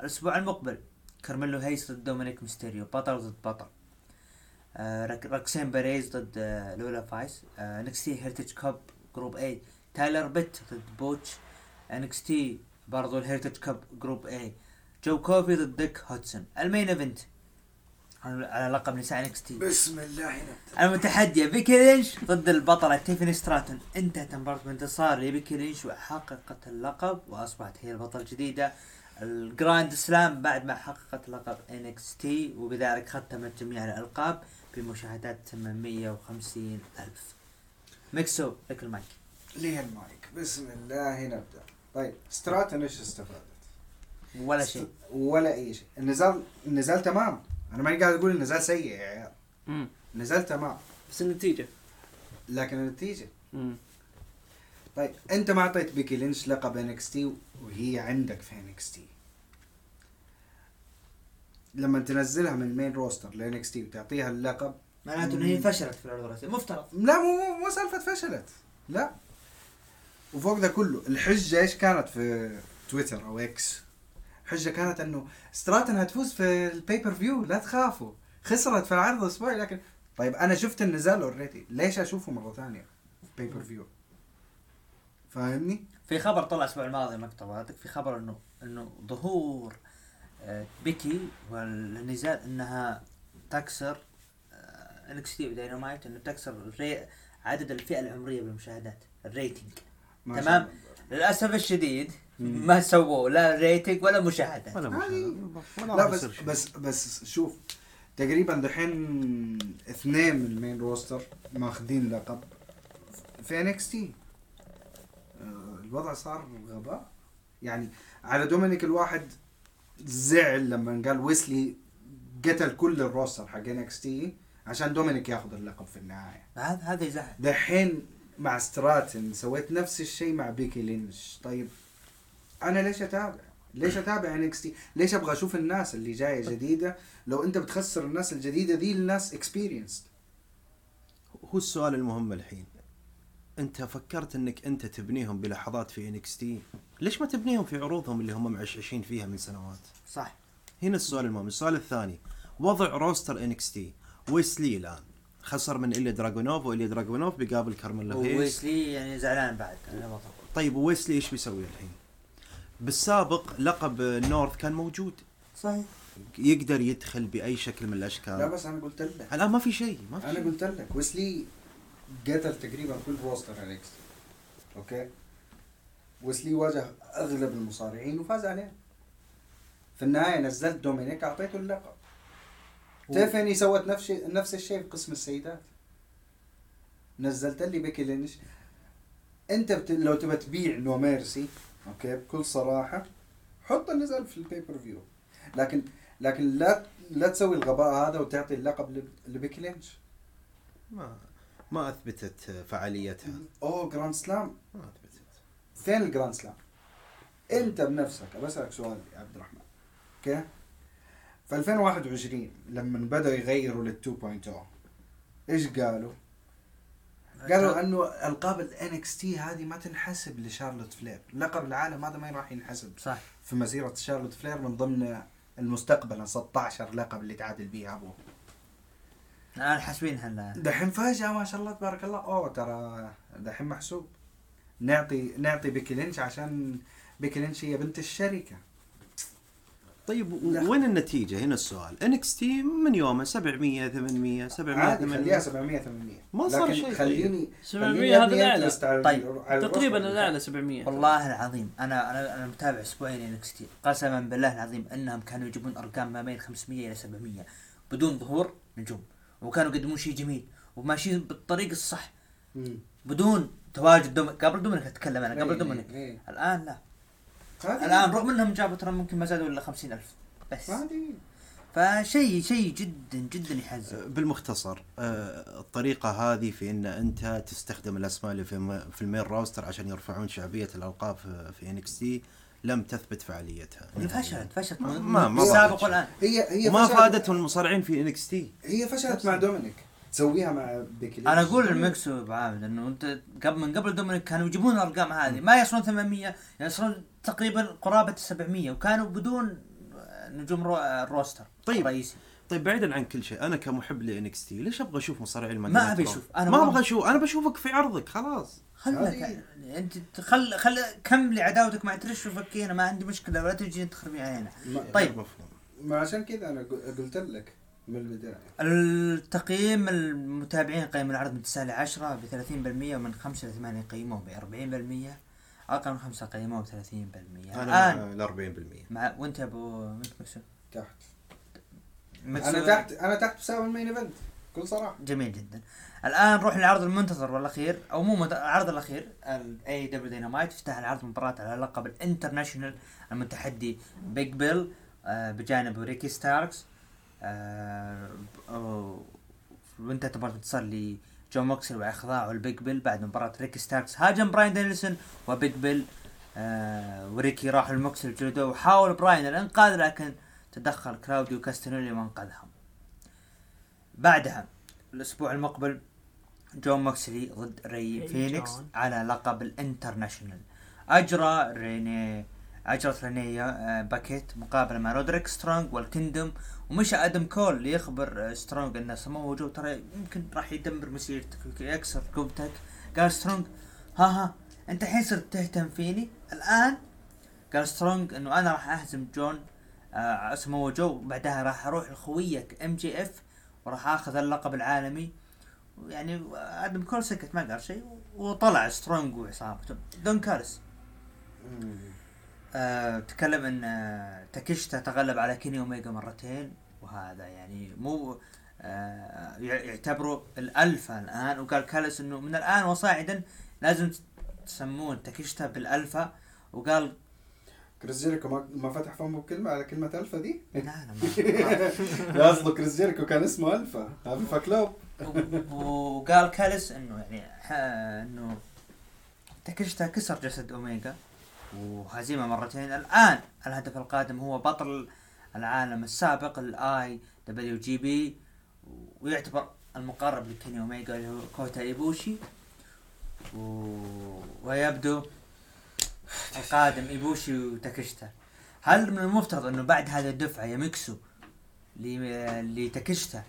الأسبوع المقبل. كارميلو هيس ضد دومينيك ميستيريو بطل ضد بطل. آه روكسين بيريز ضد آه لولا فايس. آه NXT Heritage Cup Group A تايلر بيت ضد بوتش. NXT برضو ال Heritage Cup Group A جو كوفي ضد ديك هودسون. ال main event على لقب نساء NXT بسم الله المتحدية بيكي لينش ضد البطلة تيفاني ستراتون. انتهت المباراة بانتصار لبيكي لينش وحققت اللقب وأصبحت هي البطلة الجديدة. ال Grand Slam بعد ما حققت لقب NXT وبذلك ختمت جميع الألقاب بمشاهدات 850 ألف. مكسو لك المايك. ليه المايك. بسم الله نبدأ. طيب ستراتون إيش استفادت؟ ولا شيء. ولا أي شيء. النزال النزال تمام. أنا ماني قاعد أقول النزال سيء يا عيال. النزال تمام. بس النتيجة. لكن النتيجة. مم. طيب انت ما اعطيت بيكي لينش لقب NXT وهي عندك في NXT لما تنزلها من ال main roster ل NXT وتعطيها اللقب معناته إنها هي فشلت في العرض الرئيسي مفترض. لا مو مو مو سالفة فشلت. لا. وفوق ده كله الحجة إيش كانت في تويتر أو إكس الحجه كانت إنه ستراتن هتفوز في ال pay-per-view لا تخافوا. خسرت في العرض الاسبوعي لكن طيب أنا شفت النزال already ليش أشوفه مرة ثانية في pay-per-view فاهمني؟ في خبر طلع الأسبوع الماضي مقطع هذاك في خبر انه إنه ظهور آه، بيكي والنزال إنها تكسر NXT و Dynamite إنه تكسر عدد الفئة العمرية بالمشاهدات ال rating تمام. للأسف الشديد. ما سووا لا rating ولا مشاهدات ولا. مشاهدة. ولا لا بس. بس بس شوف تقريبا دحين اثنين من ال main roster ماخذين لقب في NXT الوضع صار غباء. يعني على دومينيك الواحد زعل لما قال ويسلي قتل كل ال roster حق NXT عشان دومينيك ياخذ اللقب في النهاية. هذا هذا يزعل. دحين مع ستراتن سويت نفس الشيء مع بيكي لينش. طيب أنا ليش أتابع؟ ليش أتابع NXT ليش أبغى أشوف الناس اللي جاية جديدة؟ لو أنت بتخسر الناس الجديدة دي الناس experience هو السؤال المهم الحين. انت فكرت انك انت تبنيهم بلحظات في NXT ليش ما تبنيهم في عروضهم اللي هم معششين فيها من سنوات؟ صح. هنا السؤال المهم. السؤال الثاني. وضع roster NXT ويسلي الآن. خسر من إليا دراجونوف وإليا دراجونوف بيقابل كارميلو هيز ويسلي يعني زعلان بعد طيب ويسلي إيش بيسوي الحين؟ بالسابق لقب North كان موجود. صحيح. يقدر يدخل بأي شكل من لا الاشكال بس أنا قلت لك. الآن ما في شيء ما في أنا شيء. قلت لك ويسلي قتل تقريبا كل roster NXT okay؟ ويسلي واجه أغلب المصارعين وفاز عليهم في النهاية نزلت دومينيك أعطيته اللقب. تيفاني سوت نفس نفس الشيء في قسم السيدات. نزلت لي بيكي لينش. أنت بت... لو تبى تبيع No Mercy okay؟ بكل صراحة حط النزال في ال pay-per-view لكن لكن لا لا تسوي الغباء هذا وتعطي اللقب لب- لبيكي لينش. ما ما أثبتت فعاليتها أوه Grand Slam ما أثبتت فين ال Grand Slam؟ أنت بنفسك بسالك سؤال يا عبد الرحمن okay؟ في 2021 لما بدأوا يغيروا لل 2.0 إيش قالوا؟ قالوا إنه ألقاب ال NXT هذه ما تنحسب لشارلوت فلير، لقب العالم هذا ما راح ينحسب صح في مسيرة شارلوت فلير من ضمن المستقبل ال 16 لقب اللي تعادل بيها أبوه. الان حاسبينها الان دحين فجأة ما شاء الله تبارك الله. أوه ترى دحين محسوب. نعطي نعطي بيكي لينش عشان بيكي لينش هي بنت الشركة. طيب. و- وين النتيجة؟ هنا السؤال. انكس تي من يومه؟ 700 800 700 عادي خليها 800 700 800 ما صار لكن شيء. خليني 700 خليني هذا أبني الأعلى. interest على- طيب. تقريبا. الأعلى 700 والله العظيم أنا أنا أنا متابع أسبوعين NXT. قسما بالله العظيم إنهم كانوا يجيبون أرقام ما بين 500 إلى 700 بدون ظهور نجوم. وكانوا يقدمون شيء جميل وماشيين بالطريق الصح. مم. بدون تواجد دومينيك قبل دومينيك أتكلم أنا قبل إيه، دومينيك. إيه. الآن لا. هذه- الآن رغم إنهم جابوا ترى ممكن ما زادوا إلا 50000 بس. فشيء شيء جدا جدا يحزن. بالمختصر آه، الطريقة هذه في إن أنت تستخدم الأسماء اللي في ال main roster عشان يرفعون شعبية الألقاب في- في NXT. لم تثبت فعاليتها. هي فشلت فشلت. ما- ما- ما السابق والان هي هي فشلت- فادتهم المصارعين في NXT. هي فشلت مع دومينيك. تسويها مع بيكي أنا. أقول لمكسو ابو عابد انه أنت قبل من قبل دومينيك كانوا يجيبون الأرقام هذه. ما يصلون 800 يصلون تقريبا قرابة 700 وكانوا بدون نجوم رو... ال roster طيب. الرئيسي. طيب بعيدا عن كل شيء أنا كمحب ل NXT ليش أبغى أشوف مصارعين ما؟ أشوف، أنا ما ما- أبغى أشوف. أنا بشوفك في عرضك خلاص. خلك هذه- أنت خل خل كملي عداوتك مع ترش وفكينا ما عندي مشكلة ولا تجي تخربي علينا طيب. مفهوم. ما عشان كذا أنا قل- قلت لك من البداية. التقييم المتابعين قيموا العرض من 9 ل 10 ب 30% ومن 5 ل 8 قيموه ب 40% أقل من 5 قيموه ب 30% أنا الآن مع ال 40% مع وأنت يا أبو مكسو تحت. مكسو أنا تحت أنا تحت بسبب ال main event بكل صراحة. جميل جدا. الآن نروح للعرض المنتظر والأخير أو مو مد- العرض الأخير ال AEW Dynamite افتتح العرض مباراة على لقب ال International المتحدي بيج بيل آه، بجانب ريكي ستاركس آه، مباراة انتصار لجون موكسل وأخضاعه البيج بيل بعد مباراة ريكي ستاركس هاجم براين دانيلسون وبيج بيل آه، وريكي راحوا لموكسل جلدوه وحاول براين الإنقاذ لكن تدخل كلاوديو كاستنولي وانقذهم. بعدها الأسبوع المقبل جون موكسلي ضد ري فينيكس جون. على لقب ال International. أجرى ريني أجرت رينيا آه، باكيت مقابلة مع رودريك سترونج وال Kingdom ومشى أدم كول ليخبر آه، سترونج ان سمو جو ترى يمكن راح يدمر مسيرتك يكسر قوتك. قال سترونج ها ها أنت الحين صرت تهتم فيني؟ الآن؟ قال سترونج إنه أنا راح أهزم جون آه سمو جو بعدها راح أروح لخويك MJF وراح آخذ اللقب العالمي. يعني آدم كول سكت ما قال شيء وطلع سترونج وعصابته دون كارس آه تكلم إن آه تاكيشتا تغلب على كيني اوميجا مرتين وهذا يعني مو آه يع- يعتبروا الالفا الآن. وقال كالس إنه من الآن وصاعدا لازم تسمون تاكيشتا بالالفا وقال كريس جيريكو ما, ما فتح فمه بكلمة على كلمة ألفا دي؟ لا لا ما أصله كريس جيريكو كان اسمه ألفا. الفا كلوب وقال كالس إنه يعني إنه تاكيشتا كسر جسد اوميجا وهزيمة مرتين. الآن الهدف القادم هو بطل العالم السابق ال IWGP ويعتبر المقرب لكيني اوميجا اللي هو كوتا إيبوشي. و... ويبدو القادم إيبوشي وتاكيشتا هل من المفترض إنه بعد هذه الدفعة يمكسوا ل- لتاكيشتا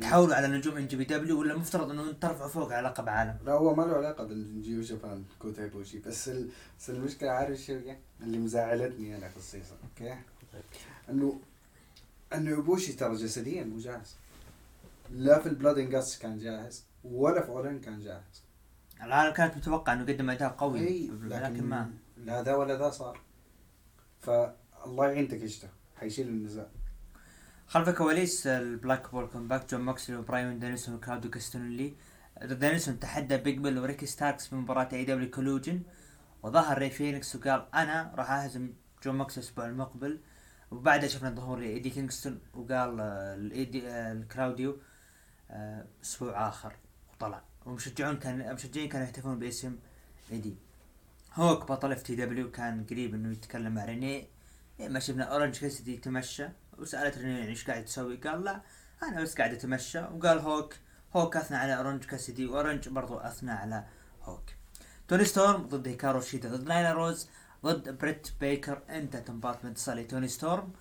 تحولوا على نجوم NJPW ولا مفترض إنه ترفعوا فوق على لقب عالم؟ لا هو ما له علاقة بال New Japan كوتا إيبوشي بس. بس المشكلة عارف شو؟ اللي مزعلتني أنا خصيصا okay انه إنه يبوشي ترى جسديا مو جاهز لا في ال Blood and Guts كان جاهز ولا في All In كان جاهز العالم كانت متوقع إنه يقدم أداء قوي إي لكن ما. لا ذا ولا ذا صار. فالله يعين تكشته حيشيل النزاع. خلف كواليس ال Blackpool Combat جون موكسلي وبرايون دانيسون وكلاوديو كاستونلي دانيسون تحدى بيج بيل وريكي ستاركس في مباراة AEW Collision وظهر ري فينيكس وقال أنا راح أهزم جون موكسلي الأسبوع المقبل. وبعدها شفنا ظهور ايدي كينغستون وقال آه، الايدي آه، الكلاوديو آه، أسبوع آخر وطلع. ومشجعون كان المشجعين كانوا يهتفون باسم إيدي. هوك بطل FTW كان قريب إنه يتكلم مع رينيه. إيه ما شفنا أورنج كيسدي يتمشى. وسألت رينيه يعني إيش قاعد تسوي؟ قال لا أنا بس قاعد أتمشى. وقال هوك هوك أثنى على أورنج كاسدي وأورنج برضو أثنى على هوك. توني ستورم ضد هيكارو شيدا ضد نايلا روز ضد بريت بيكر. انتهت مباراة بانتصار لتوني ستورم.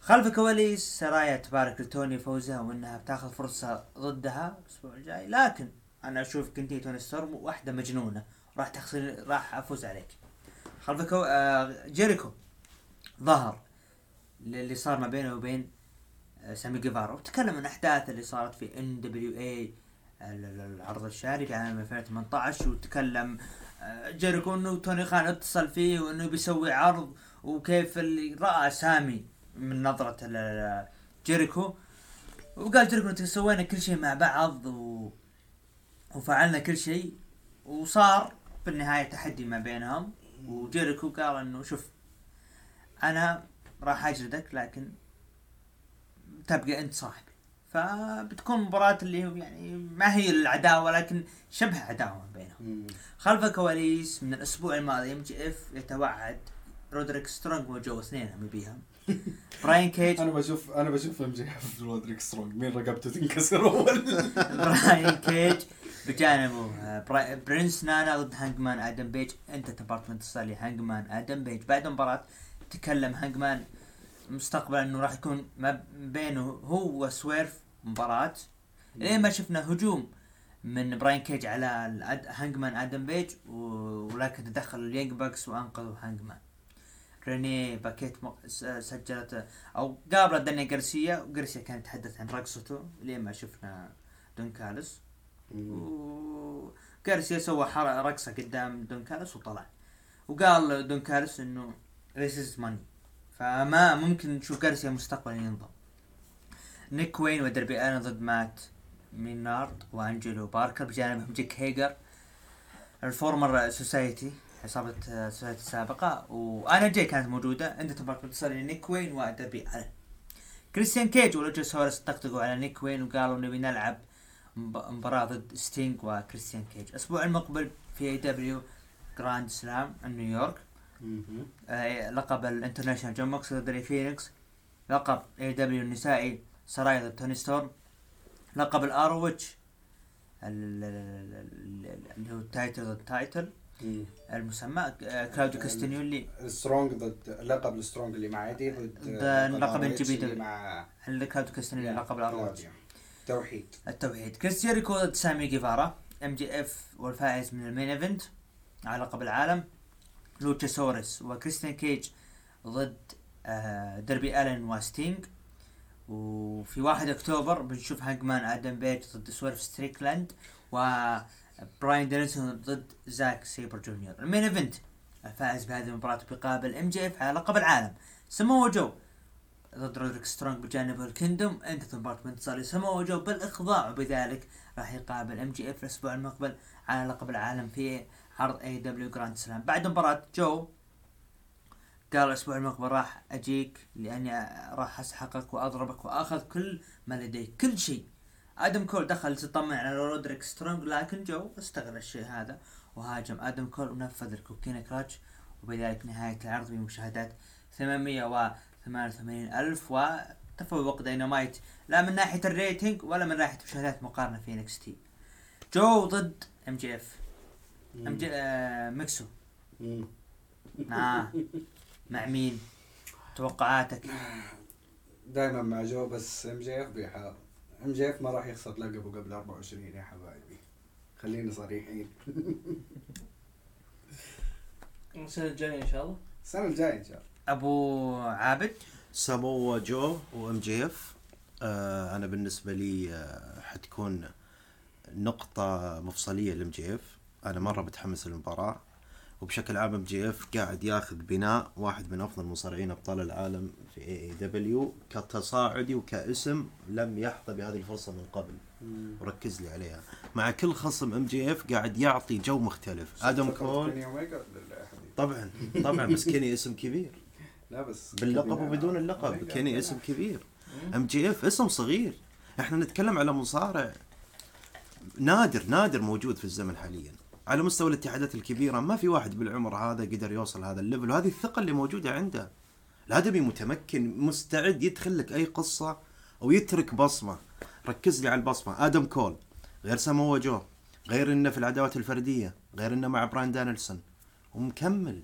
خلف الكواليس سرايا تبارك لتوني فوزها وإنها بتاخذ فرصة ضدها الأسبوع الجاي. لكن أنا أشوف كنتي توني ستورم واحدة مجنونة. راح تخسر راح أفوز عليك. خلف الكو... آه جيريكو ظهر اللي صار ما بينه وبين آه، سامي جيفارا وتكلم عن الاحداث اللي صارت في NWA العرض الشهري في عام 2018 وتكلم آه، جيريكو إنه توني خان اتصل فيه وإنه بيسوي عرض وكيف اللي رأى سامي من نظرة ال- جيريكو. وقال جيريكو انت سوينا كل شيء مع بعض و... وفعلنا كل شيء وصار في النهاية تحدي ما بينهم وجيريكو قال إنه شوف أنا راح أجلدك لكن تبقى أنت صاحبي. فبتكون مباراة اللي هو يعني ما هي العداوة لكن شبه عداوة بينهم. خلف الكواليس من الأسبوع الماضي MJF يتوعد رودريك سترونج وجو اثنينهم يبيهم. براين كيج أنا بشوف أنا بشوف MJF رودريك سترونج مين رقبته تنكسر أول؟ براين كيج بجانبه آه، برنس نانا ضد هانجمان آدم بيج انتهت المباراة بانتصار لهانجمان آدم بيج. بعد المباراة تكلم هانجمان مستقبلا إنه راح يكون ما بينه هو وسويرف مباراة. لين ما شفنا هجوم من براين كيج على هانجمان آدم بيج ولكن تدخل ال Young Bucks وأنقذوا هانجمان. ريني باكيت سجلت أو قابلت دانيا غارسيا وغارسيا كانت تتحدث عن رقصته. لين ما شفنا دون كالس وغارسيا سوى رقصة قدام دون كالس وطلع. وقال دون كالس إنه this is money. فما ممكن نشوف غارسيا مستقبلا ينضم. نيك وين ودربي ألن ضد مات مينارد وأنجلو باركر بجانبهم جيك هيجر. ال former society عصابة society السابقة. وآنا جاي كانت موجودة. عندها مباراة متصلة لنيك وين ودربي الن كريستيان كيج ولوتشاسورس طقطقوا على نيك وين وقالوا نبي نلعب مباراة ضد ستينج وكريستيان كيج. الأسبوع المقبل في AEW Grand Slam نيويورك. آه، لقب ال international جون موكس ضد ري فينيكس لقب AEW النسائي سراي ضد توني ستورم. لقب ال ROH اللي هو ال title ضد title. المسمى كلاوديو كاستنيولي ال strong ضد لقب ال strong اللي مع ايدي ضد لقب ال NJPW. اللي مع كلاوديو كاستنيولي لقب ال ROH كلاوديو. توحيد التوحيد. كريس جيريكو ضد سامي جيفارا MJF والفائز من ال main event على لقب العالم لوتشاسورس وكريستيان كيج ضد آه، دربي ألن وستينج وفي 1 أكتوبر بنشوف هانجمان آدم بيج ضد سويرف ستريكلاند وبراين دانيلسون ضد زاك سيبر جونيور. ال main event الفائز بهذه المباراة بيقابل MJF على لقب العالم. سمو جو ضد رودريك سترونج بجانب ال Kingdom انقطع ثبات بانتصار لسامو جو بالاخضاع وبذلك راح يقابل MJF الأسبوع المقبل على لقب العالم في عرض AEW Grand Slam بعد مباراة جو قال الأسبوع المقبل راح أجيك لأني راح أسحقك وأضربك وأخذ كل ما لديك. كل شيء. آدم كول دخل تطمن على رودريك سترونج لكن جو استغل الشيء هذا وهاجم. آدم كول ونفذ ال Coquina Clutch وبذلك نهاية العرض بمشاهدات 800 و 88000 وتفوق داينامايت لا من ناحية ال rating ولا من ناحية مشاهدات مقارنة في NXT جو ضد MJF ام جي آه مكسو آه. مع مين توقعاتك. دائما مع جو بس ام جي اف بيحاول ام جي اف ما راح يخسر لقبه قبل 24 يا حبايبي. خلينا صريحين. السنة الجاية إن شاء الله. السنة الجاية إن شاء الله. أبو عابد. سامو جو و MJF. آه أنا بالنسبة لي آه حتكون نقطة مفصلية ل MJF. أنا مرة متحمس للمباراة وبشكل عام MJF قاعد ياخذ بناء واحد من أفضل مصارعين أبطال العالم في AEW كتصاعدي وكاسم لم يحظى بهذه الفرصة من قبل. وركز لي عليها. مع كل خصم MJF قاعد يعطي جو مختلف. آدم كول؟ طبعا طبعا بس كيني اسم كبير. لا بس باللقب وبدون اللقب. كيني اسم كبير. MJF اسم صغير. إحنا نتكلم على مصارع نادر نادر موجود في الزمن حاليا. على مستوى الاتحادات الكبيرة ما في واحد بالعمر هذا قدر يوصل هذا ال level. وهذه الثقة اللي موجودة عنده. الادمي متمكن مستعد يدخل لك أي قصة أو يترك بصمة. ركز لي على البصمة. آدم كول غير سامو جو غير إنه في العداوات الفردية غير إنه مع براين دانيلسون. ومكمل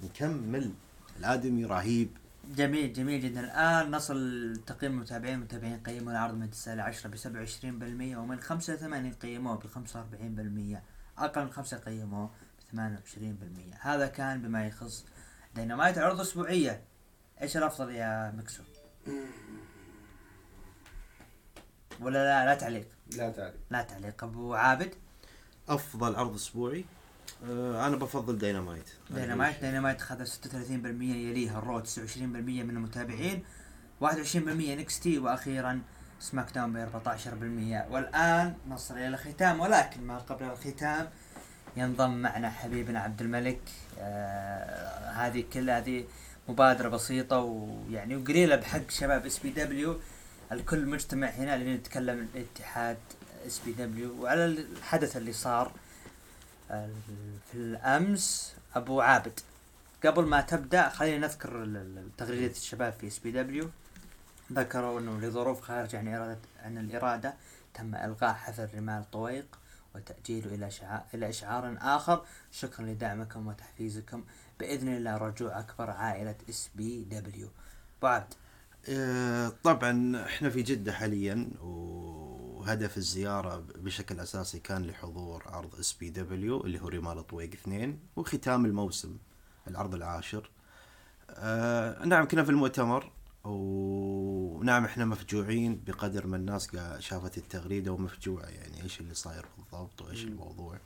مكمل. الادمي رهيب. جميل جميل جدا. الآن نصل تقييم المتابعين المتابعين قيموا العرض من 9 ل 10 ب 27% ومن 5 ل 8 قيموه ب 45% أقل من 5 قيموه ب 28% هذا كان بما يخص دينامايت عروض أسبوعية. إيش الأفضل يا مكسو؟ ولا لا؟ لا تعليق. لا تعرف لا تعليق. أبو عابد؟ أفضل عرض أسبوعي؟ أنا بفضل Dynamite Dynamite Dynamite خذ 36% يليها ال Raw 29% من المتابعين 21% NXT وأخيرا SmackDown ب 14% والآن نصل إلى الختام ولكن ما قبل الختام ينضم معنا حبيبنا عبد الملك. آه هذه كل هذه مبادرة بسيطة ويعني وقليلة بحق شباب SPW الكل مجتمع هنا لنتكلم الاتحاد SPW وعلى الحدث اللي صار في الأمس أبو عابد. قبل ما تبدأ خلينا نذكر تغريدة الشباب في SPW ذكروا إنه لظروف خارجه عن اراده عن الإرادة تم إلغاء حفل رمال طويق وتاجيله إلى شعار إلى إشعار آخر. شكرا لدعمكم وتحفيزكم. بإذن الله رجوع أكبر عائلة SPW بعد آه، طبعا إحنا في جدة حاليا وهدف الزيارة بشكل أساسي كان لحضور عرض SPW اللي هو رمال طويق اثنين وختام الموسم العرض العاشر. آه نعم كنا في المؤتمر ونعم إحنا مفجوعين بقدر ما الناس شافت التغريدة ومفجوعة يعني إيش اللي صاير بالضبط وإيش الموضوع.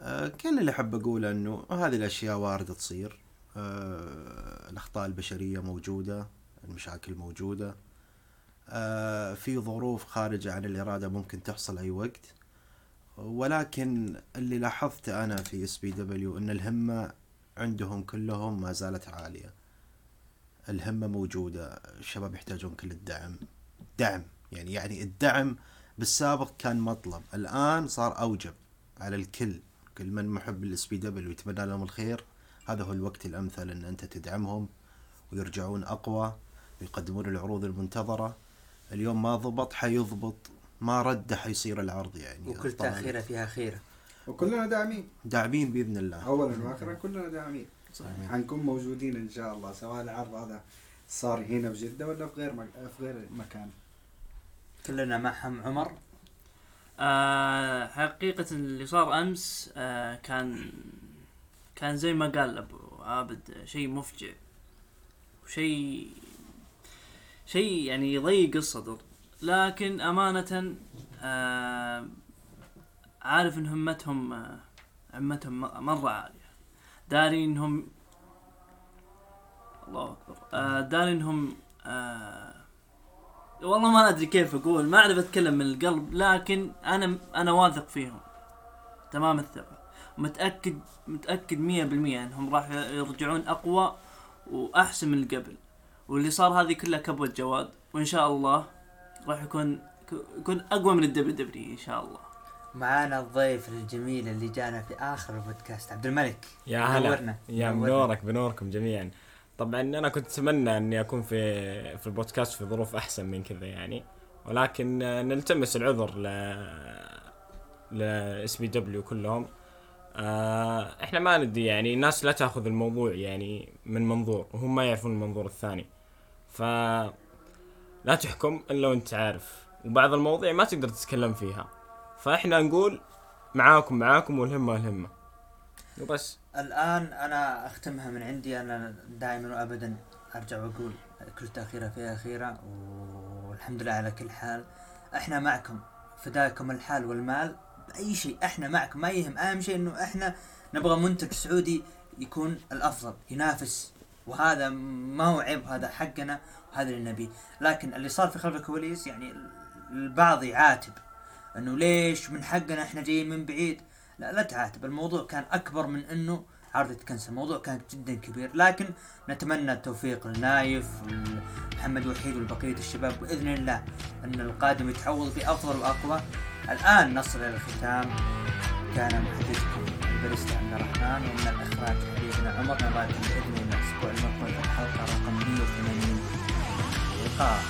آه كل اللي حاب اقوله إنه هذه الأشياء واردة تصير. آه الأخطاء البشرية موجودة المشاكل موجودة. في ظروف خارجة عن الإرادة ممكن تحصل أي وقت. ولكن اللي لاحظته أنا في SPW أن الهمة عندهم كلهم ما زالت عالية. الهمة موجودة الشباب يحتاجون كل الدعم. دعم يعني يعني الدعم بالسابق كان مطلب. الآن صار أوجب على الكل. كل من محب ال SPW يتمنى لهم الخير. هذا هو الوقت الأمثل أن أنت تدعمهم ويرجعون أقوى ويقدمون العروض المنتظرة. اليوم ما ضبط حيضبط ما رد حيصير العرض يعني. وكل تأخيرة فيها خيره وكلنا داعمين. داعمين بإذن الله. اولا وأخيرا كلنا داعمين. حنكون موجودين إن شاء الله سواء العرض هذا صار هنا في جدة ولا في غير مك... في غير مكان. كلنا معهم عمر. آه حقيقة اللي صار أمس آه كان كان زي ما قال أبو عابد شيء مفجع وشيء شيء يعني يضيق الصدر لكن أمانة آه عارف إن همتهم آه همتهم م- مرة عالية. داري إنهم الله أكبر آه داري إنهم آه والله ما أدري كيف أقول ما أعرف أتكلم من القلب لكن أنا أنا واثق فيهم. تمام الثقة. متأكد متأكد 100% إنهم راح يرجعون أقوى وأحسن من قبل. واللي صار هذه كلها كبوة جواد وإن شاء الله راح يكون يكون أقوى من ال WWE إن شاء الله. معانا الضيف الجميل اللي جانا في آخر البودكاست عبد الملك. يا هلا. نورنا. يا. بنورك بنوركم جميعا. طبعا أنا كنت أتمنى إني أكون في في البودكاست في ظروف أحسن من كذا يعني ولكن نلتمس العذر ل ل SPW كلهم. آه إحنا ما ندري يعني الناس لا تأخذ الموضوع يعني من منظور وهم ما يعرفون المنظور الثاني. ف لا تحكم إلا وأنت عارف. وبعض المواضيع ما تقدر تتكلم فيها. فإحنا نقول معاكم معاكم والهمة الهمه وبس. الآن أنا أختمها من عندي. أنا دائما وابدا أرجع وأقول كل تاخيره فيها خيره والحمد لله على كل حال. إحنا معكم. فداكم الحال والمال. بأي شيء. إحنا معكم. ما يهم. أهم شيء إنه إحنا نبغى منتج سعودي يكون الأفضل ينافس وهذا ما هو عيب هذا حقنا وهذا اللي نبيه. لكن اللي صار في خلف الكواليس يعني البعض يعاتب إنه ليش من حقنا إحنا جايين من بعيد؟ لا لا تعاتب. الموضوع كان أكبر من إنه عرض يتكنسل. الموضوع كان جدا كبير. لكن نتمنى التوفيق للنايف ومحمد وحيد وبقية الشباب بإذن الله إن القادم يتحول في أفضل وأقوى. الآن نصل إلى الختام. كان محدثكم البريستا عبد الرحمن ومن الإخراج حبيبنا عمر نراكم بإذن الله. الأسبوع المقبل في الحلقة رقم 180 لقاء